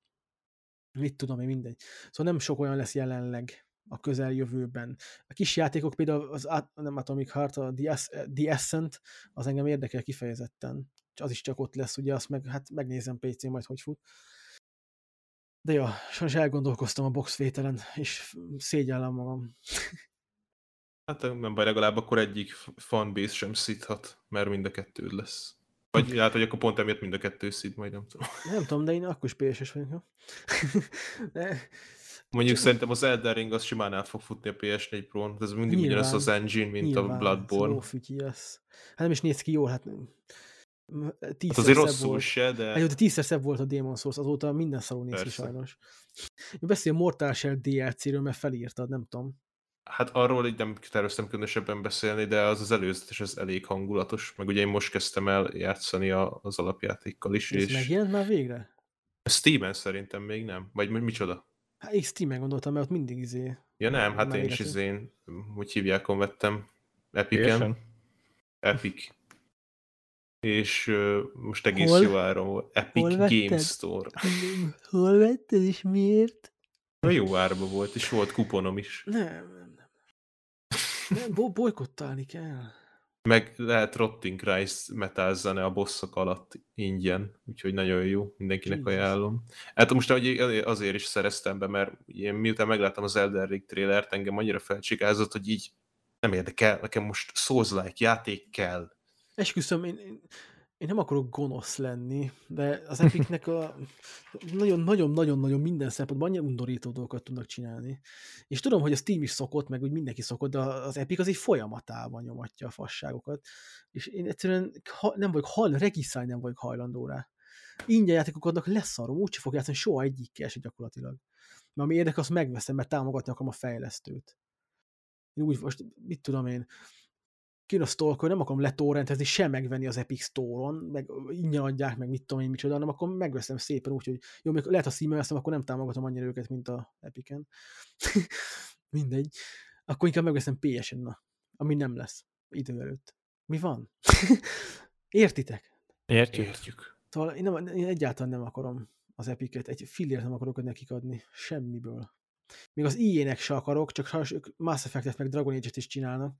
Mit tudom én, mindegy. Szóval nem sok olyan lesz jelenleg a közeljövőben. A kis játékok például az nem Atomic Heart, a The, The Ascent, az engem érdekel kifejezetten. Az is csak ott lesz, ugye azt meg, hát megnézem PC-n majd, hogy fut. De ja, sajnos elgondolkoztam a box vételen, és szégyellem magam. Hát nem baj, legalább akkor egyik fanbase sem szíthat, mert mind a kettőd lesz. Vagy hát, hogy akkor pont emiatt mind a kettő szít, majd nem tudom. Nem tudom, de én akkor is PS-es vagyok. jó? de, Mondjuk szerintem az Elden Ring az simán át fog futni a PS4 Pro-n, ez mindig Nyilván. ugyanaz az engine, mint a Nyilván, Bloodborne. Jó fütyi lesz. Hát nem is néz ki jól, hát Hát tízszer azért szebb rosszul volt. se, Hát jó, de de tízszer szebb volt a Demon Souls, azóta minden szarul néz ki sajnos. Én beszél Mortal Shell DLC-ről, mert felírtad, nem tudom. Hát arról így nem terveztem különösebben beszélni, de az az előzetes, az elég hangulatos, meg ugye én most kezdtem el játszani a, az alapjátékkal is, És ez és megjelent már végre? Steam-en szerintem még nem. Vagy mi- micsoda? Hát én Steam-en gondoltam, mert ott mindig izé. Ja nem, hát én is izén, hogy hívjákon vettem, Epic-en. Epic. És uh, most egész Hol? jó áron volt. Epic Hol Game? Store. Hol vetted és miért? Jó árba volt, és volt kuponom is. Nem, nem, bo- bolykottálni kell. Meg lehet Rotting Christ metal zene a bosszok alatt ingyen, úgyhogy nagyon jó, mindenkinek Jesus. ajánlom. Hát most azért is szereztem be, mert én miután megláttam az Elden Ring trailert, engem annyira felcsikázott, hogy így nem érdekel, nekem most Souls-like játék kell. Esküszöm, én, én, én nem akarok gonosz lenni, de az Epicnek a nagyon-nagyon-nagyon-nagyon minden szempontból annyira undorító dolgokat tudnak csinálni. És tudom, hogy a Steam is szokott, meg úgy mindenki szokott, de az Epic az egy folyamatában nyomatja a fasságokat. És én egyszerűen nem vagyok hajl, regisztrálni nem vagyok hajlandó rá. Ingyen játékok adnak, leszarom, úgyse fog játszani soha egyikkel se gyakorlatilag. Mert ami érdekel, azt megveszem, mert támogatni akarom a fejlesztőt. Én úgy, most mit tudom én, kijön a Stalker, nem akarom letorrentezni, sem megvenni az Epic Store-on, meg ingyen adják, meg mit tudom én micsoda, hanem akkor megveszem szépen úgy, hogy jó, még lehet a steam veszem, akkor nem támogatom annyira őket, mint a Epic-en. Mindegy. Akkor inkább megveszem PS-en, na, ami nem lesz idő előtt. Mi van? Értitek? Értjük? Értjük. Szóval én, nem, én egyáltalán nem akarom az epiket, egy fillért nem akarok nekik adni, semmiből. Még az IE-nek se akarok, csak sajnos ők Mass Effect-et meg Dragon Age-et is csinálnak.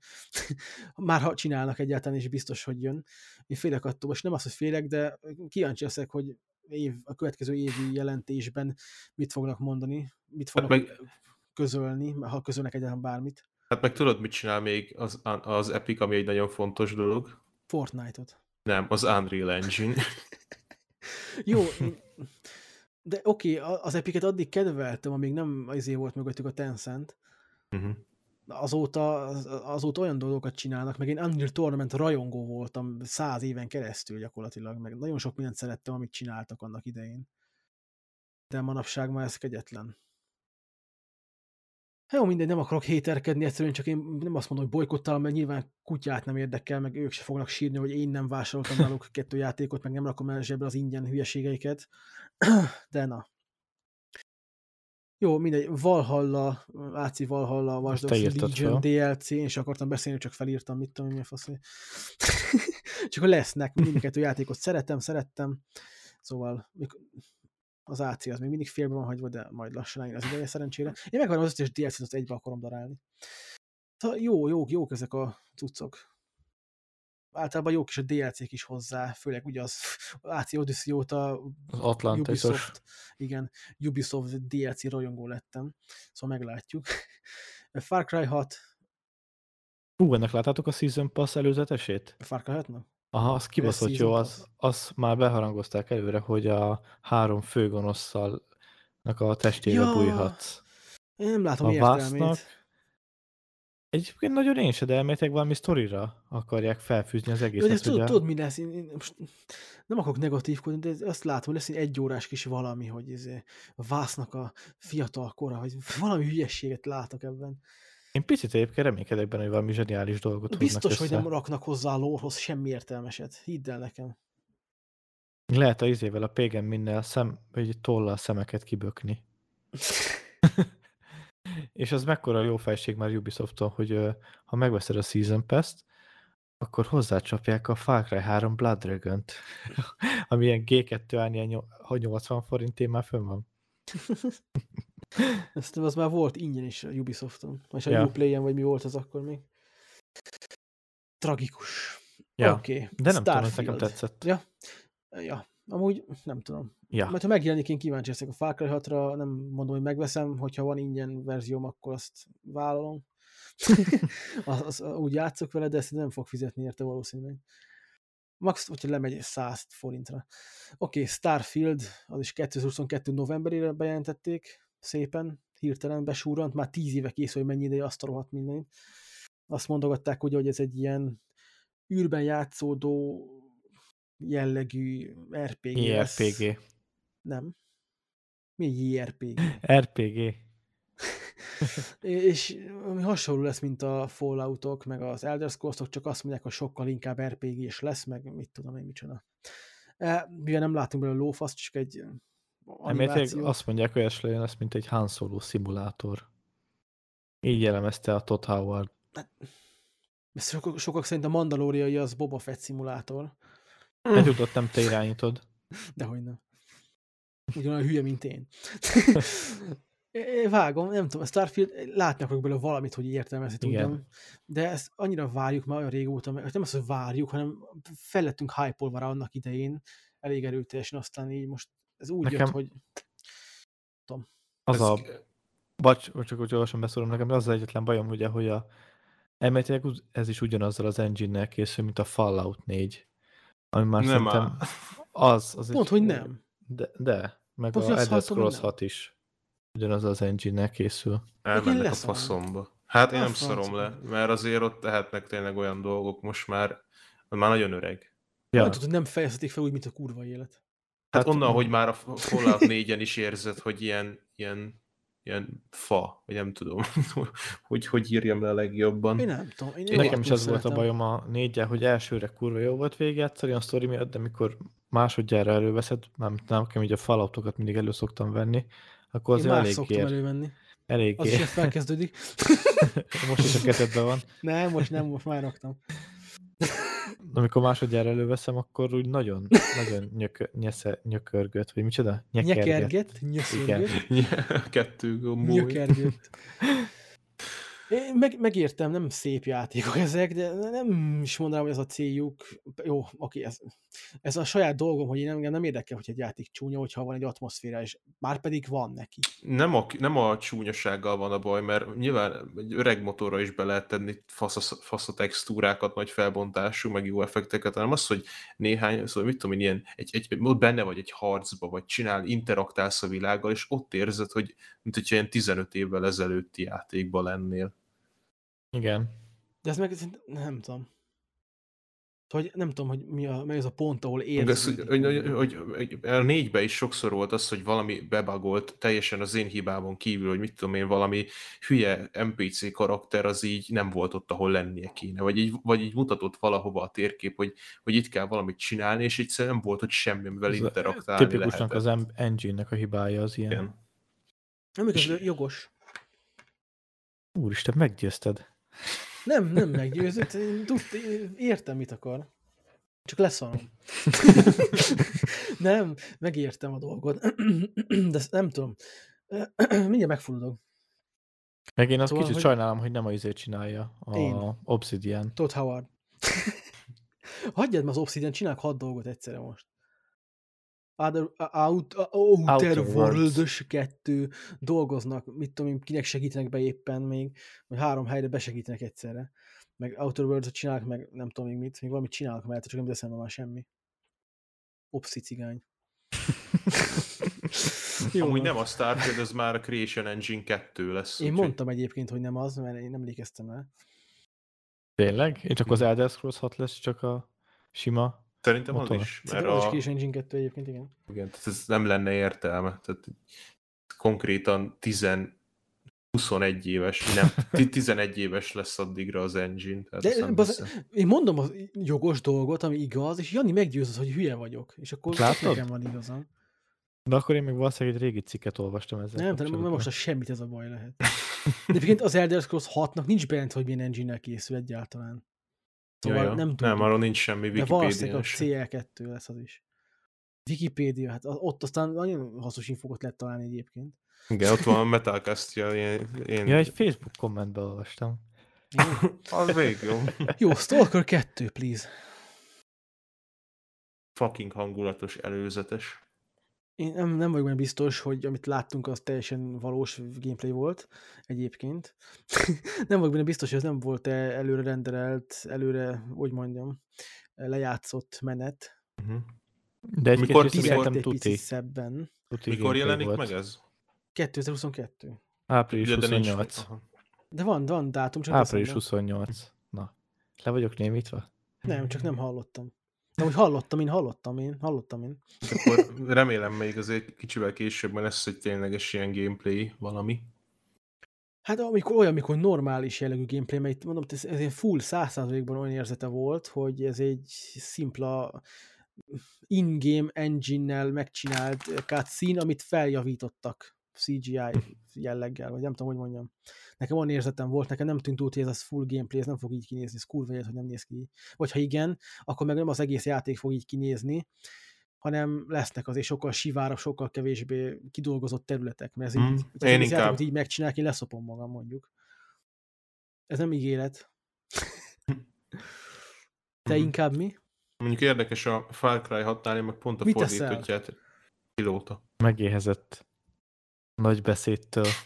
Már ha csinálnak egyáltalán, és biztos, hogy jön. Én félek attól, most nem az, hogy félek, de kíváncsi leszek, hogy év, a következő évi jelentésben mit fognak mondani, mit fognak Hát meg- közölni, ha közölnek egyáltalán bármit. Hát meg tudod, mit csinál még az, az Epic, ami egy nagyon fontos dolog? Fortnite-ot. Nem, az Unreal Engine. Jó, én- de oké, okay, az Epicet addig kedveltem, amíg nem izé volt mögöttük a Tencent. uh-huh. Azóta, az- azóta olyan dolgokat csinálnak, meg én Unreal Tournament rajongó voltam száz éven keresztül gyakorlatilag, meg nagyon sok mindent szerettem, amit csináltak annak idején. De manapság már ez kegyetlen. Jó, mindegy, nem akarok héterkedni, egyszerűen csak én nem azt mondom, hogy bolykottálom, mert nyilván kutyát nem érdekel, meg ők se fognak sírni, hogy én nem vásároltam náluk kettő játékot, meg nem rakom el zsebre az ingyen hülyeségeiket. De na. Jó, mindegy, Valhalla, Áci Valhalla, Watch Dogs Legion fel. DLC, én is akartam beszélni, csak felírtam, mit tudom, mi a fasz. csak lesznek, mind a kettő játékot szeretem, szerettem, szóval az AC az még mindig félbe van hagyva, de majd lassan eljön az ideje szerencsére. Én megvárom az összes DLC-t, egybe akarom darálni. Szóval jó, jó, jók ezek a cuccok. Általában jók is a DLC-k is hozzá, főleg ugye az AC Odyssey óta Az Atlantisos. Ubisoft, igen, Ubisoft DLC rajongó lettem, szóval meglátjuk. Far Cry 6, Ú, ennek láttátok a Season Pass előzetesét? Far Cry 6 -nak? Aha, az kibaszott jó, az, az már beharangozták előre, hogy a három főgonosszal a testére Ja, bújhatsz. Én nem látom A vásznak Egyébként nagyon én se, de elméletek valami sztorira akarják felfűzni az egészet. ezt hogy tudod, a- tudod, mi lesz? Én, én most nem akarok negatívkodni, de azt látom, hogy lesz egy egyórás kis valami, hogy ez a vásznak a fiatal kora, hogy valami hülyességet látok ebben. Én picit egyébként reménykedek benne, hogy valami zseniális dolgot Biztos, hogy össze. nem raknak hozzá a lóhoz semmi értelmeset. Hidd el nekem. Lehet a izével, a Pagan minnel szem, vagy tollal szemeket kibökni. És az mekkora jó fejség már Ubisofton, hogy ha megveszed a Season Pass-t, akkor hozzácsapják a Far Cry 3 Blood Dragon-t, ami ilyen G2 án ilyen nyol- 80 forintén már fönn van. Ezt az már volt ingyen is a Ubisofton. Vagy a Ja. Uplay-en, vagy mi volt az akkor még. Tragikus. Ja, Oké. Okay. de nem tudom, ez nekem tetszett. Ja. Ja. Amúgy nem tudom. Ja. Majd ha megjelenik, én kíváncsi leszek a Far Cry 6-ra, nem mondom, hogy megveszem, hogyha van ingyen verzióm, akkor azt vállalom. az, az, úgy játszok vele, de ezt nem fog fizetni érte valószínűleg. Max, hogyha lemegy 100 forintra. Oké, okay, Starfield, az is 2022. novemberére bejelentették, szépen, hirtelen besúrant, már 10 éve készül, hogy mennyi ideje azt a rohadt mindenit. Azt mondogatták, ugye, hogy ez egy ilyen űrben játszódó jellegű RPG. lesz. JRPG. Nem. Mi JRPG? RPG. És ami hasonló lesz, mint a Falloutok, meg az Elder scrolls csak azt mondják, hogy sokkal inkább RPG is lesz, meg mit tudom én, micsoda. E, Mivel nem látunk belőle lófasz, csak egy animáció. azt mondják, hogy olyas legyen lesz, mint egy Han Solo szimulátor. Így jellemezte a Todd Howard. Ezt Sokak, sokak szerint a Mandaloriai az Boba Fett szimulátor, Ne tudod, nem te irányítod. dehogy nem. Ugyanolyan hülye, mint én. Vágom, nem tudom, a Starfield, látni akarok belőle valamit, hogy értelmezni tudjam. De ezt annyira várjuk már olyan régóta, meg nem az, hogy várjuk, hanem fellettünk hype rá annak idején, elég erőteljesen, aztán így most ez úgy Nekem- jött, hogy Az Ez- a... Bacs, csak hogy gyorsan beszólom nekem, az az egyetlen bajom, ugye, hogy a elméletileg ez is ugyanazzal az engine-nel készül, mint a Fallout 4. Ami már Nem szerintem áll. az, az pont, egy- hogy nem. De, de meg Pont, a Elder Scrolls nem. 6 is ugyanaz az engine-nel készül. Elmennek a faszomba. Hát én A nem szarom le, mert azért ott tehetnek tényleg olyan dolgok most már, már nagyon öreg. Ja. Ja, Nem tudod, nem fejezhetik fel úgy, mint a kurva élet. Hát, Hát- onnan, hogy már a Fallout 4-en is érzed, hogy ilyen, ilyen, ilyen fa, vagy nem tudom, hogy hogy írjam le a legjobban. Én nem tudom. Én, Én nekem is az volt a bajom a négyel, hogy elsőre kurva jó volt végigjátszani a sztori miatt, de mikor másodjára előveszed, nem, nekem így a falautokat mindig elő szoktam venni, akkor azért más szoktam eléggé, elővenni. eléggé Az is felkezdődik. most is a kezedben van. Nem, most nem, most már raktam. Amikor másodjára előveszem, akkor úgy nagyon, nagyon nyök, nyesze, nyökörgött, vagy micsoda? Nyekerget, Igen. nyöszörgött, Kettő gombó. nyökergött. Én meg, megértem, nem szép játékok ezek, de nem is mondanám, hogy ez a céljuk. Jó, oké, ez, ez a saját dolgom, hogy én engem nem érdekel, hogy egy játék csúnya, hogyha van egy atmoszféra, és már pedig van neki. Nem a, nem a csúnyasággal van a baj, mert nyilván egy öreg motorra is be lehet tenni fasz a, textúrákat, nagy felbontású, meg jó effekteket, hanem az, hogy néhány, szóval mit tudom én, ilyen, egy, egy, benne vagy egy harcba, vagy csinál, interaktálsz a világgal, és ott érzed, hogy mint hogyha ilyen 15 évvel ezelőtti játékban lennél. Igen. De ez meg nem tudom. Hogy nem tudom, hogy mi, a, mi az a pont, ahol érződik. hogy, hogy, hogy, hogy a négybe is sokszor volt az, hogy valami bebagolt, teljesen az én hibámon kívül, hogy mit tudom én, valami hülye NPC karakter az így nem volt ott, ahol lennie kéne. Vagy így, vagy így mutatott valahova a térkép, hogy, hogy itt kell valamit csinálni, és egyszerűen nem volt, hogy semmi, amivel Ez interaktálni Tipikusnak lehetett. az engine-nek a hibája az ilyen. Igen. Nem igaz, jogos. Úristen, meggyőzted. Nem, nem meggyőzött. Én tud, én értem, mit akar. Csak leszarom. nem, megértem a dolgot. De nem tudom. Mindjárt megfulladok. Meg én azt Szóval, kicsit hogy- sajnálom, hogy nem a izét csinálja, a Én. Obsidian. Todd Howard. Hagyjad már az Obsidian, csinálok hat dolgot egyszerre most. Other, out, Outer, Outer Worlds. 2 dolgoznak, mit tudom én, kinek segítenek be éppen még, vagy három helyre besegítenek egyszerre. Meg Outer Worlds-ot csinálnak, meg nem tudom még mit, még valamit csinálnak mellette, csak nem eszembe már semmi. Opszi cigány. Jó, Amúgy nem a Starfield, ez már a Creation Engine 2 lesz. Én úgyhogy- mondtam egyébként, hogy nem az, mert én nem emlékeztem el. Tényleg? És csak az Elder Scrolls 6 lesz csak a sima? Szerintem az motor. is. Mert Szerintem az is a, Creation Engine 2 egyébként, igen. igen, tehát ez nem lenne értelme. Tehát konkrétan 10, 21 éves, nem, ti- 11 éves lesz addigra az engine. Tehát De hiszem. Én mondom a jogos dolgot, ami igaz, és Jani meggyőz, hogy hülye vagyok. És akkor Látod? nekem van igazam. De akkor én még valószínűleg egy régi cikket olvastam ezzel Nem, nem, nem most a semmit ez a baj lehet. De egyébként az Elder Scrolls 6-nak nincs bent, hogy milyen engine-nel készül egyáltalán. Szóval Ja, ja. nem tudjuk. nem, arról nincs semmi De valószínűleg Wikipédia a CL2 lesz az is. Wikipédia, hát ott aztán nagyon hasznos infókat lehet találni egyébként. Igen, ott van a Metalcast-ja, én, én Ja, egy Facebook kommentbe olvastam. Az végig jó. Jó Stalker 2, please. Fucking hangulatos, előzetes. Én nem, nem vagyok benne biztos, hogy amit láttunk, az teljesen valós gameplay volt egyébként. nem vagyok benne biztos, hogy ez nem volt -e előre renderelt, előre, hogy mondjam, lejátszott menet. Uh-huh. De egy Mikor- kicsit mikor- szerintem egy tuti. picit szebben. tuti Mikor jelenik volt. meg ez? 2022. Április de nincs- 28. aha. De van, van dátum, csak Április eszembe. 28. Na, le vagyok némítva? Nem, csak nem hallottam. De hogy hallottam én, hallottam én, hallottam én. És akkor remélem még azért kicsivel később lesz egy tényleges ilyen gameplay valami. Hát amikor olyan, amikor normális jellegű gameplay, mert itt mondom, ez, ez ilyen full 100%-ban olyan érzete volt, hogy ez egy szimpla in-game engine-nel megcsinált cutscene, amit feljavítottak CGI jelleggel, vagy nem tudom, hogy mondjam. Nekem olyan érzetem volt, nekem nem tűnt úgy, hogy ez az full gameplay, ez nem fog így kinézni, ez kurva élet, hogy nem néz ki így. Vagy ha igen, akkor meg nem az egész játék fog így kinézni, hanem lesznek azért sokkal sivárabb, sokkal kevésbé kidolgozott területek, mert ez Hmm. így, Én én inkább- játékot így megcsinálják, én leszopom magam mondjuk. Ez nem ígéret. Te Mhm. inkább mi? Mondjuk érdekes a Far Cry 6-nál, én meg pont a Mit fordítottját pilóta. Megéhezett nagy beszédtől.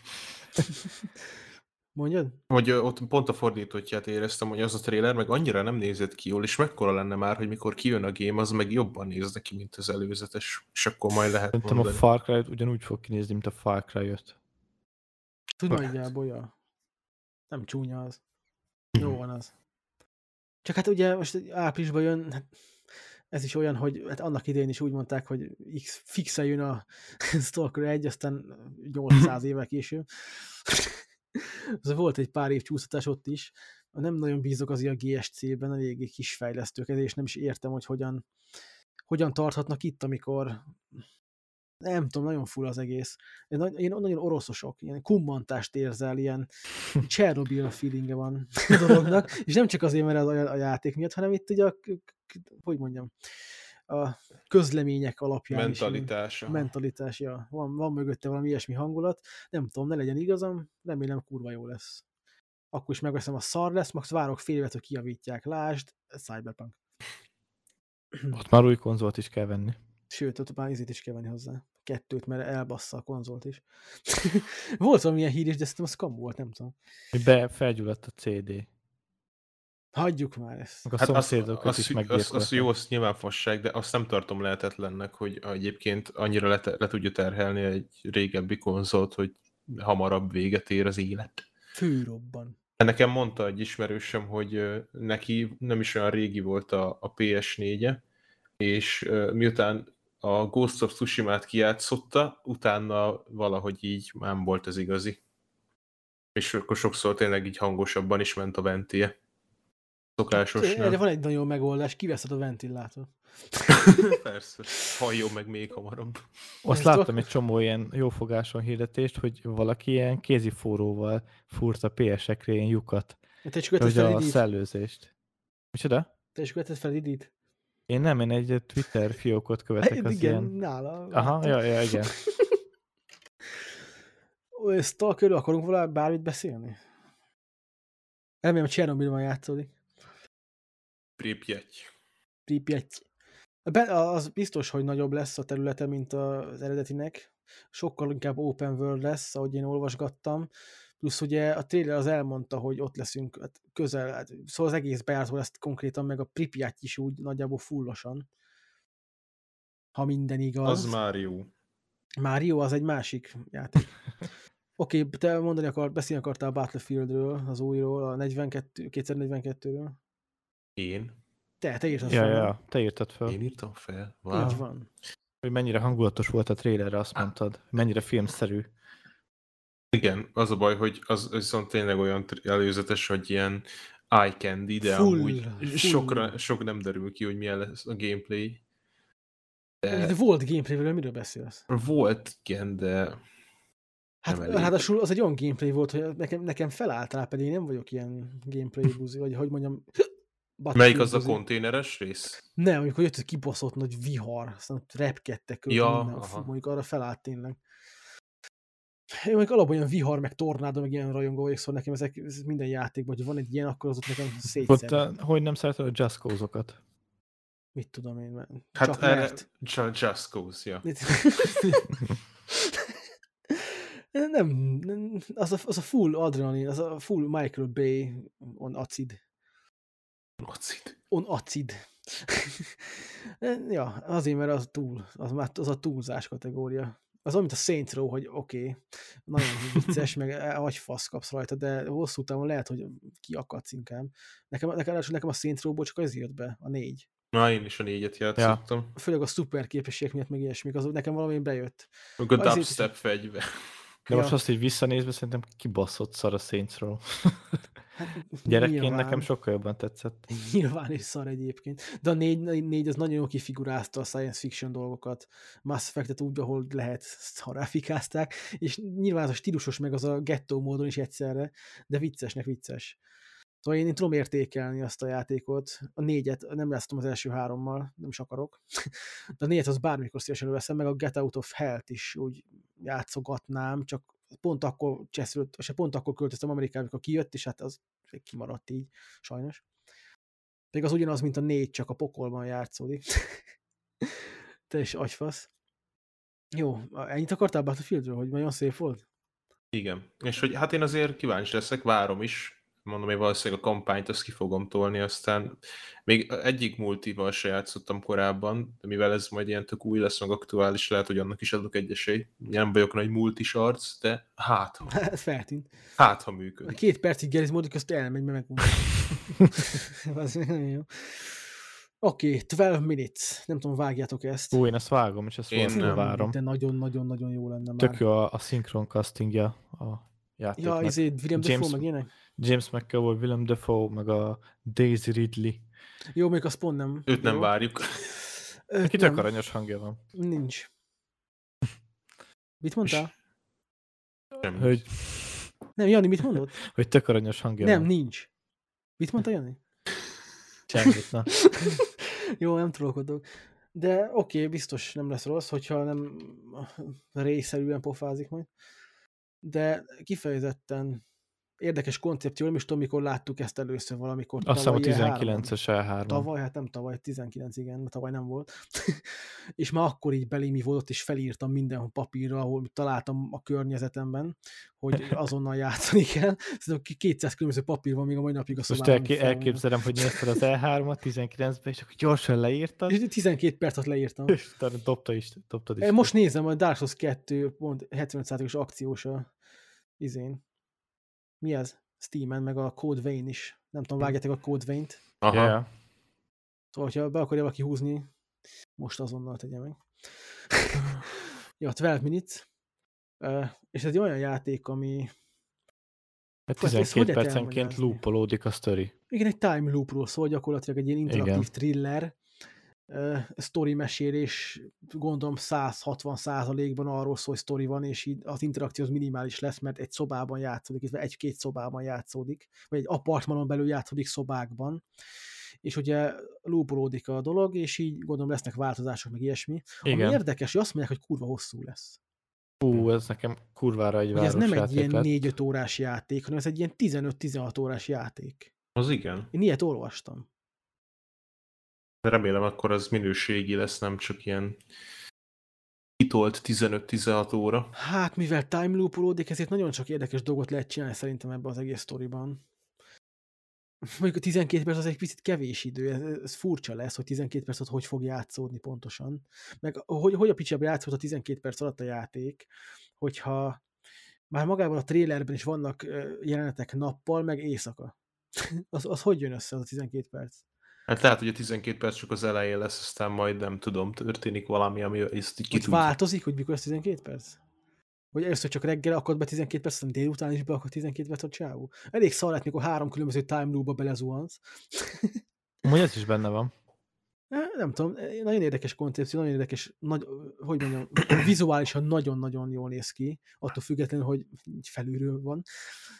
Mondjad? Ö, ott pont a fordítottját éreztem, hogy az a trailer meg annyira nem nézett ki jól, és mekkora lenne már, hogy mikor kijön a game, az meg jobban néz neki, mint az előzetes, és akkor majd lehet Szerintem a mondani. Far Cry ugyanúgy fog kinézni, mint a Far Cry 5. Tud Lehet. nagyjából, ja. Nem csúnya az. Mhm. Jó van az. Csak hát ugye most áprilisban jön, hát ez is olyan, hogy hát annak idején is úgy mondták, hogy X fixen jön a Stalker 1, aztán 800 évvel később. Ez volt egy pár év csúsztatás ott is. Nem nagyon bízok az a GSC-ben, eléggé kis fejlesztők, és nem is értem, hogy hogyan, hogyan tarthatnak itt, amikor nem tudom, nagyon full az egész. Én nagy- Én nagyon oroszosok, ilyen kummantást érzel, ilyen Csernobyl feelingje van a dolognak, és nem csak azért, mert az a, játék miatt, hanem itt ugye a hogy mondjam, a közlemények alapján is Mentalitása. mentalitás, ja. van, van mögötte valami ilyesmi hangulat. Nem tudom, ne legyen igazam, remélem kurva jó lesz. Akkor is megveszem a szar lesz, max várok fél évet, hogy kijavítják. Lásd, Cyberpunk. Ott már új konzolt is kell venni. Sőt, ott már izét is kell venni hozzá. Kettőt, mert elbassza a konzolt is. volt valamilyen hír is, de szerintem az kam volt, nem tudom. Be felgyulladt a CD. Hagyjuk már ezt. A Hát az, szomszédokat az, is az, az, meggyilkolták. jó, az nyilván fasság, de azt nem tartom lehetetlennek, hogy egyébként annyira le, le tudja terhelni egy régebbi konzolt, hogy hamarabb véget ér az élet. Főrobban. Nekem mondta egy ismerősöm, hogy neki nem is olyan régi volt a, a PS4-e, és miután a Ghost of Tsushima-t kijátszotta, utána valahogy így nem volt az igazi. És akkor sokszor tényleg így hangosabban is ment a ventie. Szokásos. Erre van egy nagyon megoldás, kiveszed a ventilátort. Persze. Halljon meg még hamarabb. Azt láttam egy csomó ilyen jófogáson hirdetést, hogy valaki ilyen kéziforróval fúrt a PS-ekre ilyen lyukat, Te követed hogy a szellőzést. Micsoda? Te is követed fel Didit? Én nem, én egy Twitter fiókot követek az Igen, ilyen... nála. Aha, ja, ja, igen. Ó, Stalkerről akarunk valami bármit beszélni? Remélem, hogy Csernobylban játszódik. Pripyat. Pripyat. Az biztos, hogy nagyobb lesz a területe, mint az eredetinek. Sokkal inkább open world lesz, ahogy én olvasgattam. Plusz ugye a trailer az elmondta, hogy ott leszünk hát közel, hát, szóval az egész bejártó lesz konkrétan, meg a Pripyat is úgy nagyjából fullosan. Ha minden igaz. Az már jó. Az egy másik játék. Oké, okay, te mondani akar, beszélni akartál a Battlefieldről, az újról, a 42, 2042-ről. Én? Te, te írtad Ja, fel, ja, te írtad fel, Én írtam fel? Így Wow. van. hogy mennyire hangulatos volt a trailerre, azt mondtad. Mennyire filmszerű. Igen, az a baj, hogy az viszont tényleg olyan előzetes, hogy ilyen eye candy, de Full, amúgy full. Sokra, sok nem derül ki, hogy milyen lesz a gameplay. De De volt gameplayről, miről beszélsz? volt, igen, de Hát ráadásul az egy olyan gameplay volt, hogy nekem, nekem felálltál, pedig én nem vagyok ilyen gameplay buzi, vagy hogy mondjam, melyik Battlefield az a konténeres rész? Nem, amikor jött egy kibaszott nagy vihar, aztán ott repkedtek körül, Ja, minden, fú, mondjuk arra felállt tényleg. Én mondjuk alapból olyan vihar, meg tornádó, meg ilyen rajongó vagyok, szóval nekem ezek, ez minden játékban, hogy van egy ilyen, akkor az ott nekem Ott, szétszer. a, hogy nem szereted a Just Cause-okat? Mit tudom én, mert Hát csak erre, mert. Cause, ja. nem, nem, az a, az a full adrenalin, az a full Michael Bay on acid. Acid. On acid. ja, azért, mert az túl, az, már, az a túlzás kategória. Az olyan, mint a Saints Row, hogy oké, okay, nagyon vicces, meg agyfasz kapsz rajta, de hosszú távon lehet, hogy kiakadsz inkább. Nekem, nekem, nekem a Saints Row-ból csak az jött be, a négy. Na, én is a négyet játszottam. Főleg a szuper képességek miatt, meg ilyesmik, az nekem valami bejött. Meg a Azért- dubstep fegyver. De Ja. most azt így visszanézve szerintem kibaszott szar a Saints Row. Hát, Gyerekként nyilván. nekem sokkal jobban tetszett. Nyilván is szar egyébként. De a négy, négy az nagyon jól kifigurázta a science fiction dolgokat. Mass Effect-et úgy, ahol lehet, szarafikázták, és nyilván az a stílusos, meg az a gettó módon is egyszerre, de viccesnek vicces. Szóval én, én tudom értékelni azt a játékot. A négyet nem játszottam az első hárommal, nem is akarok. De a négyet az bármikor szívesen előveszem, meg a Get Out of Hell-t is úgy játszogatnám, csak pont akkor cseszült, és pont akkor költöztem Amerikába, amikor kijött, és hát az kimaradt így, sajnos. Pedig az ugyanaz, mint a négy, csak a pokolban játszódik. Is agyfasz. Jó, ennyit akartál Battlefieldről, hogy nagyon szép volt? Igen. És hogy hát én azért kíváncsi leszek, várom is. Mondom, hogy valószínűleg a kampányt azt ki fogom tolni, aztán még egyik multival se játszottam korábban, de mivel ez majd ilyen tök új lesz, meg aktuális, lehet, hogy annak is adok egy esélyt. Nem vagyok nagy multis arc, de hát, ha, Hát feltűnt. hát, ha A működik. két percig gerizmódik, azt elmegy, mert meg. Az nagyon jó. Oké, okay, 12 minutes. Nem tudom, vágjátok ezt. Ú, én ezt vágom, és ezt Én nem. várom. De nagyon-nagyon-nagyon jó lenne már. Tök jó a, a szinkron castingja a játéknak. Ja, izé, William Dafoe James- meg ilyenek? James McAvoy, Willem Dafoe, meg a Daisy Ridley. Jó, még az pont nem. Őt nem jó. várjuk. Neki tök aranyos hangja van. Nincs. Mit mondtál? Semmi. Hogy, Nem, Jani, mit mondott? hogy tök aranyos hangja Nem, van. nincs. Mit mondta Jani? Semmit, na. Jó, nem trollkodok. De oké, okay, biztos nem lesz rossz, hogyha nem részszerűen pofázik majd. De kifejezetten érdekes koncepció, nem is tudom, mikor láttuk ezt először valamikor. Azt hiszem a tavaly E3-on. 19-es E3. Tavaly, hát nem tavaly, 19, igen, mert tavaly nem volt. és már akkor így belém volt, és felírtam minden papírra, ahol találtam a környezetemben, hogy azonnal játszani kell. Szerintem 200 különböző papír van még a mai napig a Most elké- elképzelem, hogy nézted az E3-at 19-ben, és akkor gyorsan leírtad, És 12 percet leírtam. és dobta is, dobtad is. Most nézem, a Dark Souls 2 pont 75%-os akciós a izén. Mi ez? Steam-en, meg a Code Vein is. Nem tudom, vágjátok a Code Vein-t. Aha. Yeah. Szóval, hogyha be akarja valaki húzni, most azonnal tegye meg. ja, 12 minutes. Uh, és ez egy olyan játék, ami... Hát Fú, ezt 12 hogy lehet percenként loopolódik a sztori. Igen, egy time loopról szól, gyakorlatilag egy ilyen interaktív Igen. thriller, story mesélés, gondolom 160 százalékban arról szól, hogy story van, és így az interakció az minimális lesz, mert egy szobában játszódik, illetve egy-két szobában játszódik, vagy egy apartmanon belül játszódik szobákban, és ugye loopolódik a dolog, és így gondolom lesznek változások, meg ilyesmi. Ami Igen. érdekes, hogy azt mondják, hogy kurva hosszú lesz. Hú, ez nekem kurvára egy Hogy ez nem egy ilyen lett. 4-5 órás játék, hanem ez egy ilyen 15-16 órás játék. Az igen. Én ilyet olvastam. Remélem akkor az minőségi lesz, nem csak ilyen kitolt 15-16 óra. Hát, mivel time loopolódik, ezért nagyon sok érdekes dolgot lehet csinálni szerintem ebben az egész sztoriban. Mondjuk a 12 perc az egy picit kevés idő, ez, ez furcsa lesz, hogy 12 perc hogy fog játszódni pontosan. Meg hogy, hogy a picsába játszódott a 12 perc alatt a játék, hogyha már magában a trailerben is vannak jelenetek nappal, meg éjszaka. az, az hogy jön össze az a 12 perc? Hát lehet, hogy a 12 perc csak az elején lesz, aztán majd nem tudom, történik valami, ami ezt így ki Hogy tudja. változik, hogy mikor lesz 12 perc? Hogy először csak reggel akad be 12 perc, aztán délután is beakad 12 perc a csávó. Elég szar lett, mikor három különböző time loopba belezuhansz. Amúgy ez is benne van. Eh, Nem tudom, eh, nagyon érdekes koncepció, nagyon érdekes, nagy, hogy mondjam, vizuálisan nagyon-nagyon jól néz ki, attól függetlenül, hogy felülről van.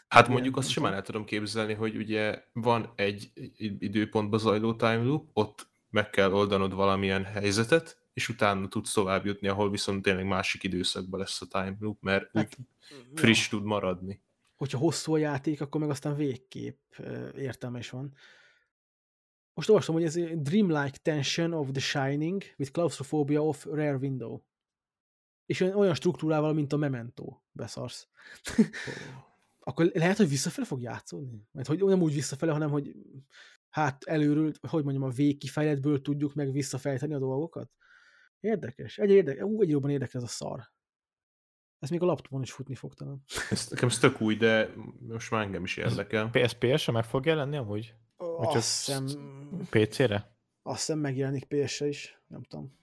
Hát Ilyen, mondjuk azt simán tudom. el tudom képzelni, hogy ugye van egy időpontba zajló time loop, ott meg kell oldanod valamilyen helyzetet, és utána tudsz tovább jutni, ahol viszont tényleg másik időszakban lesz a time loop, mert Hát, friss tud maradni. hogyha hosszú a játék, akkor meg aztán végképp ö, értelme is van. Most olvastam, hogy ez a Dreamlike Tension of the Shining with Claustrophobia of Rare Window. És olyan, struktúrával, mint a Memento. Beszarsz. akkor lehet, hogy visszafele fog játszódni? Mert hogy nem úgy visszafele, hanem hogy hát előről, hogy mondjam, a végkifejletből tudjuk meg visszafejteni a dolgokat? Érdekes. Egy, érde, ú, egy jobban érdekes ez a szar. Ez még a laptopon is futni fog talán. Ez, nekem ez tök új, de most már engem is érdekel. PSP-se meg fog jelenni amúgy? Csak Azt hiszem, PC-re? azt hiszem megjelenik PS-re is, nem tudom.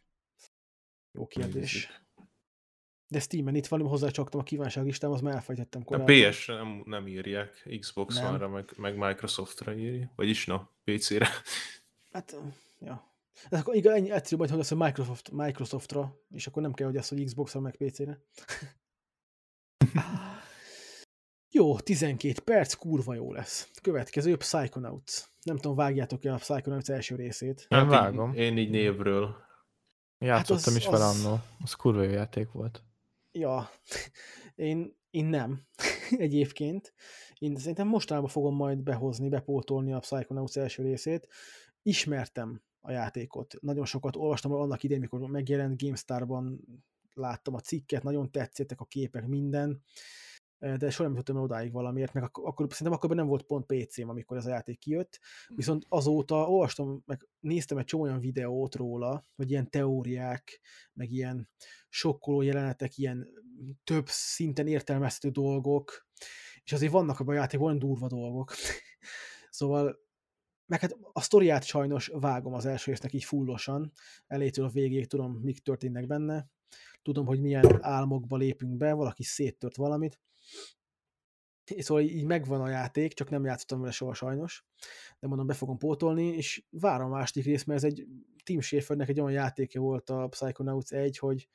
Jó kérdés. De Steam-en itt van, hozzácsaktam a kívánságlistám, az már elfejtettem A korábban. PS-re nem, nem írják, Xbox Nem. One-ra, meg, meg Microsoftra írja. Vagyis na, PC-re. Hát, ja. Ez akkor igen, ennyi egyszerűbb majd, hogy azt, hogy Microsoft, Microsoftra, és akkor nem kell, hogy azt, hogy Xbox-ra, meg PC-re. jó, 12 perc, kurva jó lesz. Következő, Psychonauts. Nem tudom, vágjátok-e a Psychonauts első részét? Nem Hát vágom. Én így névről. Játszottam az- is vele az- annó. Az kurva jó játék volt. Ja, én, én nem egyébként. Én szerintem mostanában fogom majd behozni, bepótolni a Psychonauts első részét. Ismertem a játékot. Nagyon sokat olvastam annak idején, mikor megjelent GameStar-ban láttam a cikket, nagyon tetszettek a képek, minden, de soha nem jutottam el odáig valamiért, meg akkor, akkor szerintem akkor nem volt pont PC-m, amikor ez a játék kijött, viszont azóta olvastam, meg néztem egy csomó olyan videót róla, hogy ilyen teóriák, meg ilyen sokkoló jelenetek, ilyen több szinten értelmezhető dolgok, és azért vannak abban a játékban olyan durva dolgok. szóval, meg hát a sztoriát sajnos vágom az első résznek így fullosan, elétől a végéig tudom, mik történnek benne, tudom, hogy milyen álmokba lépünk be, valaki széttört valamit, szóval így megvan a játék, csak nem játszottam vele soha sajnos, de mondom, be fogom pótolni, és várom a második részt, mert ez egy Tim Schafernek egy olyan játéke volt a Psychonauts 1, hogy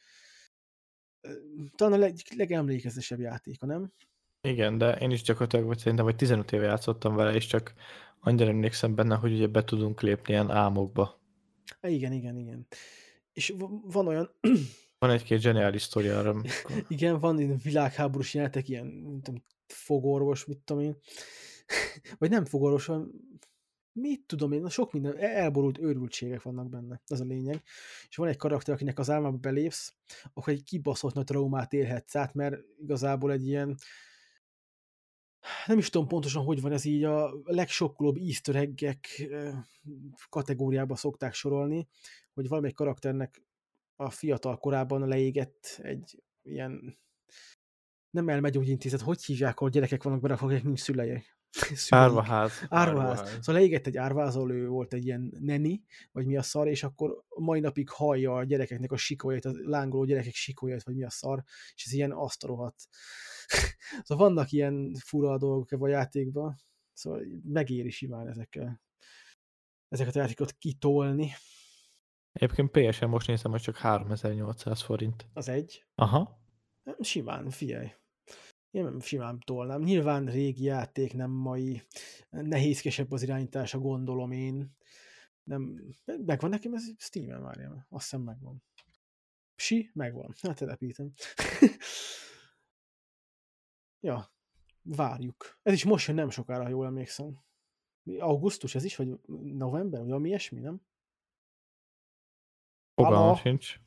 talán a leg, legemlékezetesebb játéka, nem? Igen, de én is gyakorlatilag vagy szerintem vagy 15 éve játszottam vele, és csak annyira emlékszem benne, hogy ugye be tudunk lépni ilyen álmokba. Igen, igen, igen. És van olyan, Van egy-két zseniális sztori arra. amikor- igen, van ilyen világháborús jelentek, ilyen, nem tudom, fogorvos, mit tudom én. Vagy nem fogorvos, hanem mit tudom én, sok minden, e- elborult őrültségek vannak benne, ez a lényeg. És van egy karakter, akinek az álmába belépsz, akkor egy kibaszott nagy traumát élhetsz át, mert igazából egy ilyen, nem is tudom pontosan, hogy van ez így, a legsokkolóbb easter eh, kategóriába szokták sorolni, hogy valamelyik karakternek a fiatal korában leégett egy ilyen nem elmegyógyintézet, hogy hívják, ahol gyerekek vannak benne, akik nincs szülei. Szüleik. Árvaház. Árvaház. Szóval leégett egy árvázol, ő volt egy ilyen neni, vagy mi a szar, és akkor mai napig hallja a gyerekeknek a sikójait, a lángoló gyerekek sikójait, vagy mi a szar, és ez ilyen azt rohadt. szóval vannak ilyen fura dolgok a játékban, szóval megéri simán ezekkel ezeket a játékokat kitolni. Egyébként PSN most nézem, hogy csak 3800 forint. Az egy. Aha. Nem, Simán, figyelj. Én nem simán tolnám. Nyilván régi játék, nem mai. Nehézkesebb az irányítása, gondolom én. Nem, megvan nekem ez Steam-en, várjál. Azt hiszem megvan. Si, megvan. Hát telepítem. ja, várjuk. Ez is most jön nem sokára, ha jól emlékszem. Augusztus ez is, vagy november, vagy valami ilyesmi, nem? Fogalmam Halló? sincs.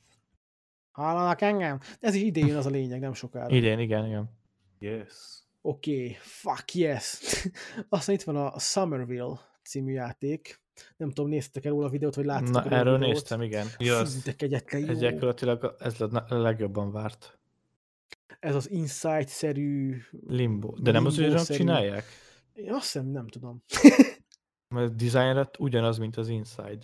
Hallanak engem? Ez is idén az a lényeg, nem sokára. Idén, igen, igen. Yes. Oké, okay, fuck yes. Aztán itt van a Somerville című játék. Nem tudom, néztetek el róla a videót, vagy láttatok Na, erről videót? néztem, igen. De kegyetlen jó. Ez gyakorlatilag ez lett a legjobban várt. Ez az Insight-szerű... Limbo. De nem az szerű. csinálják? Én azt hiszem, nem tudom. Mert a ugyanaz, mint az Inside.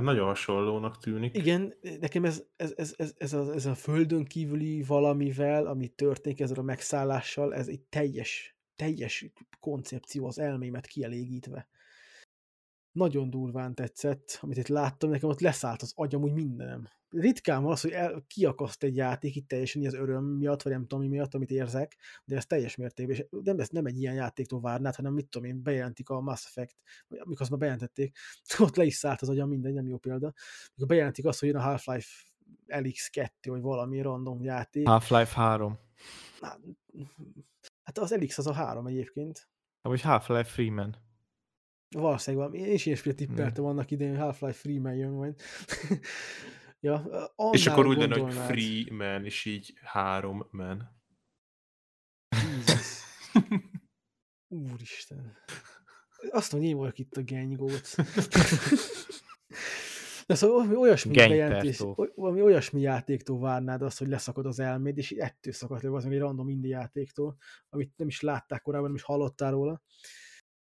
Hát nagyon hasonlónak tűnik. Igen, nekem ez, ez, ez, ez, ez, a, ez a földön kívüli valamivel, ami történik ezzel a megszállással, ez egy teljes, teljes koncepció az elmémet kielégítve. Nagyon durván tetszett, amit itt láttam, nekem ott leszállt az agyam, úgy mindenem. Ritkán van az, hogy el, kiakaszt egy játék itt teljesen az öröm miatt, vagy nem tudom mi miatt, amit érzek, de ez teljes mértékben, és nem, ez nem egy ilyen játéktól várnád, hanem mit tudom én, bejelentik a Mass Effect, vagy amikor azt már bejelentették, ott le is szállt az agyam, minden, nem jó példa. Amikor bejelentik azt, hogy jön a Half-Life LX2, vagy valami random játék. Half-Life 3. Hát, hát az LX az a három egyébként. Vagy Half-Life Freeman. Valószínűleg valami. Én is ilyesmire tippeltem annak idején, hogy Half-Life Freeman jön majd. ja, És akkor úgy lenne, hogy free man, és így három man. Jesus. Úristen. Azt mondja, én vagyok itt a genygóc. De szóval valami olyasmi bejelentés, valami olyasmi játéktól várnád azt, hogy leszakad az elméd, és ettől szakadt le, az egy random indie játéktól, amit nem is látták korábban, nem is hallottál róla.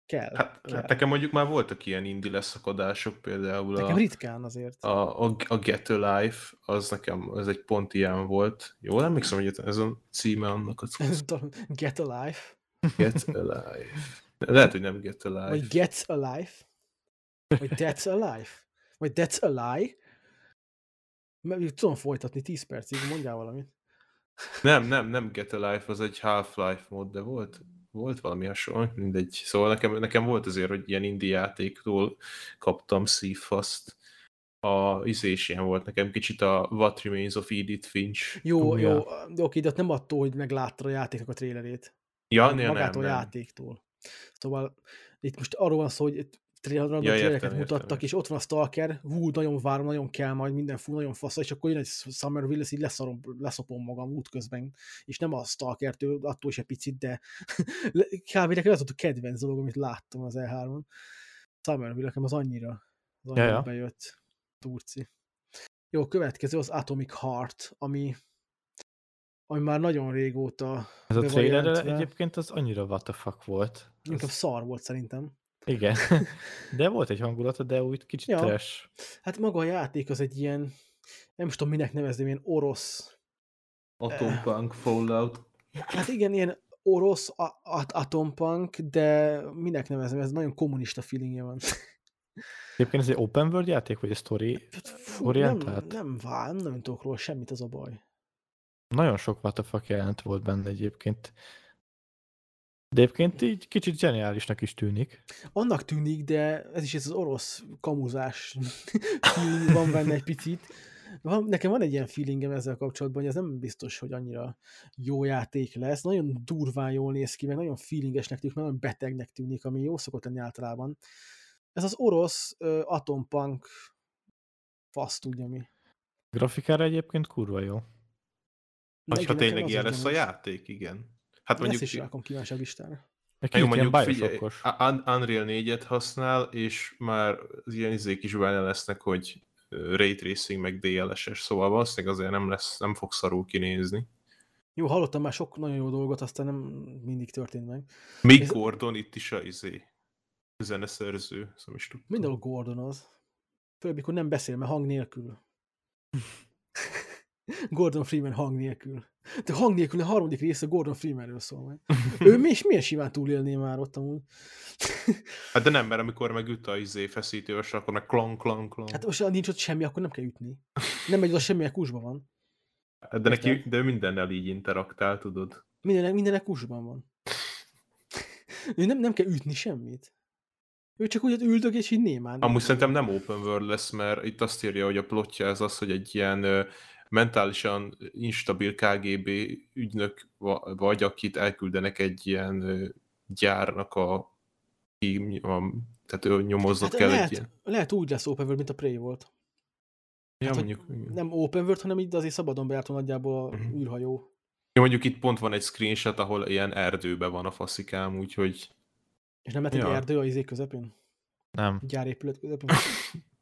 Kell. Hát, kell. hát nekem mondjuk már voltak ilyen indie leszakadások, például Nekem a, ritkán azért. a, a, a Get Alive, az nekem, az egy pont ilyen volt. Jól emlékszem, hogy ez a címe annak a cucc. Get Alive, Get Alive. Lehet, hogy nem Get Alive. vagy Gets Alive, vagy That's Alive, vagy That's a Lie. Mert tudom folytatni 10 percig, mondjál valamit. Nem, nem, nem Get Alive, az egy Half-Life mód, de volt, volt valami hasonló, mindegy. Szóval nekem, nekem volt azért, hogy ilyen indie játéktól kaptam szívfaszt. A izés ilyen volt nekem kicsit a What Remains of Edith Finch. Jó, Ú, jó, de oké, de ott nem attól, hogy megláttad a játéknak a trélerét. Ja, nem, nem, magától a nem. játéktól. Szóval itt most arról van szó, hogy trailerben Ja, trailereket értem, mutattak, értem. és ott van a Stalker, hú, nagyon várom, nagyon kell majd, minden fú, nagyon fasz, és akkor jön egy Summerville, és így leszarom, leszopom magam útközben, és nem a Stalkertől, attól is egy picit, de kb. nekem az volt a kedvenc dolog, amit láttam az E3-on. Summerville, nekem az annyira, az annyira Ja, ja, bejött. Turci. Jó, következő az Atomic Heart, ami ami már nagyon régóta Ez a trailer egyébként az annyira what the fuck volt. Inkább Az, szar volt szerintem. Igen. De volt egy hangulata, de úgy kicsit Ja. trash. Hát maga a játék az egy ilyen, nem is tudom minek nevezni, ilyen orosz. Atompunk, Fallout. Hát igen, ilyen orosz a- a- atompunk, de minek nevezem, ez nagyon kommunista feelingje van. Egyébként ez egy open world játék, vagy egy story? Fú, nem, Orientált? nem, vál, nem tudok róla semmit, az a baj. Nagyon sok what the fuck jelent volt benne egyébként. De egyébként így kicsit zseniálisnak is tűnik. Annak tűnik, de ez is ez az orosz kamuzás van benne egy picit. Van, nekem van egy ilyen feelingem ezzel kapcsolatban, hogy ez nem biztos, hogy annyira jó játék lesz. Nagyon durván jól néz ki, meg nagyon feelingesnek tűnik, meg nagyon betegnek tűnik, ami jó szokott lenni általában. Ez az orosz uh, atompunk fasz tudja mi. Grafikára egyébként kurva jó. Na Vagy igen, ha tényleg ilyen a lesz a játék, igen. Hát Mondjuk. Ezt is rakom kíváncsi a listára. Meg Hát jó, mondjuk figyelj, Unreal 4-et használ, és már az ilyen izék is benne lesznek, hogy Ray Tracing meg DLSS, szóval valószínűleg azért nem lesz, nem fog szarul kinézni. Jó, hallottam már sok nagyon jó dolgot, aztán nem mindig történt meg. Ez- Gordon itt is a izé, zeneszerző, szóval is tudtam. Mindenhol Gordon az. Főleg, mikor nem beszél, mert hang nélkül. Gordon Freeman hang nélkül. De hang nélkül a harmadik része Gordon Freemanről szól majd. ő mi, és milyen simán túlélné már ott amúgy. Hát de nem, mert amikor megüt a izé feszítős, akkor meg klang, klang, klang. Hát most ha nincs ott semmi, akkor nem kell ütni. Nem megy oda semmi, kusban van. Hát de neki, érted? de ő mindennel így interaktál, tudod. Mindenek, mindenek kusban van. ő nem, nem kell ütni semmit. Ő csak úgy üldög, és így némán. Amúgy szerintem nem open world lesz, mert itt azt írja, hogy a plotja ez az, hogy egy ilyen mentálisan instabil KGB ügynök va- vagy, akit elküldenek egy ilyen gyárnak a, a tehát ő nyomozott hát kell lehet, egy ilyen. lehet úgy lesz open world, mint a Prey volt. Ja, hát, mondjuk. Nem open world, hanem így azért szabadon bejártó nagyjából a Mhm. űrhajó. Ja, mondjuk itt pont van egy screenshot, ahol ilyen erdőben van a faszikám, úgyhogy És nem lehet egy Ja. erdő a izé közepén? Nem. Gyárépület közepén?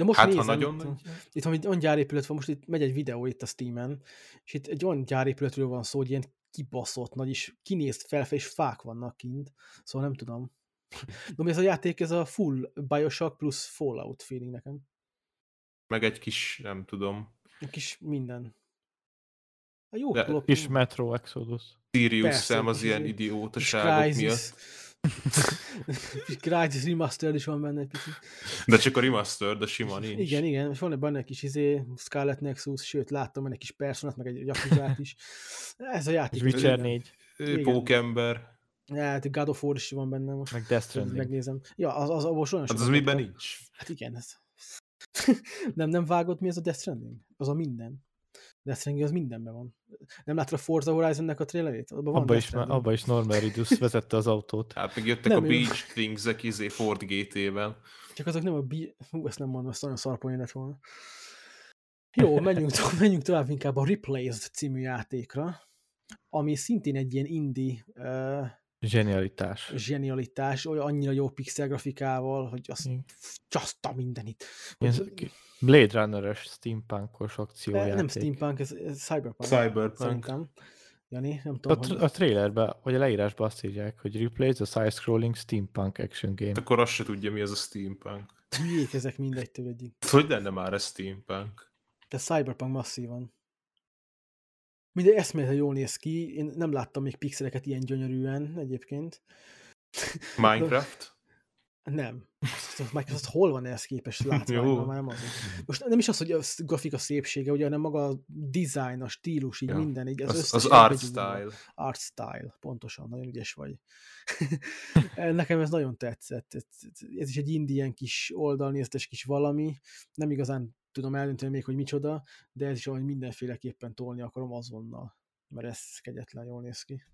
De most hát nézem, ha nagyon itt, nagy... itt van egy olyan gyárépület van, most itt megy egy videó itt a Steam-en, és itt egy olyan gyárépületről van szó, hogy ilyen kibaszott nagy, és kinézt felfe, és fák vannak kint, szóval nem tudom. De ami ez a játék, ez a full Bioshock plusz Fallout feeling nekem. meg egy kis, nem tudom, Egy kis minden. A jó De klop, Kis Metro Exodus. Sirius szem az ilyen izé- idiótaságok miatt. Kis Crysis Remastered is van benne egy picit. De csak a remaster, de sima nincs. Igen, igen, és van benne egy kis izé, Scarlet Nexus, sőt, láttam benne egy kis personat, meg egy jakuzát is. Ez a játék. Witcher igen. 4, Ő Igen. Pókember. Hát God of War is van benne most. meg Death Stranding. Megnézem. Ja, az, az, az olyan Hát az miben nincs? Hát igen, ez. nem, nem vágod, mi ez a Death Stranding? Az a minden. Death Stranding az mindenben van. Nem láttad a Forza Horizon-nek a trailerét? Abba Death is, már- abba is Norman Reedus vezette az autót. Hát meg jöttek Nem a ő. Beach Things-ek izé Ford GT-vel. Csak azok nem a bi... Hú, ezt nem mondom, ezt nagyon szarpoén lett volna. Jó, menjünk, to- menjünk tovább inkább a Replaced című játékra, ami szintén egy ilyen indie uh, Zsenialitás. zsenialitás, olyan annyira jó pixel grafikával, hogy azt Igen. csaszta mindenit. Ilyen Blade Runner-es steampunkos akciójáték. nem steampunk, ez, ez cyberpunk. Cyberpunk. Szerintem. Jani, nem A, tudom, tr- hogy... a trailerben, vagy a leírásban azt írják, hogy replace a side-scrolling steampunk action game. Akkor azt se tudja, mi az a steampunk. Hülyék ezek mindegy tőledik. Hogy lenne már ez steampunk? De cyberpunk masszívan. Mindegy, eszméletlen jól néz ki. Én nem láttam még pixeleket ilyen gyönyörűen egyébként. Minecraft? Nem. Azt- Microsoft hol van ehhez képest már nem az. Most nem is az, hogy a grafika szépsége, ugye, hanem maga a design, a stílus, így Ja. minden, így az, Az, az art style. Art style, pontosan, nagyon ügyes vagy. Nekem ez nagyon tetszett. Ez, ez is egy indien kis oldalnéztes kis valami. Nem igazán tudom eldönteni még, hogy micsoda, de ez is ahogy mindenféleképpen tolni akarom azonnal. Mert ez kegyetlen jól néz ki.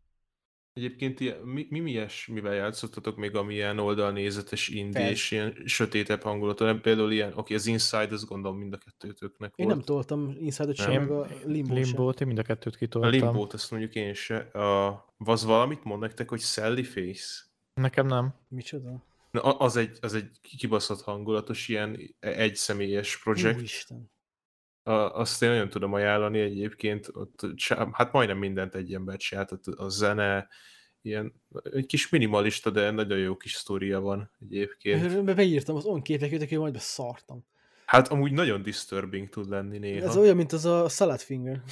Egyébként ilyen, mi, mi ilyesmivel játszottatok még, ami ilyen oldalnézetes indie Fez. és ilyen sötétebb hangulatú? Például ilyen, oké, az Inside, azt gondolom mind a kettőtöknek Én volt. nem toltam Inside-ot sem, Nem. meg a limbo. Limbót, én mind a kettőt A kitoltam. Limbót azt mondjuk én se. A, az valamit mond nektek, hogy Sally Face? Nekem nem. Micsoda? Na, az egy, az egy kibaszott hangulatos, ilyen egyszemélyes projekt. Úristen. A, azt én nagyon tudom ajánlani egyébként, ott, hát majdnem mindent egy ember csinált, a zene, ilyen, egy kis minimalista, de nagyon jó kis sztoria van egyébként. Be- Beírtam, az on képek jöttek, hogy majd beszartam. Hát amúgy nagyon disturbing tud lenni néha. Ez olyan, mint az a Salad Finger.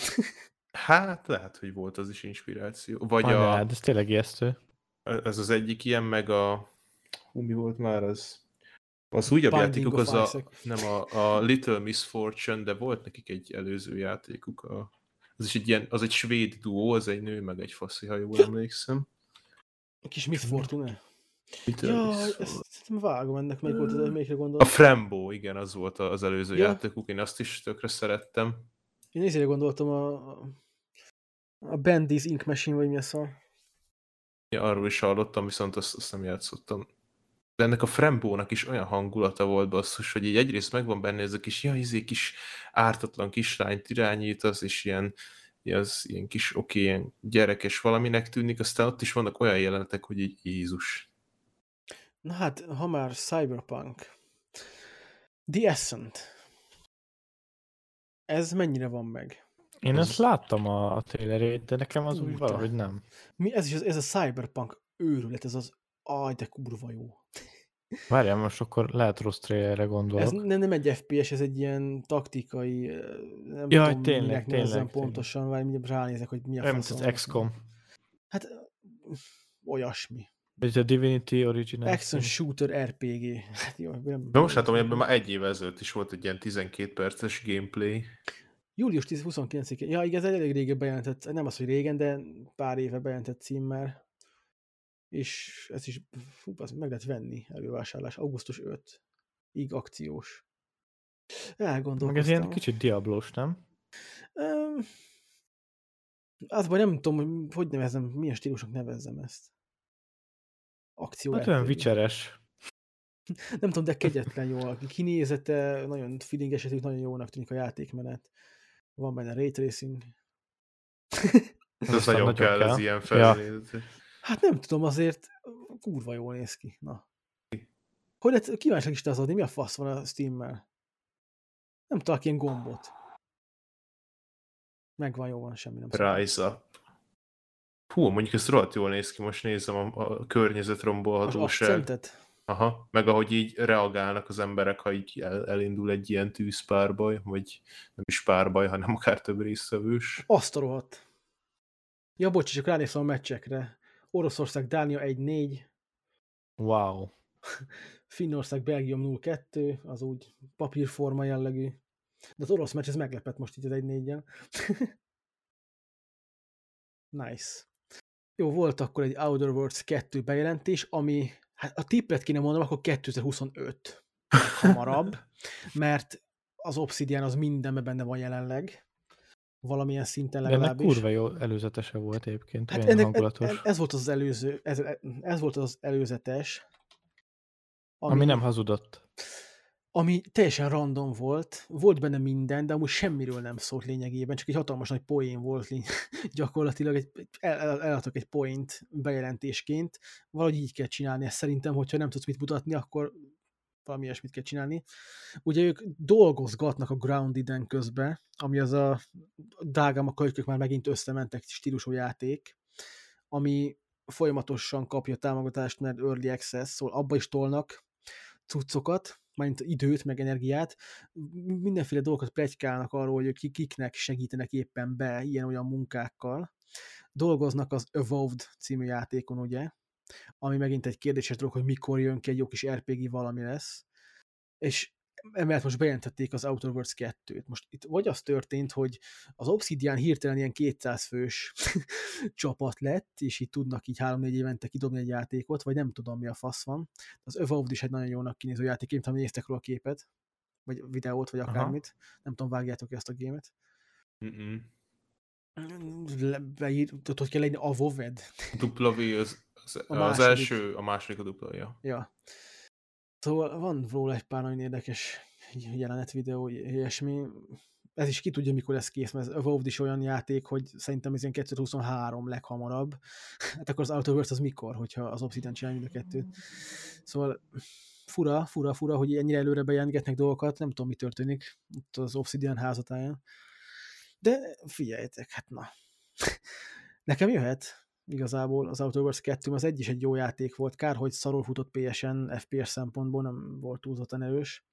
Hát lehet, hogy volt az is inspiráció. Vagy Anyád, a, hát ez tényleg ijesztő. ez az egyik ilyen, meg a... Hú, mi volt már az? Az újabb Binding játékuk, az a, nem a, a Little Miss Fortune, de volt nekik egy előző játékuk. A, az is egy ilyen, az egy svéd duó, az egy nő, meg egy faszi, ha jól emlékszem. Kis Miss Fortune. Jaj, is ezt vágom ennek, melyik volt az, melyikre A gondoltam. Frembo, igen, az volt az előző Ja. játékuk, én azt is tökre szerettem. Én ezért gondoltam a, a Bendy's Ink Machine, vagy mi a szó. Ja, arról is hallottam, viszont azt, azt nem játszottam. De ennek a Frembónak is olyan hangulata volt basszus, hogy így egyrészt megvan benne ez a kis, ja, izé, kis ártatlan kislányt irányítasz, és ilyen, az ilyen kis oké, ilyen gyerekes valaminek tűnik, aztán ott is vannak olyan jelenetek, hogy így Jézus. Na hát, ha már Cyberpunk. The Ascent. Ez mennyire van meg? Én Az- ezt láttam a, a trailerét, de nekem az úgy Kurta. valahogy nem. Mi, ez is az, ez a Cyberpunk őrület, ez az aj, de kurva jó. Várjál, most akkor lehet rossz trailerre gondolok. Ez nem, nem egy FPS, ez egy ilyen taktikai, nem Jaj, tudom, tényleg, minek tényleg, tényleg. pontosan, vagy mindjárt ránézek, hogy mi a faszom. az XCOM. Hát olyasmi. Vagy a Divinity Original. Action shooter RPG. Hát jó, nem, De most látom, hogy ebben már egy év ezelőtt is volt egy ilyen 12 perces gameplay. Július 10 29-én. Ja, igen, ez egy elég régen bejelentett, nem az, hogy régen, de pár éve bejelentett cím már. És ez is, fú, az meg lehet venni elővásárlás. Augusztus 5. Ig akciós. Elgondolkoztam. Meg ez ilyen kicsit diablós, nem? Öm, Az baj, nem tudom, hogy hogy nevezem, milyen stílusnak nevezzem ezt. Akció Hát olyan RPG. vicseres. Nem tudom, de kegyetlen jó. A kinézete, nagyon feelinges, nagyon jónak tűnik a játékmenet. Van benne ray tracing. Ez az Aztán nagyon kell, ez ilyen felnézet. Hát nem tudom, azért kurva jól néz ki. Na. Hogy lehet kíváncsi listázódni? Mi a fasz van a Steam-mel? Nem tudok ilyen gombot. Megvan, jó van, semmi nem. Rise. Hú, mondjuk ez rohadt jól néz ki, most nézem a, a környezet rombolhatóság. Aha, meg ahogy így reagálnak az emberek, ha így el, elindul egy ilyen tűzpárbaj, vagy nem is párbaj, hanem akár több résztvevős. Azt a rohadt. Ja, bocs, csak ránéztem a meccsekre. Oroszország, Dánia 1-4, Wow. Finnország, Belgium 0-2, az úgy papírforma jellegű. De az orosz meccs, ez meglepett most így az 1 4 Nice. Jó, volt akkor egy Outer Worlds 2 bejelentés, ami, hát a tippet kéne mondanom, akkor 2025 hamarabb, mert az Obsidian az mindenben benne van jelenleg, valamilyen szinten De ennek legalábbis. kurva jó előzetese volt egyébként, Hát ennek, hangulatos. ez, ez volt az előző, ez, ez volt az előzetes, Ami nem hazudott. ami teljesen random volt, volt benne minden, de amúgy semmiről nem szólt lényegében, csak egy hatalmas nagy poén volt lény- gyakorlatilag, egy, egy- el, el, eladtak egy point bejelentésként, valahogy így kell csinálni ezt szerintem, hogyha nem tudsz mit mutatni, akkor valami ilyesmit kell csinálni. Ugye ők dolgozgatnak a Grounded-en közben, ami az a drágám a kölykök már megint összementek stílusú játék, ami folyamatosan kapja támogatást, mert Early Access, szóval abba is tolnak cuccokat, mint időt, meg energiát, mindenféle dolgokat plegykálnak arról, hogy kiknek segítenek éppen be ilyen-olyan munkákkal. Dolgoznak az Evolved című játékon, ugye, ami megint egy kérdéses dolog, hogy mikor jön ki egy jó kis RPG valami lesz, és emellett most bejelentették az Outer Worlds 2-t. Most itt vagy az történt, hogy az Obsidian hirtelen ilyen 200 fős csapat lett, és így tudnak így 3-4 évente kidobni egy játékot, vagy nem tudom mi a fasz van. Az Evolved is egy nagyon jónak kinéző játék, én tudom, néztek róla a képet, vagy videót, vagy Aha. akármit. Nem tudom, vágjátok ezt a gémet. Mm-mm. Le- Beír, tudod, hogy kell legyen a WoW-ed? Dupla V az, az, A az első, a második a dupla, ja. Ja. Szóval van róla egy pár nagyon érdekes jelenet videó, ilyesmi. Ez is ki tudja, mikor lesz kész, mert az Evolved is olyan játék, hogy szerintem ez ilyen 2023 leghamarabb. Hát akkor az Outer Worlds az mikor, hogyha az Obsidian csinálja mind a kettőt. Szóval fura, fura, fura, hogy ennyire előre bejelentgetnek dolgokat, nem tudom, mi történik ott az Obsidian házatáján. De figyeljetek, hát na. Nekem jöhet igazából az Outer Worlds 2, az egy is egy jó játék volt, kár, hogy szarul futott PSN, FPS szempontból nem volt túlzottan erős,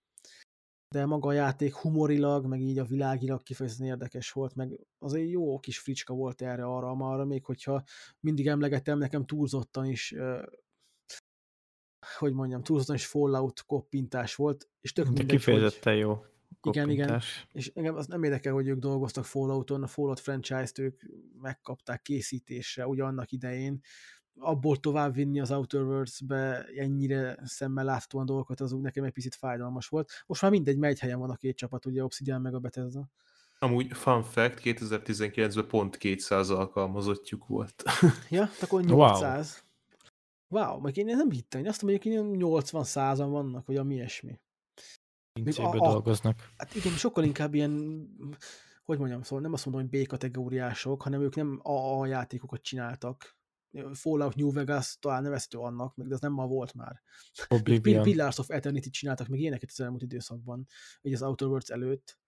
de maga a játék humorilag, meg így a világilag kifejezetten érdekes volt, meg azért jó kis fricska volt erre, arra, amarra, még hogyha mindig emlegetem, nekem túlzottan is hogy mondjam, túlzottan is Fallout koppintás volt, és tök De mindegy, hogy, kifejezetten jó. Igen, igen. és engem az nem érdekel, hogy ők dolgoztak Fallouton, a Fallout franchise-t ők megkapták készítésre ugye annak idején, abból tovább vinni az Outer Worlds-be ennyire szemmel láthatóan dolgokat, az úgy nekem egy picit fájdalmas volt. Most már mindegy, megy helyen van a két csapat, ugye Obsidian meg a Bethesda. Amúgy fun fact, 2019-ben pont 200 alkalmazottjuk volt. Ja, akkor 800. Wow, wow meg én nem hittem, én azt mondom, hogy ilyen 80 százan vannak, vagy ami ilyesmi. Pincébe a- a- dolgoznak. Hát igen, sokkal inkább ilyen, hogy mondjam, szóval nem azt mondom, hogy B-kategóriások, hanem ők nem A játékokat csináltak. Fallout New Vegas talán nevezhető annak, meg de az nem ma volt már. Oblivion. Pillars of Eternity csináltak meg ilyeneket az elmúlt időszakban, így az Outer Worlds előtt.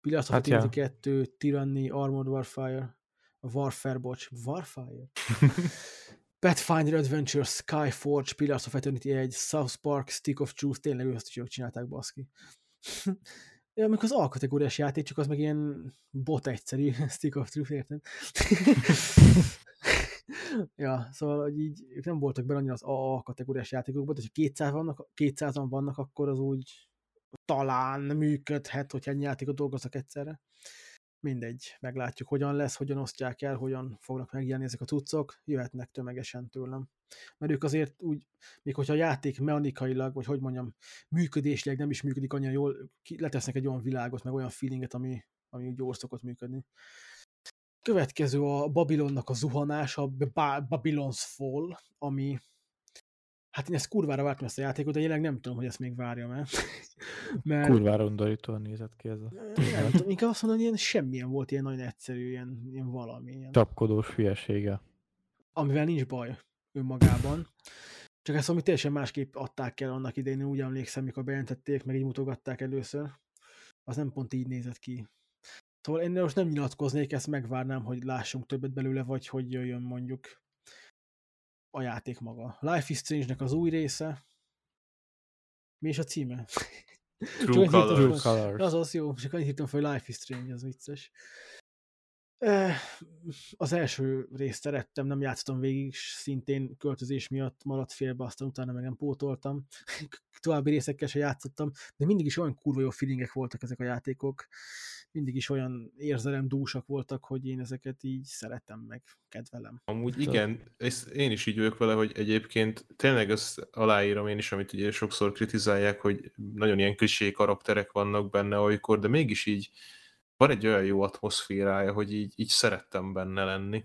Pillars of Hát hát ja. Eternity 2, Tyranny, Armored Warfare, Warfare, bocs, Warfire? Pathfinder Adventure, Skyforge, Pillars of Eternity 1, South Park, Stick of Truth, tényleg ő azt is ők csinálták, baszki. Ja, amikor az alkategóriás játék, csak az meg ilyen bot egyszerű, Stick of Truth, érted? ja, szóval, hogy így nem voltak benne annyira az AA kategóriás játékokban, de ha 200 vannak, 200-an vannak, akkor az úgy talán működhet, hogyha ennyi játékot dolgoznak egyszerre. Mindegy, meglátjuk, hogyan lesz, hogyan osztják el, hogyan fognak megjelenni ezek a cuccok, jöhetnek tömegesen tőlem. Mert ők azért úgy, még hogyha a játék mechanikailag, vagy hogy mondjam, működésleg nem is működik annyira jól, letesznek egy olyan világot, meg olyan feelinget, ami, ami úgy jól szokott működni. Következő a Babylonnak a zuhanása, Ba- Babylon's Fall, ami Hát én ezt kurvára vártam ezt a játékot, de jelenleg nem tudom, hogy ezt még várjam el. Mert Kurvára undorítóan nézett ki ez a nem tudom, inkább azt mondom, hogy ilyen semmilyen volt, ilyen nagyon egyszerű, ilyen, ilyen valami. Ilyen, csapkodós hülyesége. amivel nincs baj önmagában. Csak ezt valami teljesen másképp adták el annak idején, én úgy emlékszem, mikor bejelentették, meg így mutogatták először. Az nem pont így nézett ki. Szóval én most nem nyilatkoznék, ezt megvárnám, hogy lássunk többet belőle, vagy hogy jöjjön mondjuk a játék maga. Life is Strange-nek az új része. Mi is a címe? True Colors. True Colors. Az az jó, csak annyit írtam fel, hogy Life is Strange, az vicces. Az első részt szerettem, nem játszottam végig, szintén költözés miatt maradt félbe, aztán utána meg nem pótoltam. További részekkel se játszottam, de mindig is olyan kurva jó feelingek voltak ezek a játékok. Mindig is olyan érzelem dúsak voltak, hogy én ezeket így szeretem meg, kedvelem. Amúgy igen, ezt én is így vagyok vele, hogy egyébként tényleg ezt aláírom én is, amit ugye sokszor kritizálják, hogy nagyon ilyen klisé karakterek vannak benne olykor, de mégis így van egy olyan jó atmoszférája, hogy így, így szerettem benne lenni.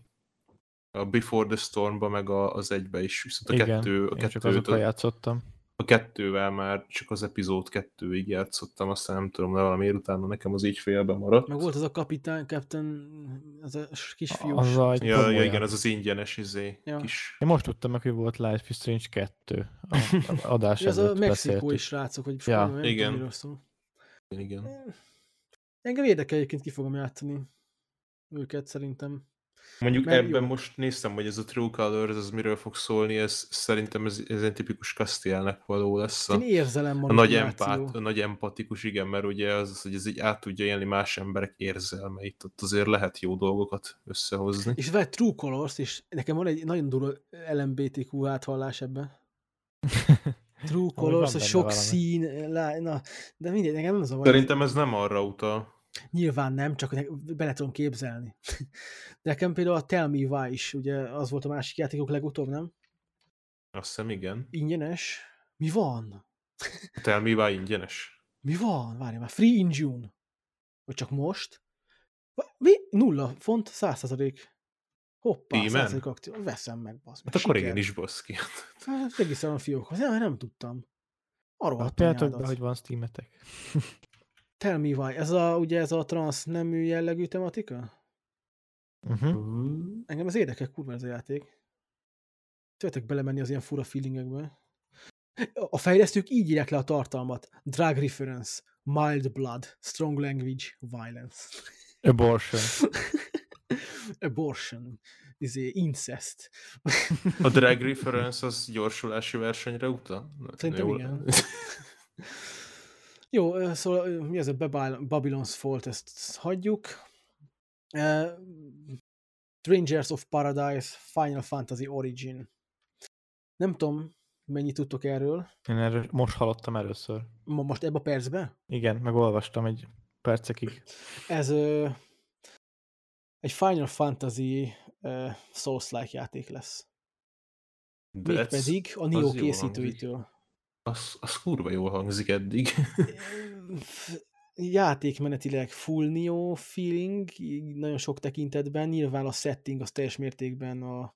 A Before the Stormba, meg a, az egybe is, viszont a Igen, kettő, a én csak kettőt, azokkal a, játszottam. A kettővel már csak az epizód kettőig játszottam, aztán nem tudom, de valamiért utána nekem az így félbe maradt. Meg volt az a kapitány, Captain, az a kisfiús. Az a Ja, ja, igen, az az ingyenes izé, Ja. kis... Én most tudtam meg, hogy volt Life is Strange 2. A, a adás Ja, az a mexikói srácok, hogy Ja. ja, nem Igen. tudom, miről szól. Igen. Engem érdekel egyébként ki fogom játszani őket szerintem. Mondjuk Mert ebben jó. most néztem, hogy ez a True Colors, az miről fog szólni, ez szerintem ez, ez egy tipikus Castielnek való lesz. A, Én érzelem a nagy, empát, a nagy empatikus, igen, mert ugye az, az, hogy ez így át tudja élni más emberek érzelmeit, ott azért lehet jó dolgokat összehozni. És vett True Colors, és nekem van egy nagyon durva LMBTQ áthallás ebbe. True van Colors, a sok valami. szín, lá, na, de mindegy, nekem nem az a baj. Szerintem ez nem arra utal. Nyilván nem, csak bele tudom képzelni. De nekem például a Tell Me Why is, ugye az volt a másik játékok legutóbb, nem? Azt hiszem, igen. Ingyenes. Mi van? A Tell Me Why ingyenes. Mi van? Várj már. Free in June. Vagy csak most? Mi? Nulla font, 100%. Hoppá, Steamen? 100% aktív. Veszem meg, basz. Hát akkor igen is, baszki. Hát, Regisztrálom a fiókhoz. Nem, nem tudtam. Arról Apjátok be, hogy van Steametek. Tell me why. Ez a, ugye ez a transz nemű jellegű tematika? Uh-huh. Engem ez érdekel, kurva ez a játék. Szeretek belemenni az ilyen fura feelingekbe. A fejlesztők így írják le a tartalmat. Drug reference, mild blood, strong language, violence. Abortion. Abortion, izé, incest. A drag reference az gyorsulási versenyre utal? Szerintem igen. Jó, szóval mi ez a Babylon's Fault, ezt hagyjuk. Uh, Strangers of Paradise, Final Fantasy Origin. Nem tudom, mennyit tudtok erről. Én erről most hallottam először. Ma most ebbe a percbe? Igen, megolvastam egy percekig. Ez ö, egy Final Fantasy ö, Souls-like játék lesz. De Mégpedig a Nio készítőitől. Az, az kurva jól hangzik eddig. játékmenetileg full Neo feeling, nagyon sok tekintetben, nyilván a setting az teljes mértékben a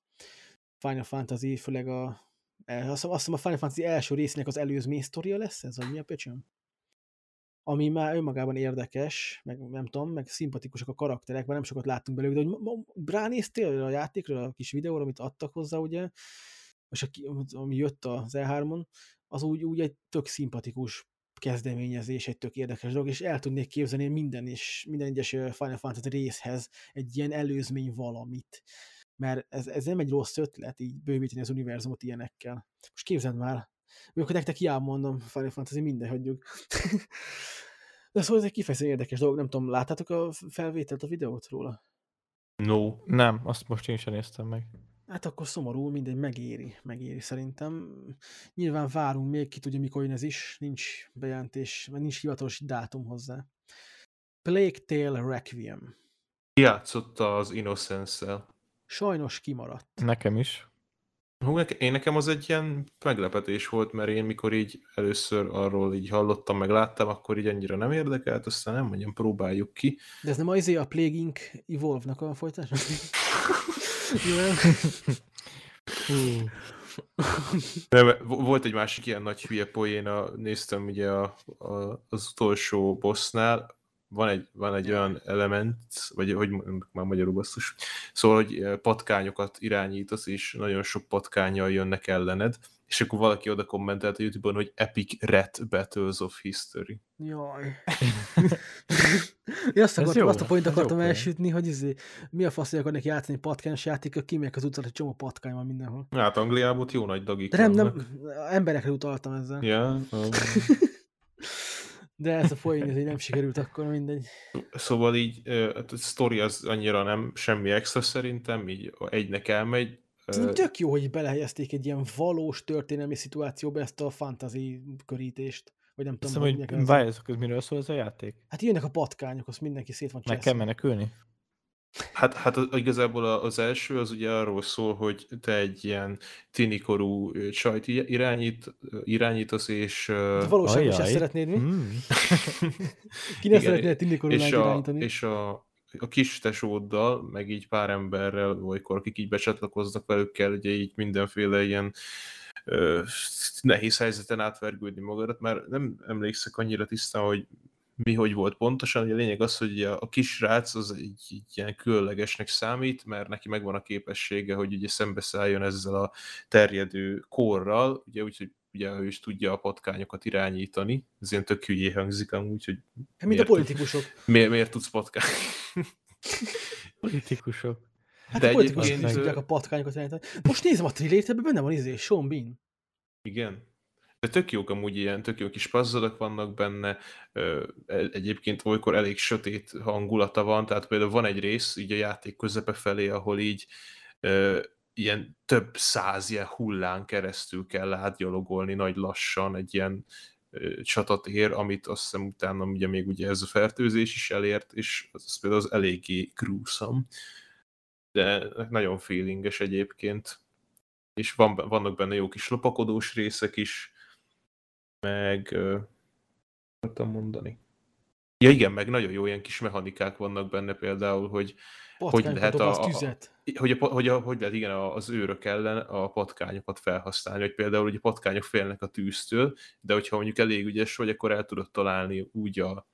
Final Fantasy, főleg a azt hiszem, a Final Fantasy első részének az előzmény sztoria lesz ez, vagy mi a pöcsöm? Ami már önmagában érdekes, meg nem tudom, meg szimpatikusak a karakterek, mert nem sokat láttunk belőle, de hogy ránéztél a játékra, a kis videóra, amit adtak hozzá, ugye, és aki, ami jött az E3-on, az úgy, úgy egy tök szimpatikus kezdeményezés, egy tök érdekes dolog, és el tudnék képzelni minden, és minden egyes Final Fantasy részhez egy ilyen előzmény valamit. Mert ez, ez nem egy rossz ötlet, így bővíteni az univerzumot ilyenekkel. Most képzeld már, mi akkor nektek hiába mondom, Final Fantasy minden hagyjuk. De szóval ez egy kifejezetten érdekes dolog, nem tudom, láttátok a felvételt, a videót róla? No. Nem, azt most én sem néztem meg. Hát akkor szomorú, mindegy, megéri, megéri szerintem. Nyilván várunk még, ki tudja mikor jön ez is, nincs bejelentés, mert nincs hivatalos dátum hozzá. Plague Tale Requiem. Játszotta az Innocence-szel. Sajnos kimaradt. Nekem is. Én nekem az egy ilyen meglepetés volt, mert én mikor így először arról így hallottam, meg láttam, akkor így annyira nem érdekelt, aztán nem mondjam, próbáljuk ki. De ez nem az izé a Plague Inc. Evolve-nak a folytása? Jó, nem? Volt egy másik ilyen nagy hülye poéna, néztem ugye a, a, az utolsó bossnál, van egy, van egy olyan element, vagy hogy mondjuk már magyarul basszus, szóval, hogy eh, patkányokat irányítasz, és nagyon sok patkányjal jönnek ellened, és akkor valaki oda kommentelt a Youtube-on, hogy Epic Rat Battles of History. Jaj. Én azt, Ez akartam, jó, azt a point akartam elsütni, hogy izé, mi a fasz, hogy akarnak játszani patkányos játékot, kimegyek az utcára, egy csomó patkány van mindenhol. Hát Angliában ott jó nagy dagik De nem, nem, emberekre utaltam ezzel. Ja, um, De ez a poén, ez így nem sikerült akkor, mindegy. Szóval így hát a sztori az annyira nem semmi extra szerintem, így egynek elmegy. Szerintem tök jó, hogy belehelyezték egy ilyen valós történelmi szituációba ezt a fantasy körítést. Vagy nem tudom, Hiszem, hogy hogy várjátok, hogy miről szól ez a játék? Hát jönnek a patkányok, azt mindenki szét van Meg kell menekülni? Hát, hát az- igazából a- az első az ugye arról szól, hogy te egy ilyen tinikorú csajt irányít, irányítasz, és, De valóságban Ajjaj. szeretnéd mi? Hmm. Ki ne igen, szeretnél Tindikorú és, a, irányítani? és a, a kis tesóddal, meg így pár emberrel, olykor, akik így becsatlakoznak velük kell, ugye így mindenféle ilyen ö, nehéz helyzeten átvergődni magadat, mert nem emlékszek annyira tisztán, hogy mi hogy volt pontosan. A lényeg az, hogy a, kisrác az egy, egy ilyen különlegesnek számít, mert neki megvan a képessége, hogy ugye szembeszálljon ezzel a terjedő korral, ugye úgyhogy ugye ő is tudja a patkányokat irányítani. Ez ilyen tök hülyé hangzik amúgy, hogy Hát, mint a politikusok. miért, miért tudsz patkány? Politikusok. Hát De a politikusok egyébként, tudják a patkányokat irányítani. Most nézem a trilét, ebben benne van izé, Sean Bean. Igen. De tök jók amúgy ilyen, tök jó kis puzzle vannak benne, e- egyébként olykor elég sötét hangulata van, tehát például van egy rész így a játék közepe felé, ahol így ilyen több száz ilyen hullán keresztül kell átgyalogolni nagy lassan egy ilyen csatatér, amit azt hiszem utána ugye még ugye ez a fertőzés is elért, és az, például az eléggé gruesome. De nagyon feelinges egyébként. És van, vannak benne jó kis lopakodós részek is, meg akartam mondani. Ja igen, meg nagyon jó ilyen kis mechanikák vannak benne például, hogy Patkányokat lehet dobálsz a- a- tüzet. hogy, a, hogy, a, hogy lehet igen a- az őrök ellen a patkányokat felhasználni, hogy például hogy a patkányok félnek a tűztől, de hogyha mondjuk elég ügyes vagy, akkor el tudod találni úgy a,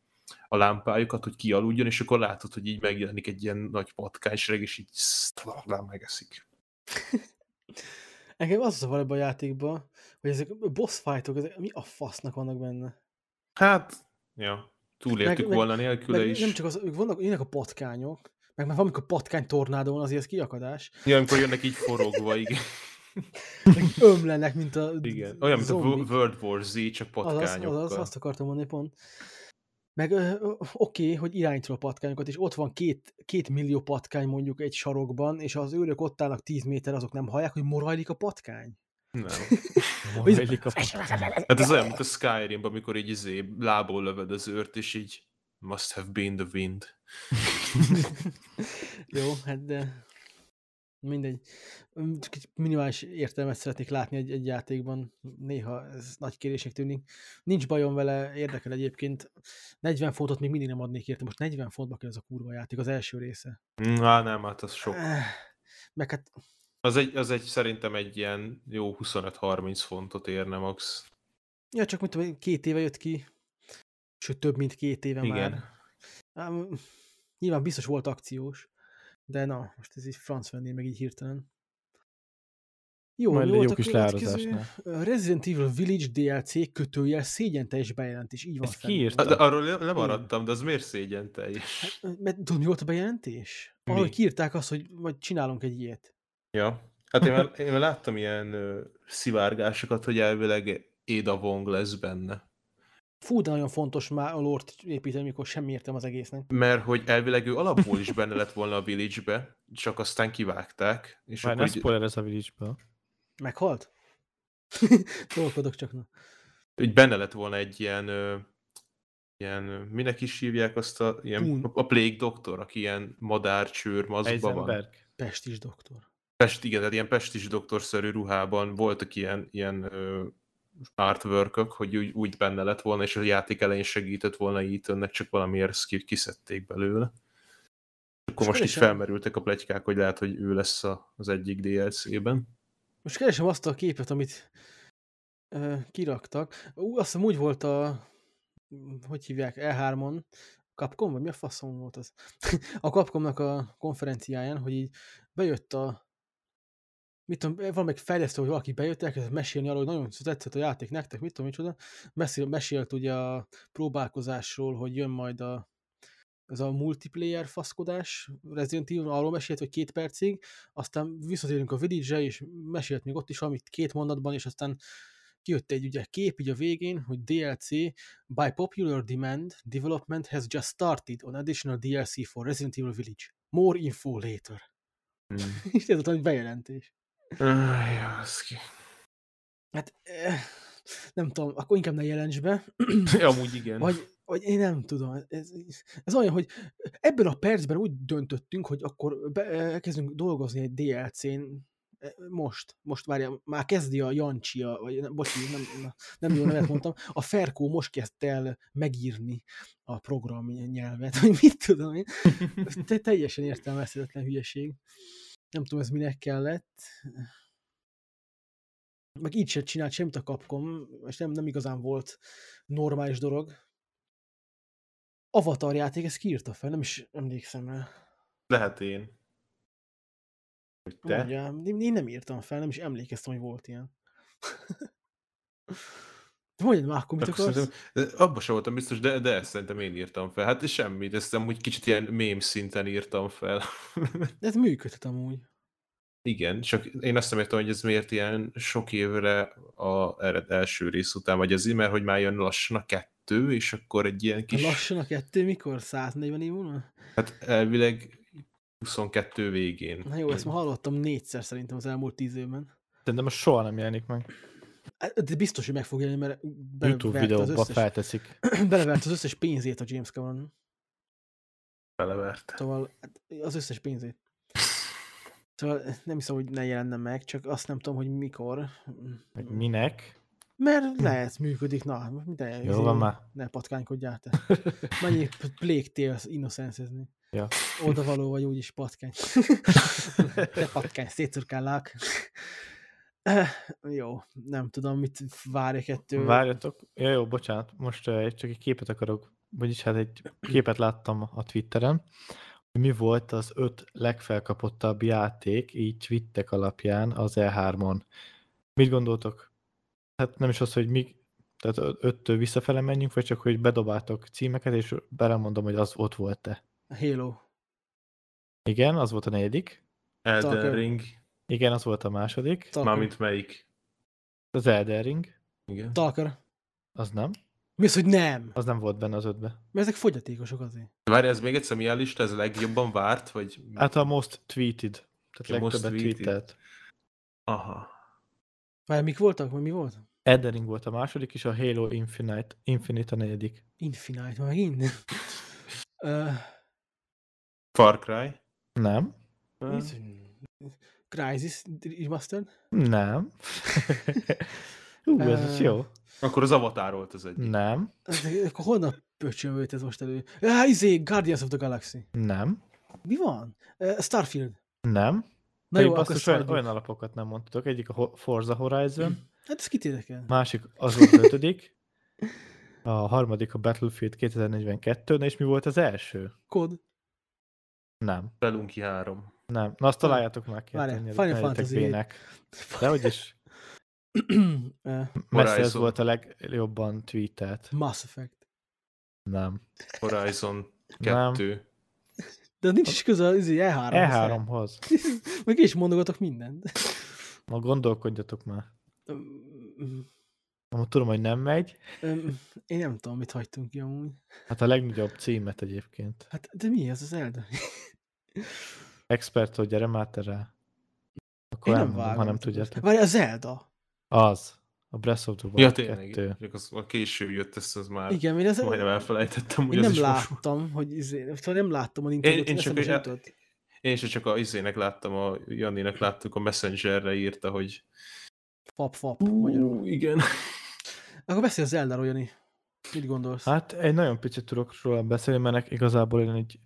a lámpájukat, hogy kialudjon, és akkor látod, hogy így megjelenik egy ilyen nagy patkánysereg, és így sztlá, megeszik. Engem az az a valóban a játékban, hogy ezek a boss fightok, ezek mi a fasznak vannak benne? Hát, ja, túléltük Meg- meg- volna nélküle Meg is. nem csak az, ők vannak, jönnek a patkányok, meg már valamikor patkány tornádó van, azért ez kiakadás. Ja, amikor jönnek így forogva, igen. Meg ömlenek, mint a igen. Olyan, mint a zombik. Wo- World War Z, csak Azaz, patkányokkal. azaz, azt akartam mondani pont. Meg oké, okay, hogy irányítod a patkányokat, és ott van két, két millió patkány mondjuk egy sarokban, és az őrök ott állnak 10 méter, azok nem hallják, hogy morajlik a patkány? Nem. Hát ez olyan, mint a Skyrimben, amikor így izé lából löved az őrt, és így must have been the wind. Jó, hát de... Mindegy. Csak egy minimális értelmet szeretnék látni egy, egy játékban. Néha ez nagy kérésnek tűnik. Nincs bajom vele, érdekel egyébként. 40 fontot még mindig nem adnék érte. Most 40 fontba kell ez a kurva játék, az első része. Na, nem, hát az sok. Eh, Meg hát Az egy, az egy szerintem egy ilyen jó 25-30 fontot érne max. Ja, csak mint tudom, két éve jött ki, sőt több, mint két éve Igen. már. Ám, nyilván biztos volt akciós, de na, most ez így franc venné meg így hirtelen. Jó, Majd jó a kis következő? leárazásnál. Resident Evil Village DLC kötőjel szégyen teljes bejelentés. Így van Ezt kiírta? De arról le- lemaradtam, de az miért szégyen teljes? Mert tudod, mi volt a bejelentés? Mi? Ahogy kiírták azt, hogy majd csinálunk egy ilyet. Ja. Hát én már, én már láttam ilyen ö, szivárgásokat, hogy elvileg Ada Wong lesz benne. Fú, de nagyon fontos már a lort építeni, mikor semmi értem az egésznek. Mert hogy elvileg ő alapból is benne lett volna a Village-be, csak aztán kivágták. És Már akkor így, spoiler ez a village Meghalt? Tolkodok csak. Na. így benne lett volna egy ilyen, ö, ilyen minek is hívják azt a, ilyen, Dún. a Plague Doktor, aki ilyen madárcsőr mazgba van. Heisenberg. Pestis doktor. Pest, igen, tehát ilyen pestis doktorszerű ruhában voltak ilyen, ilyen artwork hogy úgy, úgy benne lett volna, és a játék elején segített volna Ethannek, csak valamiért ezt ki- kiszedték belőle. Akkor most így teljesen- felmerültek a plegykák, hogy lehet, hogy ő lesz a, az egyik DLC-ben. Most keresem azt a képet, amit ö, kiraktak. Ú, azt hiszem úgy volt a, hogy hívják, E3-on, Capcom, vagy mi a faszom volt az? a Capcomnak a konferenciáján, hogy így bejött a mit tudom, valamelyik fejlesztő, hogy valaki bejött, elkezdett mesélni arról, hogy nagyon tetszett a játék nektek, mit tudom, micsoda. Mesél, mesélt ugye a próbálkozásról, hogy jön majd a, ez a multiplayer faszkodás, Resident Evil, arról mesélt, hogy két percig, aztán visszatérünk a village és mesélt még ott is valamit két mondatban, és aztán kijött egy ugye kép így a végén, hogy DLC by popular demand, development has just started on additional DLC for Resident Evil Village. More info later. Hmm. És ez a nagy bejelentés. Áj, az ki. Hát eh, nem tudom, akkor inkább ne jelents be, Amúgy igen. vagy, vagy én nem tudom. Ez, ez olyan, hogy ebben a percben úgy döntöttünk, hogy akkor be, elkezdünk dolgozni egy DLC-n, eh, most, most várjál, már kezdi a Jancsi, a, vagy nem, bocsi, nem, nem jó nevet mondtam, a Ferkó most kezdte el megírni a program nyelvet, vagy mit tudom én. Te, teljesen értelmezhetetlen hülyeség. Nem tudom, ez minek kellett. Meg így se csinált semmit a Capcom, és nem, nem igazán volt normális dolog. Avatar játék, ezt kiírta fel, nem is emlékszem rá. Lehet én. Hogy te? Mondja, én én nem írtam fel, nem is emlékeztem, hogy volt ilyen. De mondjad már, akkor mit Akkor akarsz? abban sem voltam biztos, de, de ezt szerintem én írtam fel. Hát semmit, ezt amúgy kicsit ilyen mém szinten írtam fel. De ez működhet amúgy. Igen, csak én azt nem értem, hogy ez miért ilyen sok évre a ered első rész után, vagy azért, mert hogy már jön lassan a kettő, és akkor egy ilyen Kis... Lassan a kettő, mikor? 140 év múlva? hát elvileg 22 végén. Na jó, ezt már hallottam négyszer szerintem az elmúlt tíz évben. Szerintem most soha nem jelenik meg. De biztos, hogy meg fog jelenni, mert YouTube videóba összes, felteszik. belevert az összes pénzét a James Cameron. Beleverte. Szóval hát, az összes pénzét. Szóval nem hiszem, hogy ne jelenne meg, csak azt nem tudom, hogy mikor. Meg minek? Mert lehet, működik. Na, de Jó van már. Ne patkánykodjál te. Mennyi Plague Tales innocence Ja. Oda való vagy úgyis patkány. De patkány, szétszurkállak. Jó, nem tudom, mit várjak ettől. Várjatok. Ja, jó, bocsánat. Most csak egy képet akarok, vagyis hát egy képet láttam a Twitteren, hogy mi volt az öt legfelkapottabb játék, így twittek alapján az E3-on. Mit gondoltok? Hát nem is az, hogy mi, tehát öttől visszafele menjünk, vagy csak, hogy bedobáltok címeket, és belemondom, hogy az ott volt-e. Halo. Igen, az volt a negyedik. Elden. Ring. Igen, az volt a második. Stalker. Mármint melyik? Az Elden Ring. Igen. Stalker. Az nem. Mi az, hogy nem? Az nem volt benne az ötbe. Mert ezek fogyatékosok azért. Várj, ez még egyszer milyen lista? Ez a legjobban várt? Vagy... Hát a most tweeted. Tehát most legtöbbet tweeted. tweetelt. Aha. Várj, mik voltak? Vagy mi volt? Elden Ring volt a második, és a Halo Infinite, Infinite a negyedik. Infinite, már megint. uh, Far Cry. Nem? hogy- Crysis Remastered? Nem. Hú, ez is Ö, jó. Akkor az Avatar volt az egyik. Nem. Ez- Akkor honnan pöcsön jött ez most elő? Ah, izé, Guardians of the Galaxy. Nem. Mi van? Starfield. Nem. Na Pedig jó, akkor olyan, olyan alapokat nem mondtatok. Egyik a Forza Horizon, Hát ez kit érdekel? másik az az ötödik, a harmadik a Battlefield 2042, na és mi volt az első? Kod. Nem. Belunki 3. Nem. Na azt találjátok már ki. hát Várjál, ennyire Final Fantasy bének. De hogy is Eh, messze ez volt a legjobban tweetelt. Mass Effect. Nem. Horizon Nem. 2. De nincs is köze az izé, E3. E3-hoz. Meg is mondogatok mindent. Ma gondolkodjatok már. Amúgy tudom, hogy nem megy. öm, Én nem tudom, mit hagytunk ki amúgy. Hát a legnagyobb címet egyébként. Hát, de mi ez az Zelda? Expert, hogy gyere már te rá. Akkor Én nem, nem vágom. ha nem tudjátok. Várj, a Zelda. Az. A Breath of the Wild Ja, tényleg. 2. Csak az, a később jött ezt, az már Igen, én, ez, majdnem elfelejtettem, hogy én az nem is most láttam, hogy izé, szóval nem láttam a Nintendo-t, én én, csak nem tudott. Én csak a izének láttam, a Janninak láttuk, a Messengerre írta, hogy Fap, fap, magyarul. igen. Akkor beszélj a Zelda-ról, Jani. Mit gondolsz? Hát egy nagyon picit tudok róla beszélni, mert igazából én egy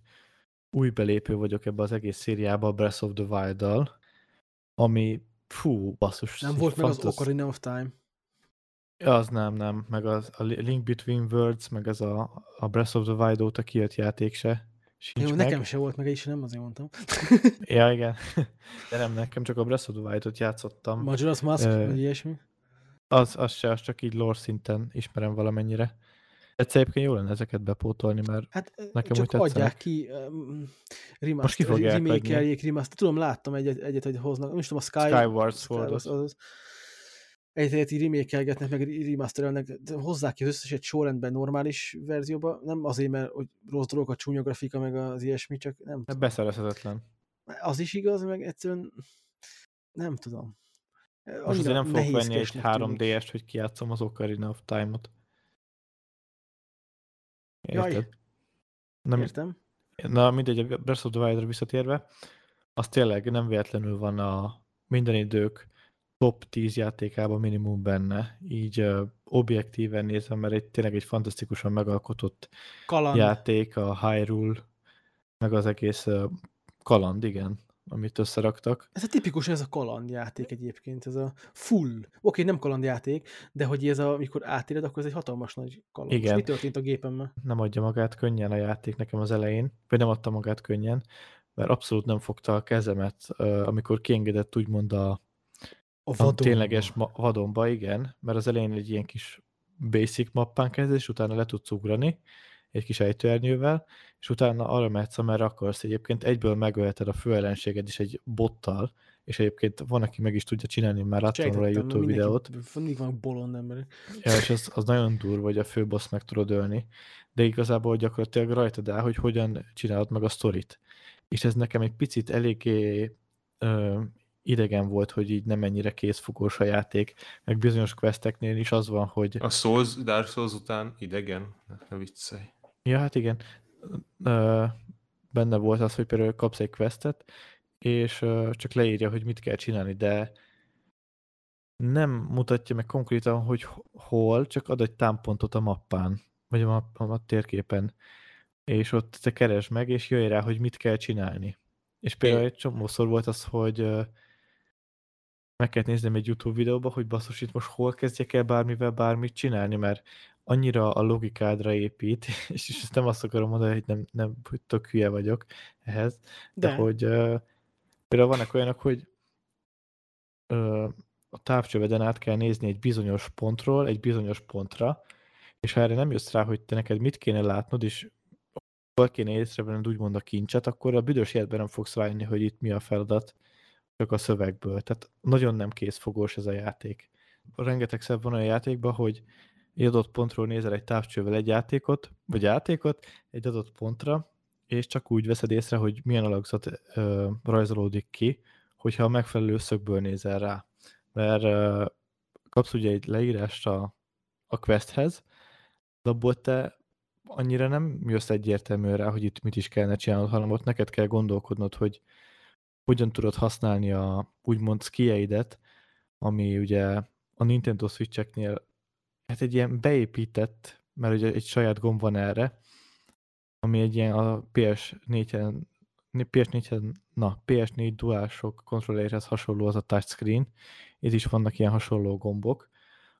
új belépő vagyok ebbe az egész szériába, a Breath of the Wild-dal, ami fú, basszus. nem volt meg az Ocarina of Time. Az nem, nem, meg az, a Link Between Worlds, meg az a, a Breath of the Wild óta kijött játék se. Sincs Jó, meg. nekem se volt meg, és nem azért mondtam. Ja, igen. De nem, nekem csak a Breath of the Wild-ot játszottam. Majora's Mask, Ö, vagy ilyesmi. Az, az se, az csak így lore szinten ismerem valamennyire. Egyszer egyébként jó lenne ezeket bepótolni, mert Hát Nekem csak úgy tetszenek. adják ki um, remaster, Most ki remake-eljék, remaster. Tudom, láttam egyet, egyet, hogy hoznak. Nem is tudom, a Sky... Skyward Sky- Sword egyet, így remake meg remasterelnek, hozzák ki az összeset sorrendben normális verzióba, nem azért, mert hogy rossz dolog a csúnya grafika, meg az ilyesmi, csak nem Hát tudom. beszerezhetetlen. Az is igaz, meg egyszerűen nem tudom. Most azért nem fogok venni egy nehézkesnek tűnik. 3D-est, hogy kijátszom az Ocarina of Time-ot. Jaj. Érted? Na, mi- Értem. na mindegy, a Breath of the Wild-ra visszatérve, az tényleg nem véletlenül van a minden idők top 10 játékában minimum benne, így uh, objektíven nézve, mert egy, tényleg egy fantasztikusan megalkotott Kaland. játék, a Hyrule, meg az egész uh, kaland, igen, amit összeraktak. Ez a tipikus, ez a kalandjáték egyébként, ez a full. Oké, nem kalandjáték, de hogy ez a, amikor átéled, akkor ez egy hatalmas nagy kaland. Igen. Most mi történt a gépemmel? nem adja magát könnyen a játék nekem az elején, vagy nem adta magát könnyen, mert abszolút nem fogta a kezemet, amikor kiengedett úgymond a, A a vadon. tényleges vadonba, igen, mert az elején egy ilyen kis basic mappán kezdesz, és utána le tudsz ugrani egy kis ejtőernyővel, és utána arra mehetsz, amerre akarsz. Egyébként egyből megölheted a főellenséged is egy bottal, és egyébként van, aki meg is tudja csinálni, már láttam róla egy YouTube videót, Mindig van bolond emberek. Ja, és az, az nagyon durva, hogy a főbossz meg tudod ölni, de igazából gyakorlatilag rajtad áll, hogy hogyan csinálod meg a sztorit. És ez nekem egy picit eléggé ö, idegen volt, hogy így nem ennyire készfogós a játék, meg bizonyos questeknél is az van, hogy A Souls, Dark Souls után idegen? Ne viccelj. Ja, hát igen. Benne volt az, hogy például kapsz egy questet, és csak leírja, hogy mit kell csinálni, de nem mutatja meg konkrétan, hogy ho- hol, csak ad egy támpontot a mappán, vagy a, mapp- a térképen, és ott te keresd meg, és jöjj rá, hogy mit kell csinálni. És például egy csomószor volt az, hogy meg kellett néznem egy YouTube videóba, hogy basszus, itt most hol kezdjek el bármivel bármit csinálni, mert annyira a logikádra épít, és, és nem azt akarom mondani, hogy nem, nem hogy tök hülye vagyok ehhez, de, De. de hogy uh, például vannak olyanok, hogy uh, a távcsöveden át kell nézni egy bizonyos pontról egy bizonyos pontra, és ha erre nem jössz rá, hogy te neked mit kéne látnod, és hol kéne észrevenned úgymond a kincset, akkor a büdös életben nem fogsz rájönni, hogy itt mi a feladat, csak a szövegből. Tehát nagyon nem készfogós ez a játék. Rengeteg szebb van a játékban, hogy egy adott pontról nézel egy távcsővel egy játékot, vagy játékot egy adott pontra, és csak úgy veszed észre, hogy milyen alakzat ö, rajzolódik ki, hogyha a megfelelő szögből nézel rá. Mert ö, kapsz ugye egy leírást a, a questhez, de abból te annyira nem jössz egyértelműen rá, hogy itt mit is kellene csinálnod, hanem ott neked kell gondolkodnod, hogy hogyan tudod használni a úgymond skijeidet, ami ugye a Nintendo Switch-eknél hát egy ilyen beépített, mert ugye egy saját gomb van erre, ami egy ilyen a PS4-en PS4, na, PS4 DualShock kontrollerhez hasonló az a touchscreen. Itt is vannak ilyen hasonló gombok,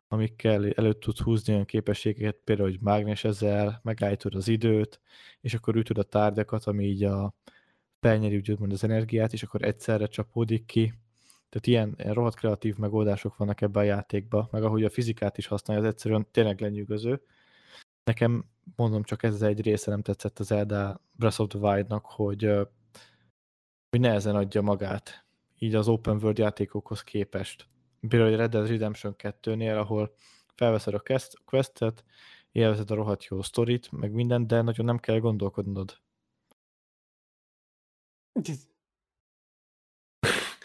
amikkel előtt tudsz húzni olyan képességeket, például, hogy mágnesezel, megállítod az időt, és akkor ütöd a tárgyakat, ami így a felnyeri úgymond az energiát, és akkor egyszerre csapódik ki. Tehát ilyen, ilyen rohadt kreatív megoldások vannak ebben a játékban, meg ahogy a fizikát is használja, az egyszerűen tényleg lenyűgöző. Nekem, mondom, csak ez egy része nem tetszett az Zelda Breath of the Wild-nak, hogy, hogy nehezen adja magát, így az open world játékokhoz képest. Például a Red Dead Redemption 2-nél, ahol felveszed a questet, élvezed a rohadt jó sztorit, meg mindent, de nagyon nem kell gondolkodnod.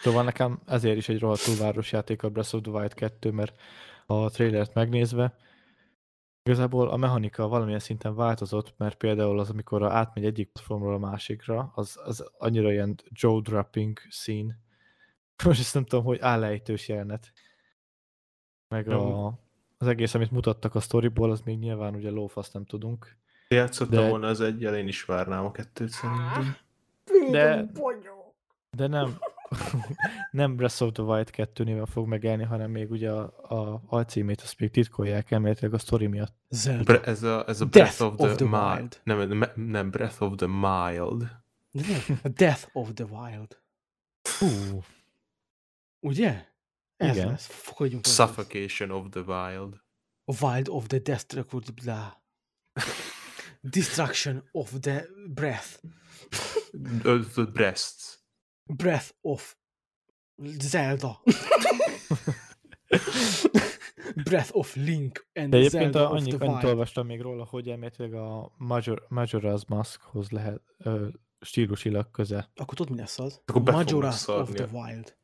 Szóval nekem ezért is egy rohadtul város játék a Breath of the Wild 2, mert a trailert megnézve igazából a mechanika valamilyen szinten változott, mert például az, amikor átmegy egyik platformról a másikra, az, az annyira ilyen Joe dropping szín. Most ezt nem tudom, hogy állejtős jelenet. Meg a, az egész, amit mutattak a storyból, az még nyilván ugye lófasz nem tudunk. Játszottam de... volna az egyel, én is várnám a kettőt szerintem. De, de nem, nem Breath of the Wild 2 néven fog megelni, hanem még ugye a, a alcímét azt még titkolják elméletileg a story miatt. Bre- ez a, ez a Breath of the, of the Wild. Nem, nem, Breath of the Mild. Nem, Death of the Wild. Hú. Ugye? Ez Igen. lesz. Fogadjunk. Suffocation of the Wild. A Wild of the Destructive blah. Destruction of the Breath. The breasts. Breath of Zelda. Breath of Link and De egyébként Zelda a, of annyi, the annyit olvastam még róla, hogy elméletileg a Major, Majora's Maskhoz lehet ö, stílusilag köze. Akkor tudod, mi lesz az? Akkor Majora's of the Wild.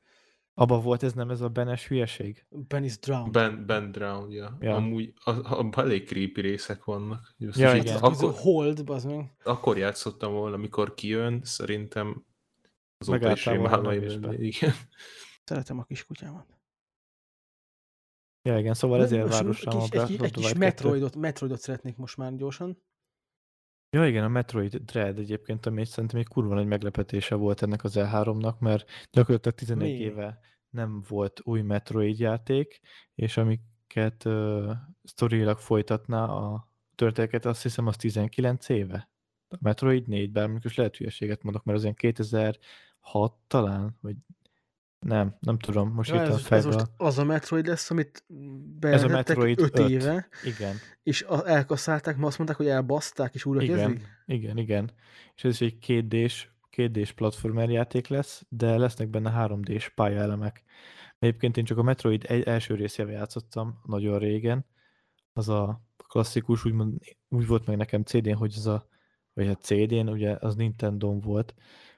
Abba volt ez nem ez a benes hülyeség? Ben is drowned. Ben, ben Drown, ja. Ja. Amúgy a, a, elég creepy részek vannak. Just Ja, így- igen. Akkor... Akkor, Hold, bazd meg. akkor játszottam volna, amikor kijön, szerintem azóta is jönni. Igen. Szeretem a kis kutyámat. Ja, igen, szóval ezért Most városám a egy egy, of egy the kis Wild 2. Metroidot, Metroidot szeretnék most már gyorsan. Ja, igen, a Metroid Dread egyébként, ami szerintem egy kurva nagy meglepetése volt ennek az E3-nak, mert gyakorlatilag 11 Mi? éve nem volt új Metroid játék, és amiket uh, sztorilag folytatná a történeteket, azt hiszem az 19 éve. A Metroid 4, bár mondjuk is lehet hülyeséget mondok, mert az ilyen 2006 talán, vagy nem, nem tudom, most Ja, itt a ez, ez most az a Metroid lesz, amit Ez a bejelentettek Metroid 5 öt. éve, Igen, és a- elkasszálták, ma azt mondták, hogy elbaszták, és újra Igen. kezdik? Igen, igen. És ez is egy kétdés, kétdés platformer játék lesz, de lesznek benne 3D-s pályaelemek. Egyébként én csak a Metroid egy első részével játszottam nagyon régen. Az a klasszikus, úgymond, úgy volt meg nekem CD-n, hogy az a, vagy a CD-n, ugye az nintendo volt,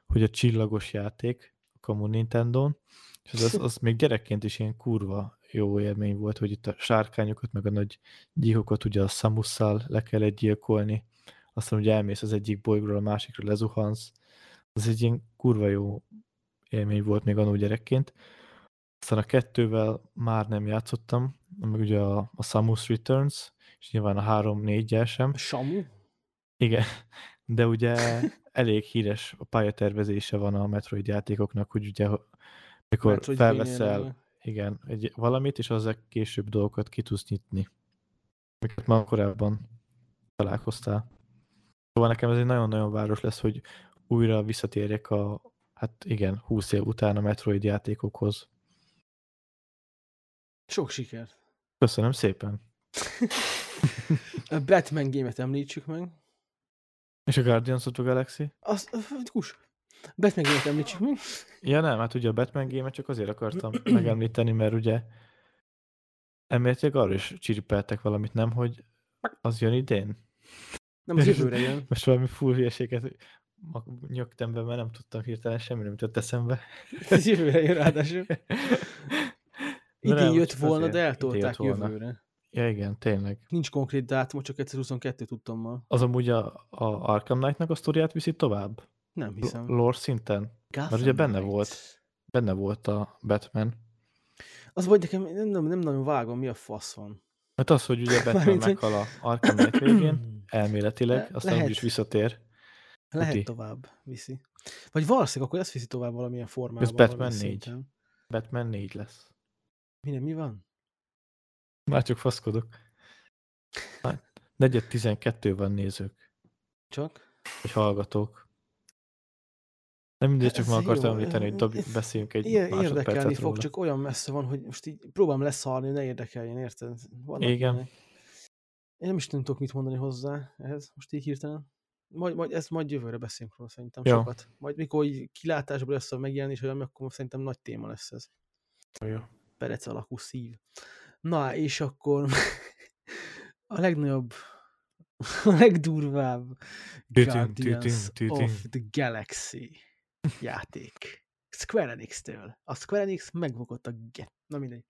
hogy a csillagos játék, a kamu Nintendo-n, és az, az, az még gyerekként is ilyen kurva jó élmény volt, hogy itt a sárkányokat, meg a nagy gyíkokat ugye a Samusszal le kellett gyilkolni, aztán ugye elmész az egyik bolygóról a másikra, lezuhansz. Az egy ilyen kurva jó élmény volt még annó gyerekként. Aztán a kettővel már nem játszottam, meg ugye a, a Samus Returns, és nyilván a 3-4-jel sem. Samu? Igen, de ugye elég híres a pályatervezése van a Metroid játékoknak, hogy ugye mikor Metroid felveszel igen, egy, valamit, és azzal később dolgokat ki tudsz nyitni. Amiket már korábban találkoztál. Szóval nekem ez egy nagyon-nagyon város lesz, hogy újra visszatérjek a, hát igen, 20 év után a Metroid játékokhoz. Sok sikert. Köszönöm szépen. A Batman gémet említsük meg. És a Guardians of the Galaxy? Az, kus. Batman gémet említsük meg. Ja nem, hát ugye a Batman game csak azért akartam megemlíteni, mert ugye elméletileg arra is csiripeltek valamit, nem, hogy az jön idén? Nem, az jövőre jön. Most valami full hülyeséget nyögtem be, mert nem tudtam hirtelen semmi, nem jutott eszembe. Ez jövőre jön ráadásul. Idén jött volna, azért. de eltolták jött volna. Ja igen, tényleg. Nincs konkrét dátum, csak 2022 tudtam ma. Az amúgy a, a Arkham Knight-nak a sztoriát viszi tovább? Nem hiszem. Lore szinten? Gotham ugye benne Knights. volt. Benne volt a Batman. Az vagy nekem nem, nem, nem nagyon vágom, mi a fasz van. Hát az, hogy ugye Batman Mármint, meghal a Arkham Knight végén, elméletileg, Le- aztán lehet. úgyis visszatér. Lehet Uti. tovább viszi. Vagy valószínűleg akkor ezt viszi tovább valamilyen formában. Ez Batman valamilyen 4. szinten. Batman 4 lesz. Mi, mi van? Már csak faszkodok. Negyed 12 van nézők, Csak? vagy hallgatók. Nem mindegy, csak meg akartam említeni, hogy dob, beszéljünk egy Ilyen érdekelni másodpercet fog, róla. csak olyan messze van, hogy most így próbálom leszarni, ne érdekeljen, érted? Vannak Igen. Én nem is nem tudok mit mondani hozzá ehhez, most így hirtelen. Majd, majd ezt majd jövőre beszélünk róla szerintem Jó. sokat. Majd mikor így kilátásból lesz a megjelenés, olyan, akkor szerintem nagy téma lesz ez. Jó. perec alakú szív. Na, és akkor a legnagyobb, a legdurvább Guardians of the Galaxy játék. Square Enix-től. A Square Enix megbukott a get. Na mindegy.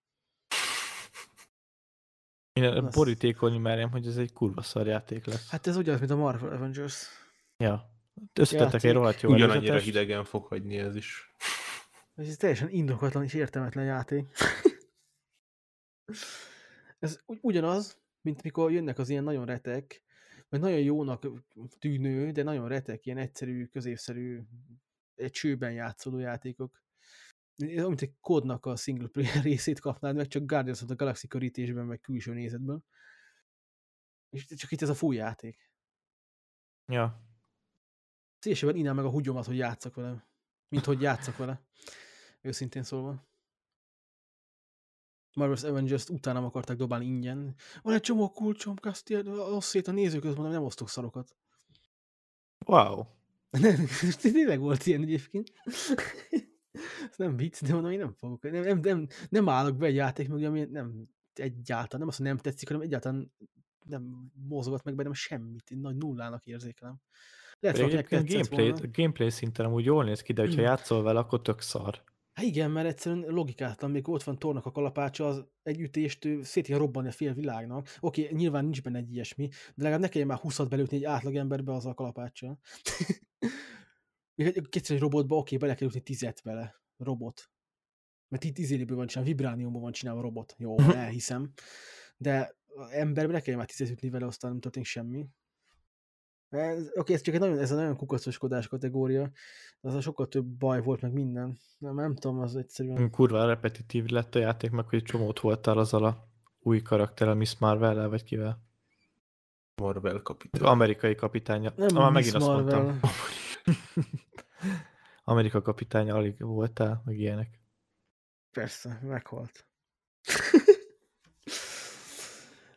Én borítékolni merjem, hogy ez egy kurva szar játék lesz. Hát ez ugyanaz, mint a Marvel Avengers. ja. Összetettek egy rohadt jó Ugyanannyira hidegen fog hagyni ez is. Ez teljesen indokatlan és értelmetlen játék. ez ugy- ugyanaz, mint mikor jönnek az ilyen nagyon retek, vagy nagyon jónak tűnő, de nagyon retek, ilyen egyszerű, középszerű, egy csőben játszódó játékok. Mint egy kódnak a single player részét kapnád meg, csak Guardians of the Galaxy körítésben, meg külső nézetben. És csak itt ez a full játék. Ja. Szívesebben innám meg a hugyomat, hogy játszak vele. Mint hogy játszak vele. Őszintén szólva. Marvel's Avengers-t utána akarták dobálni ingyen. Van egy csomó kulcsom, Castiel, osz szét a nézők között, mondom, nem osztok szarokat. Wow. Nem, tényleg volt ilyen egyébként. Ez nem vicc, de mondom, én nem fogok. Nem, nem, nem, nem állok be egy játék mögé, ami nem egyáltalán, nem azt, hogy nem tetszik, hanem egyáltalán nem mozgat meg bennem semmit. Én nagy nullának érzékelem. Lehet, egyébként tetszett gameplay, volna. gameplay szinten amúgy jól néz ki, de hogyha Mm. játszol vele, akkor tök szar. Hát igen, mert egyszerűen logikátlan, még ott van Tornak a kalapácsa, az egy ütést szét kell robbanni a fél világnak. Oké, nyilván nincs benne egy ilyesmi, de legalább ne kelljen már 20 belőtni egy átlag emberbe az a kalapáccsal. még egy, kétszer egy robotba, oké, bele kell ütni tizet vele. Robot. Mert itt izéléből van csinálva, vibrániumból van csinálva a robot. Jó, elhiszem. De emberbe ne kelljen már tizet ütni vele, aztán nem történik semmi. Ez, oké, ez csak egy nagyon, ez a nagyon kukacoskodás kategória. Az sokkal több baj volt, meg minden. Nem, nem tudom, az egyszerűen... Kurva repetitív lett a játék, meg hogy csomót voltál azzal a új karakterrel, Miss marvel vagy kivel? Marvel kapitány. amerikai kapitánya. Nem Ah, a megint Miss azt Marvel. mondtam. Amerika kapitánya alig voltál, meg ilyenek. Persze, meghalt.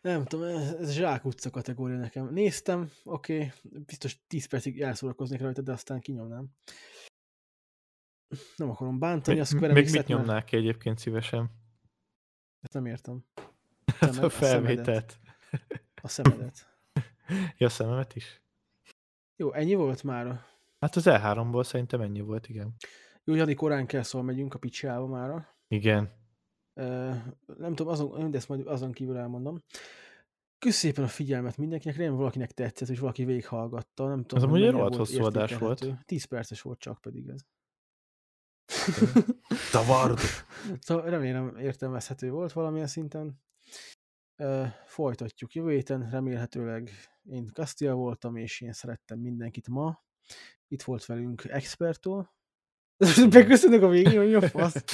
nem tudom, ez, ez zsákutca kategória nekem. Néztem, oké, okay, biztos 10 percig elszórakoznék rajta, de aztán kinyomnám. Nem akarom bántani Még, a Square még mit mert nyomnál ki egyébként szívesen? ezt nem értem. Szemed- a felvételt. A szemedet. Ja, a szememet is? Jó, ennyi volt már. Hát az E3-ból szerintem ennyi volt, igen. Jó, Jani, korán kell, szóval megyünk a picsába mára. Igen. Nem tudom, azon, de ezt majd azon kívül elmondom. Kösz szépen a figyelmet mindenkinek, remélem valakinek tetszett, és valaki végighallgatta. Nem tudom, hogy amúgy egy rohadt volt hosszú adás értékelhető. 10 perces volt csak pedig ez. Tavard! Szóval remélem értelmezhető volt valamilyen szinten. Folytatjuk jövő héten, remélhetőleg én Castilla voltam, és én szerettem mindenkit ma. Itt volt velünk Experto. Beköszönök a végén, hogy mi a fasz.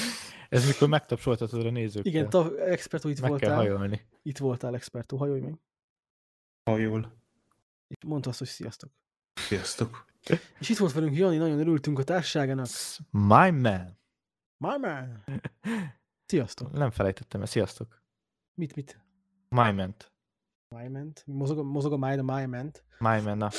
Ez mikor megtapsoltatod a nézőkkel. Igen, ta, Experto itt Meg kell voltál. hajolni. Itt voltál, Experto, hajolj meg. Hajól. Itt mondta azt, hogy sziasztok. Sziasztok. És itt volt velünk Jani, nagyon örültünk a társaságának. My man. Mama! Sziasztok. Nem felejtettem el. Sziasztok. Mit, mit? My man. Májment? Mozog, a- mozog a máj, a májment. My man. Na.